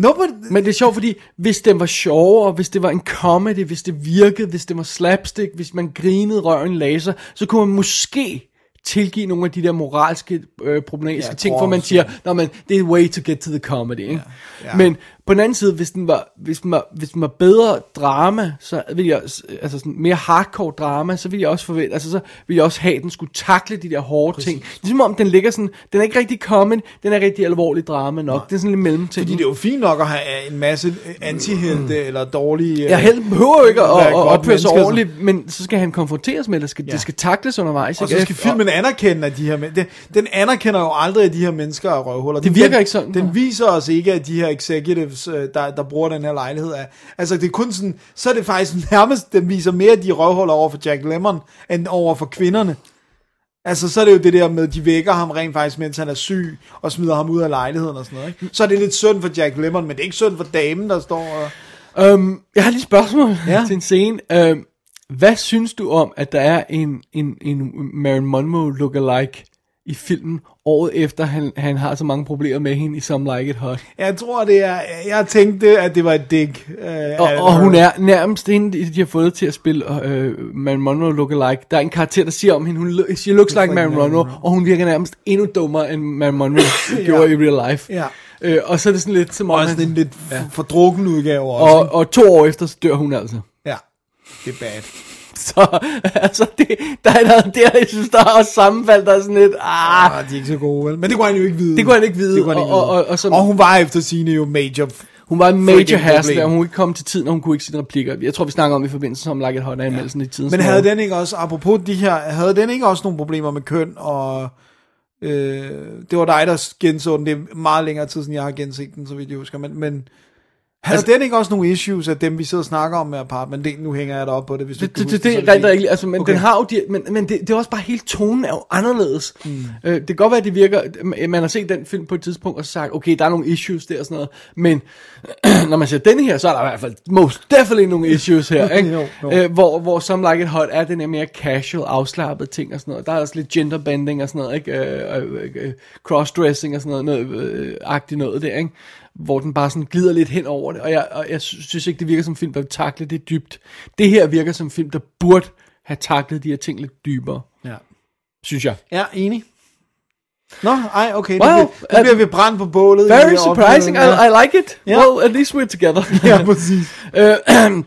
øh, Nobody, Men det er sjovt, fordi hvis den var sjovere, hvis det var en comedy, hvis det virkede, hvis det var slapstick, hvis man grinede røven laser, så kunne man måske tilgive nogle af de der moralske øh, problematiske Ja, ting, hvor man siger, ja. Nå, men det er way to get to the comedy, ikke? Ja, ja. Men på den anden side, hvis den var, hvis den var, hvis den var bedre drama, så ville jeg, altså sådan mere hardcore drama, så ville jeg også forvente, altså så ville jeg også have, at den skulle takle de der hårde Præcis. ting. Ligesom om den ligger sådan, den er ikke rigtig comedy, den er rigtig alvorlig drama nok. Det er sådan lidt mellemting. Fordi det er jo fint nok at have en masse øh, antihelte eller dårlige... Ja, Held behøver jo ikke at, at, opføre sig mennesker, ordentligt, men så skal han konfronteres med det, det skal, Ja. det skal takles undervejs. Og så skal filmen anerkende, at de her men- den, anerkender jo aldrig, at de her mennesker er røvhuller. Det Den- virker den, ikke sådan. Den viser os ikke, at de her executives, øh, der, der bruger den her lejlighed, er... Altså, det er kun sådan... Så er det faktisk nærmest... Den viser mere, de er røvhuller over for Jack Lemmon, end over for kvinderne. Altså, så er det jo det der med, de vækker ham rent faktisk, mens han er syg, og smider ham ud af lejligheden og sådan noget, ikke? Så er det lidt synd for Jack Lemmon, men det er ikke synd for damen, der står og... Um, jeg har lige et spørgsmål ja. til en scene. Um, hvad synes du om, at der er en, en, en Marilyn Monroe lookalike i filmen, året efter han, han har så mange problemer med hende i Some Like It Hot? Jeg tror, det er... Jeg tænkte, at det var et dig. Øh, Og, og hun er nærmest hende, de har fået til at spille øh, Marilyn Monroe lookalike. Der er en karakter, der siger om hende, hun, she looks like Marilyn Monroe, og hun virker nærmest endnu dummere, end Marilyn Monroe gjorde i real life. Ja. Øh, og så er det sådan lidt som om, Og sådan en lidt ja. fordrukken udgave også. og, og to år efter, så dør hun altså. Ja, det er bad. Så altså, det, der er noget der, jeg synes, der er også sammenfald, der er sådan lidt, ah, Ah, de er ikke så gode, vel? Men det kunne han jo ikke vide. Det kunne han ikke vide, Det kunne han ikke og- vide. og- og som- og hun var efter sine jo major... hun var en major hassle, og hun kunne ikke komme til tiden, og hun kunne ikke sine replikker. Jeg tror, vi snakker om i forbindelse med Like It Hot anmeldelsen ja. i tiden. Men havde den ikke også, apropos de her, havde den ikke også nogle problemer med køn, og øh, det var dig, der genså den, det er meget længere tid siden, jeg har genset den, så vidt jeg husker, men, men havde altså, den ikke også nogle issues af dem, vi sidder og snakker om med Apartment? Det, nu hænger jeg dig op på det, hvis du Det, kan det, det, så det er er rigtig, rigtig, altså, men Okay. den har jo, de, men, men det, det er også bare hele tonen er jo anderledes. Mm. Øh, det kan godt være, at det virker, man har set den film på et tidspunkt og sagt, okay, der er nogle issues der og sådan noget, men når man ser den her, så er der i hvert fald most definitely nogle issues her, ikke? Jo, jo. Øh, hvor, hvor Some Like It Hot er den her mere casual, afslappet ting og sådan noget. Der er også lidt genderbending og sådan noget, ikke? Øh, øh, øh, crossdressing og sådan noget, noget øh, agtigt noget der, ikke? Hvor den bare sådan glider lidt hen over det, og jeg, og jeg sy- synes ikke, det virker som en film, der vil takle det dybt. Det her virker som en film, der burde have taklet de her ting lidt dybere, Ja. synes jeg. Ja, enig. Nå, ej, okay, Wow, nu, bliver, nu uh, bliver vi brændt på bålet. Very surprising, I. I like it. Ja. Well, at least we're together. Ja, præcis. Øh,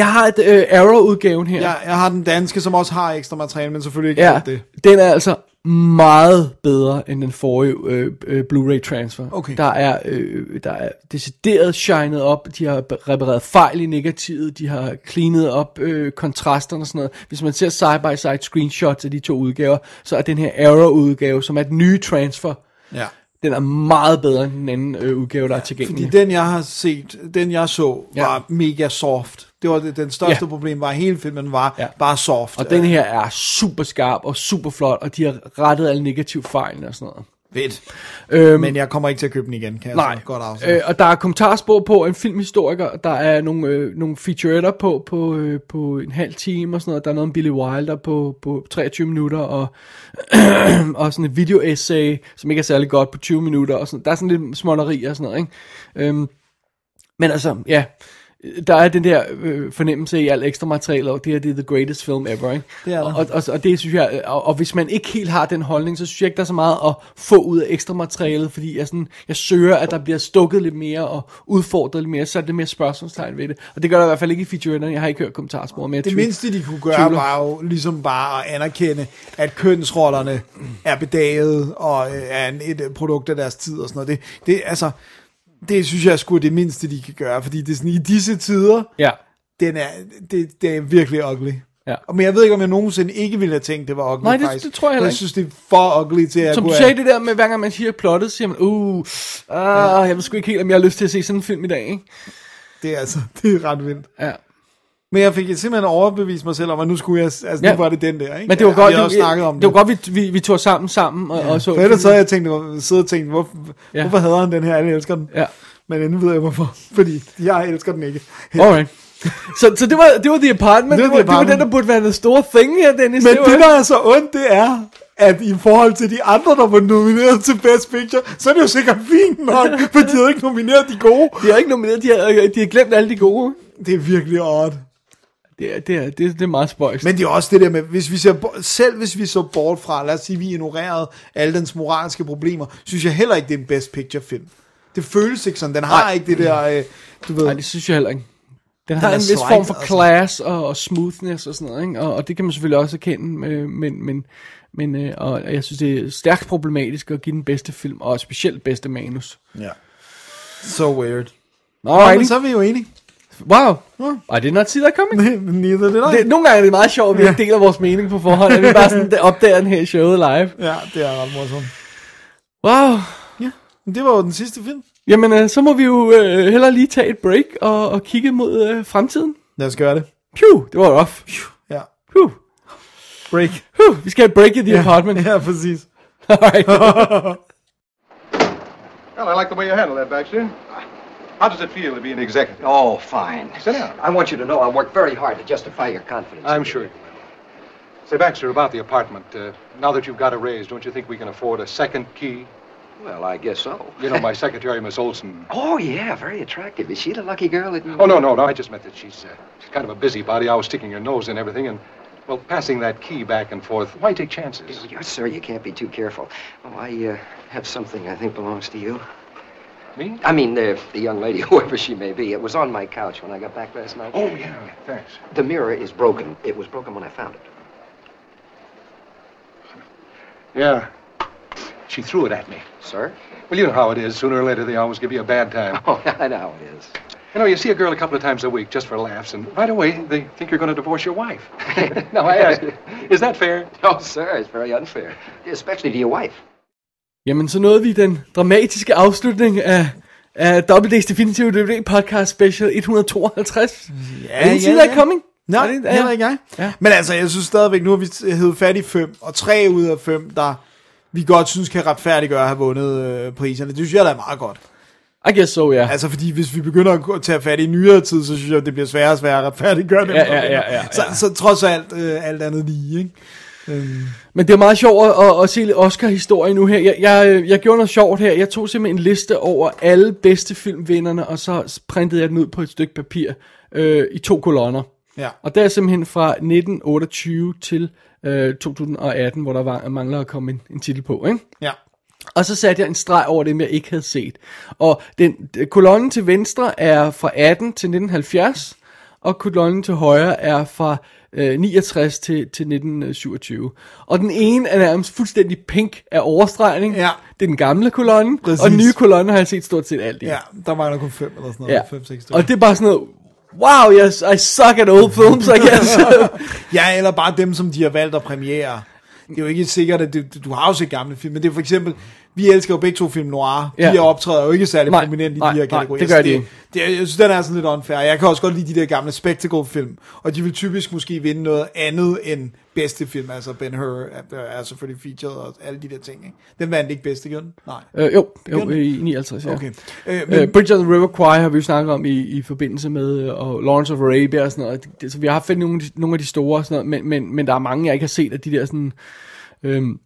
jeg har et øh, Arrow-udgaven her. Ja, jeg har den danske, som også har ekstra materiale, men selvfølgelig ikke Ja, det. den er altså meget bedre end den forrige øh, øh, Blu-ray transfer. Okay. Der er, øh, der er decideret shined op, de har repareret fejl i negativet, de har cleanet op øh, kontrasterne og sådan noget. Hvis man ser side-by-side screenshots af de to udgaver, så er den her Arrow-udgave, som er den nye transfer, Ja. den er meget bedre end den anden øh, udgave, der er tilgængelig. Fordi den, jeg har set, den jeg så, Ja. var mega soft. Det var det, den største Ja. problem, var at hele filmen var Ja. bare soft. Og den her er super skarp og super flot, og de har rettet alle negative fejl og sådan noget. Fedt. Øhm, Men jeg kommer ikke til at købe den igen, kan jeg Nej, så godt afsløre. øh, og der er kommentarspor på en filmhistoriker, der er nogle, øh, nogle featuretter på, på, øh, på en halv time og sådan noget. Der er noget om Billy Wilder på, på 23 minutter, og, og sådan et video-essay, som ikke er særlig godt på 20 minutter. Og sådan. Der er sådan lidt småtteri og sådan noget, ikke? Øhm, men altså, ja, der er den der øh, fornemmelse i alt ekstra materiale, og det her det er the greatest film ever, ikke? Det er der. og, og, og det synes jeg, og, og hvis man ikke helt har den holdning, så synes jeg ikke, der er så meget at få ud af ekstra materialet, fordi jeg, sådan, jeg søger, at der bliver stukket lidt mere og udfordret lidt mere, så er det mere spørgsmålstegn ved det. Og det gør der i hvert fald ikke i featuretterne, jeg har ikke hørt kommentarspor med. Det mindste, de kunne gøre, tvivler. var jo ligesom bare at anerkende, at kønsrollerne er bedaget og øh, er en, et øh, produkt af deres tid og sådan noget. Det, det, altså, det synes jeg sgu er det mindste, de kan gøre, fordi det er sådan, i disse tider, Ja, den er, det, det er virkelig ugly. Ja. Men jeg ved ikke, om jeg nogensinde ikke ville have tænkt, det var ugly Nej, det- faktisk. det tror jeg heller jeg ikke. synes, det er for ugly til at som du sagde det der med, hver gang man siger plottet, siger man, uh, ah, jeg ved sgu ikke helt, om jeg har lyst til at se sådan en film i dag, ikke? Det er altså, det er ret vildt. Ja. Men jeg fik simpelthen overbevist mig selv om, at nu skulle jeg, altså Ja. nu var det den der, ikke? Men det var Ja, godt, vi det, også snakket om det, det var godt, vi, vi, vi tog sammen sammen, og, og så... For ellers så havde jeg tænkt, siddet og tænkt, hvor, Ja. hvorfor hader han den her, alle elsker den. Ja. Men endnu ved jeg hvorfor. Fordi jeg elsker den ikke. Alright. Så, så det var, det var The Apartment. Det Det var var, The det var, den, der burde være den store thing her, Dennis. Men var det, der er så ondt, det er, at i forhold til de andre, der var nomineret til Best Picture, så er det jo sikkert fint nok, for de havde ikke nomineret de gode. De har ikke nomineret, de har, de har glemt alle de gode. Det er virkelig odd. Det er, det er, det er, det er meget spøjst. Men det er også det der med, hvis vi ser, selv hvis vi så bort fra, lad os sige, vi ignorerede alle dens moralske problemer, synes jeg heller ikke, det er en Best Picture film. Det føles ikke sådan. Den har Nej. ikke det der, øh, du ved... Nej, det synes jeg heller ikke. Den har en vis form for class og, og smoothness og sådan noget, ikke? Og, og det kan man selvfølgelig også erkende, øh, men, men, men øh, og jeg synes, det er stærkt problematisk at give den bedste film, og specielt bedste manus. Ja. So weird. Nå, Alrighty. men så er vi jo enige. Wow, I did not see that coming. Neither did I. Det, nogle gange er det meget sjovt, at vi ikke deler vores mening på forhånd, at vi bare sådan opdager den her i showet live. Ja, det er ret morsomt. Wow. Ja, det var jo den sidste film. Jamen, øh, så må vi jo øh, hellere lige tage et break og, og kigge mod øh, fremtiden. Lad os gøre det. Phew, det var rough. Ja. Phew. Break. Phew, vi skal have et break i the apartment. Ja, præcis. Alright. Well, I like the way you handle that, Baxter. How does it feel to be an executive? Oh, fine. Sit down. I want you to know I worked very hard to justify your confidence. I'm sure you will. Say, Baxter, about the apartment. Uh, now that you've got a raise, don't you think we can afford a second key? Well, I guess so. You know, my secretary, Miss Olson. Oh, yeah, very attractive. Is she the lucky girl that. Oh, no, no, no. I just meant that she's, uh, she's kind of a busybody. I was sticking her nose in everything, and, well, passing that key back and forth. Why take chances? Yes, sir, you can't be too careful. Oh, I uh, have something I think belongs to you. Me? I mean, uh, the young lady, whoever she may be. It was on my couch when I got back last night. Oh, yeah, thanks. The mirror is broken. It was broken when I found it. Yeah. She threw it at me. Sir? Well, you know how it is. Sooner or later, they always give you a bad time. Oh, I know how it is. You know, you see a girl a couple of times a week just for laughs, and right away they think you're going to divorce your wife. now, I ask you, is that fair? No, sir, it's very unfair. Especially to your wife. Jamen, så nåede vi den dramatiske afslutning af, af WD's Definitive DVD Podcast Special 152. Ja, see that coming? Nej, Er det- det, heller ikke jeg. Ja. Men altså, jeg synes stadigvæk, nu har vi hævet fat i fem, og tre ud af fem, der vi godt synes kan retfærdiggøre at have vundet øh, priserne. Det synes jeg, der er meget godt. I guess so, ja. Altså, fordi hvis vi begynder at tage fat i nyere tid, så synes jeg, det bliver sværere og sværere at retfærdiggøre dem. Ja, ja, vinder. ja, ja, Så, så trods alt, øh, alt andet lige, ikke? Men det er meget sjovt at, at, at se lidt Oscar-historie nu her. Jeg, jeg, jeg gjorde noget sjovt her. Jeg tog simpelthen en liste over alle bedste filmvinderne, og så printede jeg den ud på et stykke papir øh, i to kolonner. Ja. Og der er simpelthen fra 1928 til øh, 2018, hvor der var, mangler at komme en, en titel på, ikke? Ja. Og så satte jeg en streg over dem, jeg ikke havde set. Og den, den- kolonnen til venstre er fra 18 til 1970, og kolonnen til højre er fra øh, 69 til, til 1927. Og den ene er nærmest fuldstændig pink af overstregning. Ja. Det er den gamle kolonne, Præcis. og den nye kolonne har jeg set stort set alt i. Ja, der mangler kun fem eller sådan noget. Ja. Fem, seks Og det er bare sådan noget, wow, yes, I suck at old films, I guess. Ja, eller bare dem, som de har valgt at premiere. Det er jo ikke sikkert, at du, du har jo set gamle film, men det er for eksempel, vi elsker jo begge to film noir. Ja. De optræder jo ikke særlig Nej, prominent i nej, de her nej, kategorier. det gør de det, ikke. det, jeg synes, den er sådan lidt unfair. Jeg kan også godt lide de der gamle spectacle-film, og de vil typisk måske vinde noget andet end bedste film. Altså Ben Hur er, er selvfølgelig featured og alle de der ting. Ikke? Den vandt ikke bedste, gjorde den? Nej. øh, jo, jo, den? i 59, ja. Okay. Øh, Men, men, uh, Bridge of the River Kwai har vi jo snakket om i, i forbindelse med uh, og Lawrence of Arabia og sådan noget. Det, så vi har haft nogle, nogle af de store sådan noget, men, men, men der er mange, jeg ikke har set af de der sådan... Øhm,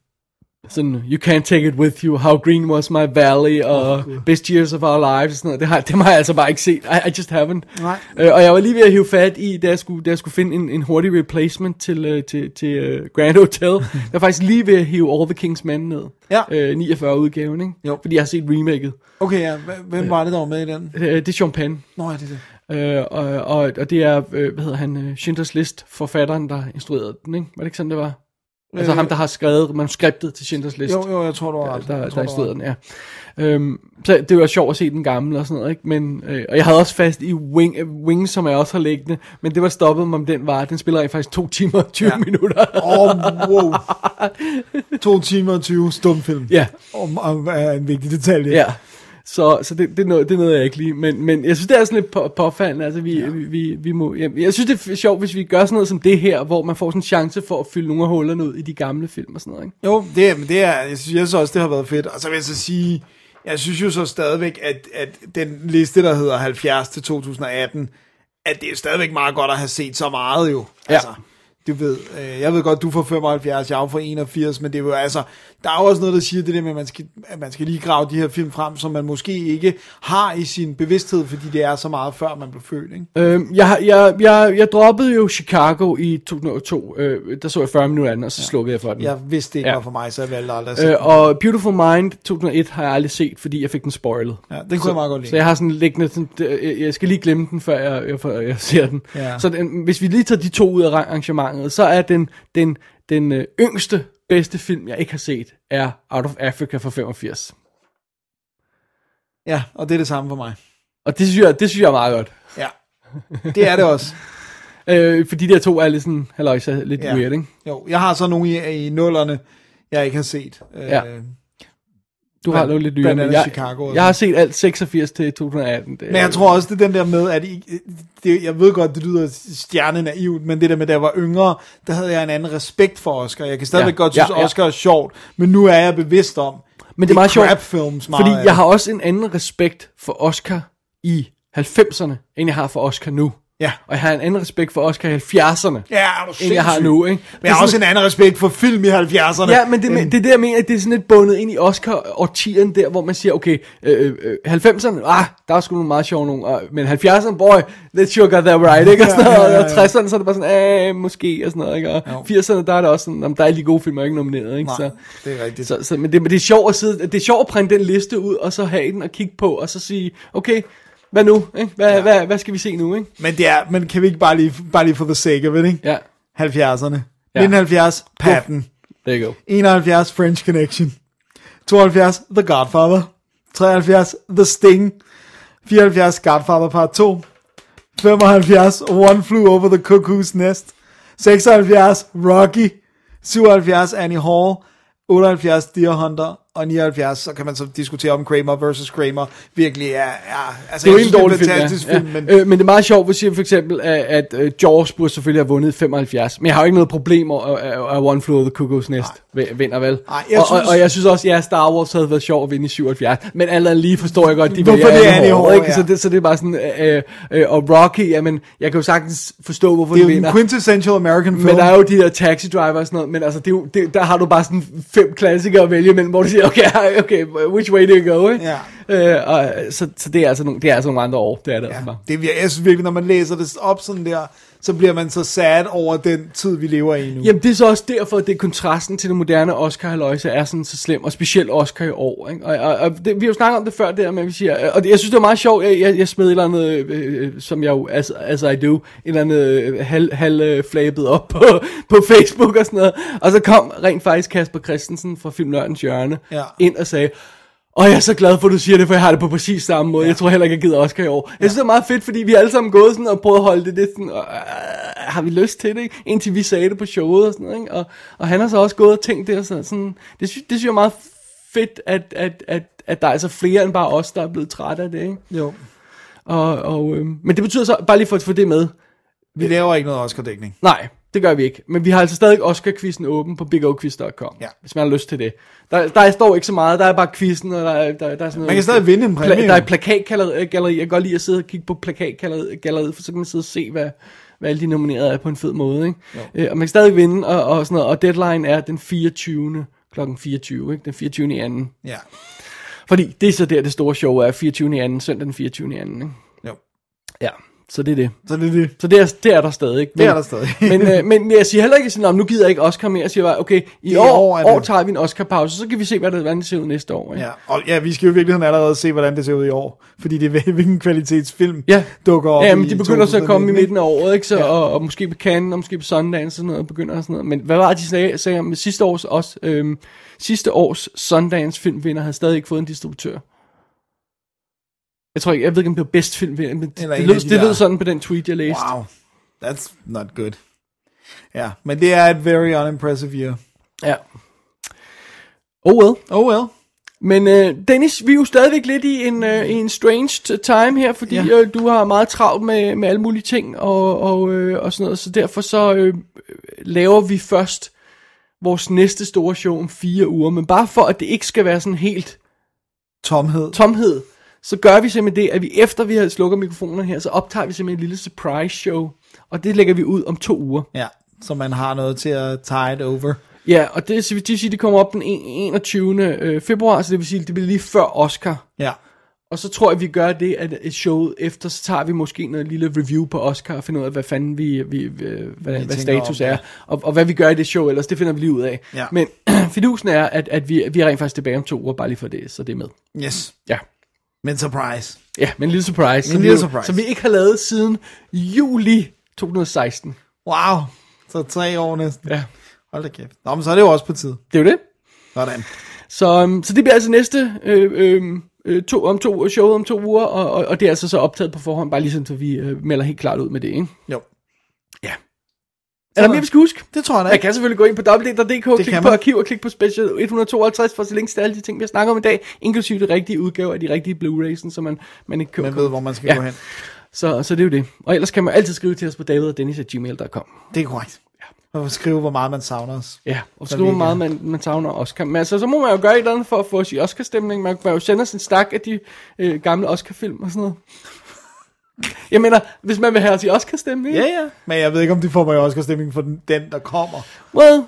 sådan, You Can't Take It With You, How Green Was My Valley, og oh, Best Years of Our Lives, og sådan noget. Det har, dem har jeg altså bare ikke set. I, I just haven't. Nej. Øh, og jeg var lige ved at hive fat i, da jeg skulle, da jeg skulle finde en, en hurtig replacement til, øh, til, til uh, Grand Hotel. jeg var faktisk lige ved at hive All the King's Men ned. Ja. Øh, 49 udgaven, ikke? Jo. Fordi jeg har set remaket. okay, ja. Hvem- Hvem var det, der var med i den? Øh, det er Sean Penn. Nå, ja, det er det. Øh, og, og, og det er, øh, hvad hedder han, øh, Schindlers List, forfatteren, der instruerede den, ikke? Var det ikke sådan, det var? Altså Øh, ham, der har skrevet manuskriptet til Schindlers List. Jo, jo, jeg tror, du har der, ret. der, der du har instruerede den, ja. Øhm, så det var sjovt at se den gamle og sådan noget, ikke? Men, øh, og jeg havde også fast i Wing, Wings, som jeg også har liggende, men det var stoppet mig, om den var. Den spiller jeg faktisk to timer og 20 ja. minutter. Åh, oh, wow. To timer og 20 stumfilm. Ja. Om, om er en vigtig detalje. Ja. Så, så det, det, er noget, det er noget, jeg ikke lige. Men, men jeg synes, det er sådan lidt på, påfaldende. Altså, vi, ja. vi, vi, vi må, jeg, jeg synes, det er sjovt, hvis vi gør sådan noget som det her, hvor man får sådan en chance for at fylde nogle af hullerne ud i de gamle film og sådan noget. Ikke? Jo, det, er- men det er, jeg synes, jeg synes også, det har været fedt. Og så vil jeg så sige, Jeg synes jo så stadigvæk, at, at den liste, der hedder 70 til 2018, at det er stadigvæk meget godt at have set så meget jo. Ja. Altså, du ved, øh, jeg ved godt, du får 75, jeg er for 81, men det er jo altså, der er jo også noget, der siger det der med, at man skal, at man skal lige grave de her film frem, som man måske ikke har i sin bevidsthed, fordi det er så meget før man blev født, ikke? Øhm, jeg, jeg, jeg, jeg droppede jo Chicago i 2002. Øh, der så jeg 40 minutter anden, og så ja. slukkede jeg for den. Jeg vidste det ikke Ja. var for mig, så jeg valgte aldrig at se Øh, og Beautiful Mind 2001 har jeg aldrig set, fordi jeg fik den spoilet. Ja, den kunne så, jeg meget godt lide. Så jeg har sådan liggende, sådan, jeg skal lige glemme den, før jeg, jeg, før jeg ser den. Ja. Så den, hvis vi lige tager de to ud af arrangementet, så er den, den, den øh, yngste, bedste film, jeg ikke har set, er Out of Africa fra 85. Ja, og det er det samme for mig. Og det synes jeg, det synes jeg er meget godt. Ja, det er det også. Øh, fordi de her to er lidt sådan, halløjsa, lidt ja. weird, ikke? Jo, jeg har så nogle i, i nullerne, jeg ikke har set. Øh, Ja. Du har noget lidt blandt men jeg, Chicago og jeg har set alt 86 til 2018. Det, Men jeg tror også, det er den der med, at I, det, jeg ved godt, det lyder stjernenaivt, men det der med, da jeg var yngre, der havde jeg en anden respekt for Oscar. Jeg kan stadigvæk Ja, godt synes, ja, ja. Oscar er sjovt, men nu er jeg bevidst om, Men det er meget sjovt, crap-films meget fordi jeg har også en anden respekt for Oscar i 90'erne, end jeg har for Oscar nu. Ja. Og jeg har en anden respekt for Oscar i 70'erne, Ja, er end jeg har nu. Ikke? Men jeg har også en anden respekt for film i 70'erne. Ja, men det, det er det, jeg mener, at det er sådan lidt bundet ind i Oscar-årtieren der, hvor man siger, okay, øh, øh, 90'erne, ah, der er sgu nogle meget sjove nogle, og- men 70'erne, boy, let's sure got that right, ikke? Og, sådan noget, Ja, ja, ja. og 60'erne, så er det bare sådan, ah, måske, og sådan noget, ikke? Og 80'erne, der er det også sådan, jamen, der er de gode film, er ikke nomineret, ikke? Nej, så, det er rigtigt. Så, så, men, det, men det er sjovt at sidde, det er sjovt at printe den liste ud, og så have den og kigge på, og så sige, okay, hvad nu, ikke? Hvad, ja. hvad, hvad skal vi se nu, ikke? Men, det er, men kan vi ikke bare lige, bare lige for the sake of it, ikke? Ja, 70'erne. 1970, Patton. there you go. 71, French Connection. 72, The Godfather. 73, The Sting. 74, Godfather Part 2. 75, One Flew Over the Cuckoo's Nest. 76, Rocky. 77, Annie Hall. 78, Deer Hunter. Og 79, så kan man så diskutere om Kramer versus Kramer virkelig er, er altså Det er jeg en synes, dårlig det er film, en fantastisk ja. film, ja. men Øh, men det er meget sjovt, hvis jeg for eksempel, at, at uh, Jaws burde selvfølgelig have vundet i 75. Men jeg har jo ikke noget problem at, at One Flew Over the Cuckoo's Nest vi- vinder vel. Nej, jeg og, synes- og, og, jeg synes også, ja, Star Wars havde været sjovt at vinde i 77. Men andet lige forstår jeg godt, de Hvorfor det er Hall, Hall, ikke? ja. Så, det, så det er bare sådan, øh, øh, og Rocky, jamen, jeg kan jo sagtens forstå, hvorfor det er de vinder. en quintessential American film. Men der er jo de der taxi driver og sådan noget, men altså, det er jo, det, der har du bare sådan fem klassikere at vælge imellem, hvor du siger, okay, okay, which way do you go, ikke? Ja. Øh, og, så, så det er altså nogle, det er altså nogle andre år, det er det altså Ja, bare. det er, jeg synes virkelig, når man læser det op sådan der, så bliver man så sad over den tid, vi lever i nu. Jamen det er så også derfor, at det er kontrasten til det moderne oscar halløjse er sådan så slem, og specielt Oscar i år. Ikke? Og, og, og det, vi har jo snakket om det før, der, men vi siger, og det, jeg synes det var meget sjovt, jeg, jeg, jeg smed et eller andet, øh, øh, som jeg jo, as, as I do, et eller andet øh, halv, halv øh, flabet op på, på Facebook og sådan noget, og så kom rent faktisk Kasper Christensen fra Filmnørdens Hjørne Ja. ind og sagde, og jeg er så glad for, at du siger det, for jeg har det på præcis samme måde. Ja. Jeg tror heller ikke, jeg gider Oscar i år. Jeg synes, det er meget fedt, fordi vi alle sammen gået sådan og prøvet at holde det lidt sådan, og, øh, har vi lyst til det, ikke? Indtil vi sagde det på showet og sådan noget, ikke? Og, og han har så også gået og tænkt det, og så, sådan, det, synes, det synes jeg er meget fedt, at, at, at, at der er altså flere end bare os, der er blevet trætte af det, ikke? Jo. Og, og, øh, men det betyder så, bare lige for at få det med, Vi laver ikke noget Oscar-dækning. Nej, det gør vi ikke. Men vi har altså stadig Oscar-quizzen åben på bigoquiz.com, Ja. hvis man har lyst til det. Der, der står ikke så meget, der er bare quizzen, og der, er- der, der er sådan noget... Man kan stadig vinde en præmie, der er plakatgalleri, jeg kan godt lide at sidde og kigge på plakatgalleriet, for så kan man sidde og se, hvad, hvad alle de nominerede er på en fed måde, ikke? Øh, og man kan stadig vinde, og, og sådan noget, og deadline er den 24. klokken 24, ikke? Den 24. i anden. Ja. Fordi det er så der, det store show er, 24. i anden, søndag den 24. i anden, ikke? Jo. Ja, så det er det. Så det er det. Så det er, det er der stadig. ikke? Det er der stadig. men, øh, men jeg siger heller ikke sådan, "Nå, nu gider jeg ikke Oscar mere. Jeg siger bare, okay, i, I år, år år, er tager vi en Oscar-pause, så kan vi se, hvad det, hvordan det ser ud næste år. Ikke? Ja, og ja, vi skal jo i virkeligheden allerede se, hvordan det ser ud i år. Fordi det er, hvilken kvalitetsfilm Ja. dukker op Ja, men de begynder så at komme i 2019, midten af året, ikke? Så, Ja. og, og, måske på Cannes, og måske på Sundance og sådan noget, begynder og sådan noget. Men hvad var det, de sagde, sagde om sidste års også? Øhm, sidste års Sundance filmvinder havde stadig ikke fået en distributør. Jeg tror ikke, jeg ved ikke, om det var bedst filmvinder, men det, det, lød, de det lød sådan på den tweet, jeg læste. Wow, that's not good. Ja, men det er et very unimpressive year. Ja. Oh well. Oh well. Men øh, Dennis, vi er jo stadigvæk lidt i en, øh, i en strange time her, fordi ja. øh, du har meget travlt med, med alle mulige ting og, og, øh, og sådan noget, så derfor så øh, laver vi først vores næste store show om fire uger, men bare for at det ikke skal være sådan helt Tomhed. tomhed, så gør vi simpelthen det, at vi efter vi har slukket mikrofonerne her, så optager vi simpelthen et lille surprise show, og det lægger vi ud om to uger. Ja, så man har noget til at tide over. Ja, og det, så vil sige, det kommer op den en- 21. øh, februar, så det vil sige, det bliver lige før Oscar. Ja. Og så tror jeg, vi gør det, at et show efter, så tager vi måske noget lille review på Oscar, og finder ud af, hvad fanden vi, vi, vi hvad, hvad tænker status om, er, ja. og, og hvad vi gør i det show, ellers det finder vi lige ud af. Ja. Men fidusen er, at, at vi, vi er rent faktisk tilbage om to uger, bare lige for det, så det er med. Yes. Ja. Men surprise. Ja, men en lille surprise. En lille surprise. Som vi ikke har lavet siden juli 2016. Wow. Så tre år næsten. Ja. Hold da kæft. Nå, men så er det jo også på tid. Det er jo det. Sådan. Så, um, så det bliver altså næste øh, øh, øh, to, om to show om to uger, og, og, og det er altså så optaget på forhånd, bare ligesom så vi øh, melder helt klart ud med det, ikke? Jo. Ja. Er der mere, vi skal huske? Det tror jeg da Jeg ikke. kan selvfølgelig gå ind på www.dk, klikke kan på man. arkiv og klikke på special 152 for at se links til alle de ting, vi har snakket om i dag, inklusive de rigtige udgaver af de rigtige Blu-rays, så man, man ikke Man ved, hvor man skal Ja. gå hen. Så, så det er jo det. Og ellers kan man altid skrive til os på davidogdennis.gmail.com. Det er korrekt. Og skrive, hvor meget man savner os. Ja, og skrive, hvor meget kan- man, man savner Oscar. Men altså, så må man jo gøre et eller andet for at få os i Oscar-stemning. Man kan jo sende os en stak af de øh, gamle Oscar-film og sådan noget. Jeg mener, hvis man vil have os i Oscar-stemning. Ja, ja. Men jeg ved ikke, om de får mig også stemning for den, den, der kommer. Well,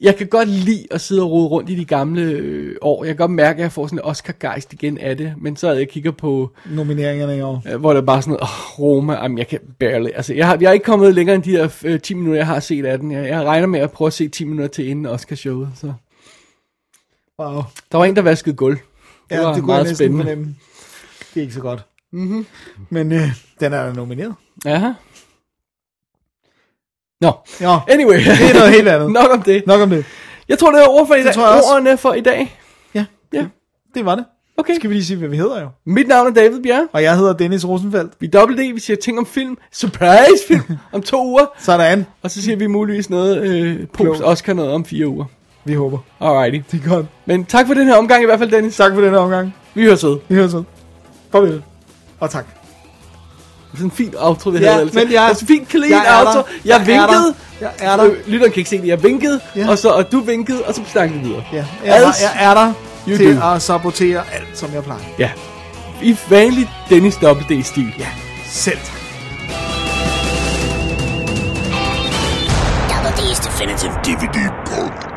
jeg kan godt lide at sidde og rode rundt i de gamle øh, år. Jeg kan godt mærke, at jeg får sådan en Oscar-gejst igen af det. Men så jeg kigger på, Nomineringerne i år. øh, hvor det er bare sådan noget, åh, Roma, jamen jeg kan barely. Altså, jeg har, jeg har ikke kommet længere end de der øh, 10 minutter, jeg har set af den. Jeg, jeg regner med at prøve at se 10 minutter til inden Oscar-showet. Så. Wow. Der var en, der vaskede gulv. Ja, var det kunne meget jeg næsten spændende. fornemme. Det er ikke så godt. Mm-hmm. Men øh, den er nomineret. Aha. Nå, Ja, anyway. det er noget helt andet. Nok om det. Nok om det. Jeg tror, det er ord for i dag. tror jeg også. ordene for i dag. Ja, Ja. det var det. Okay. Skal vi lige sige, hvad vi hedder jo. Mit navn er David Bjerre. Og jeg hedder Dennis Rosenfeldt. Vi er dobbelt D, vi siger ting om film. Surprise film om to uger. Sådan. Og så siger vi muligvis noget øh, post. Oscar noget om fire uger. Vi håber. Alrighty. Det er godt. Men tak for den her omgang i hvert fald, Dennis. Tak for den her omgang. Vi høres ved. Vi høres ved. Farvel. Og tak. Sådan en fin outro, det Ja, her. men jeg- altså, fint clean jeg er outro. der. Jeg, Jeg er vinkede. der. Jeg er der. Øh, lytteren kan ikke se det. Jeg vinkede, Ja. og, så, og du vinkede, og så snakkede vi videre. Ja, jeg, er Als- jeg er der You til do. at sabotere alt, som jeg plejer. Ja. I vanlig Dennis WD-stil. Ja, selv tak. Double D's Definitive DVD Podcast.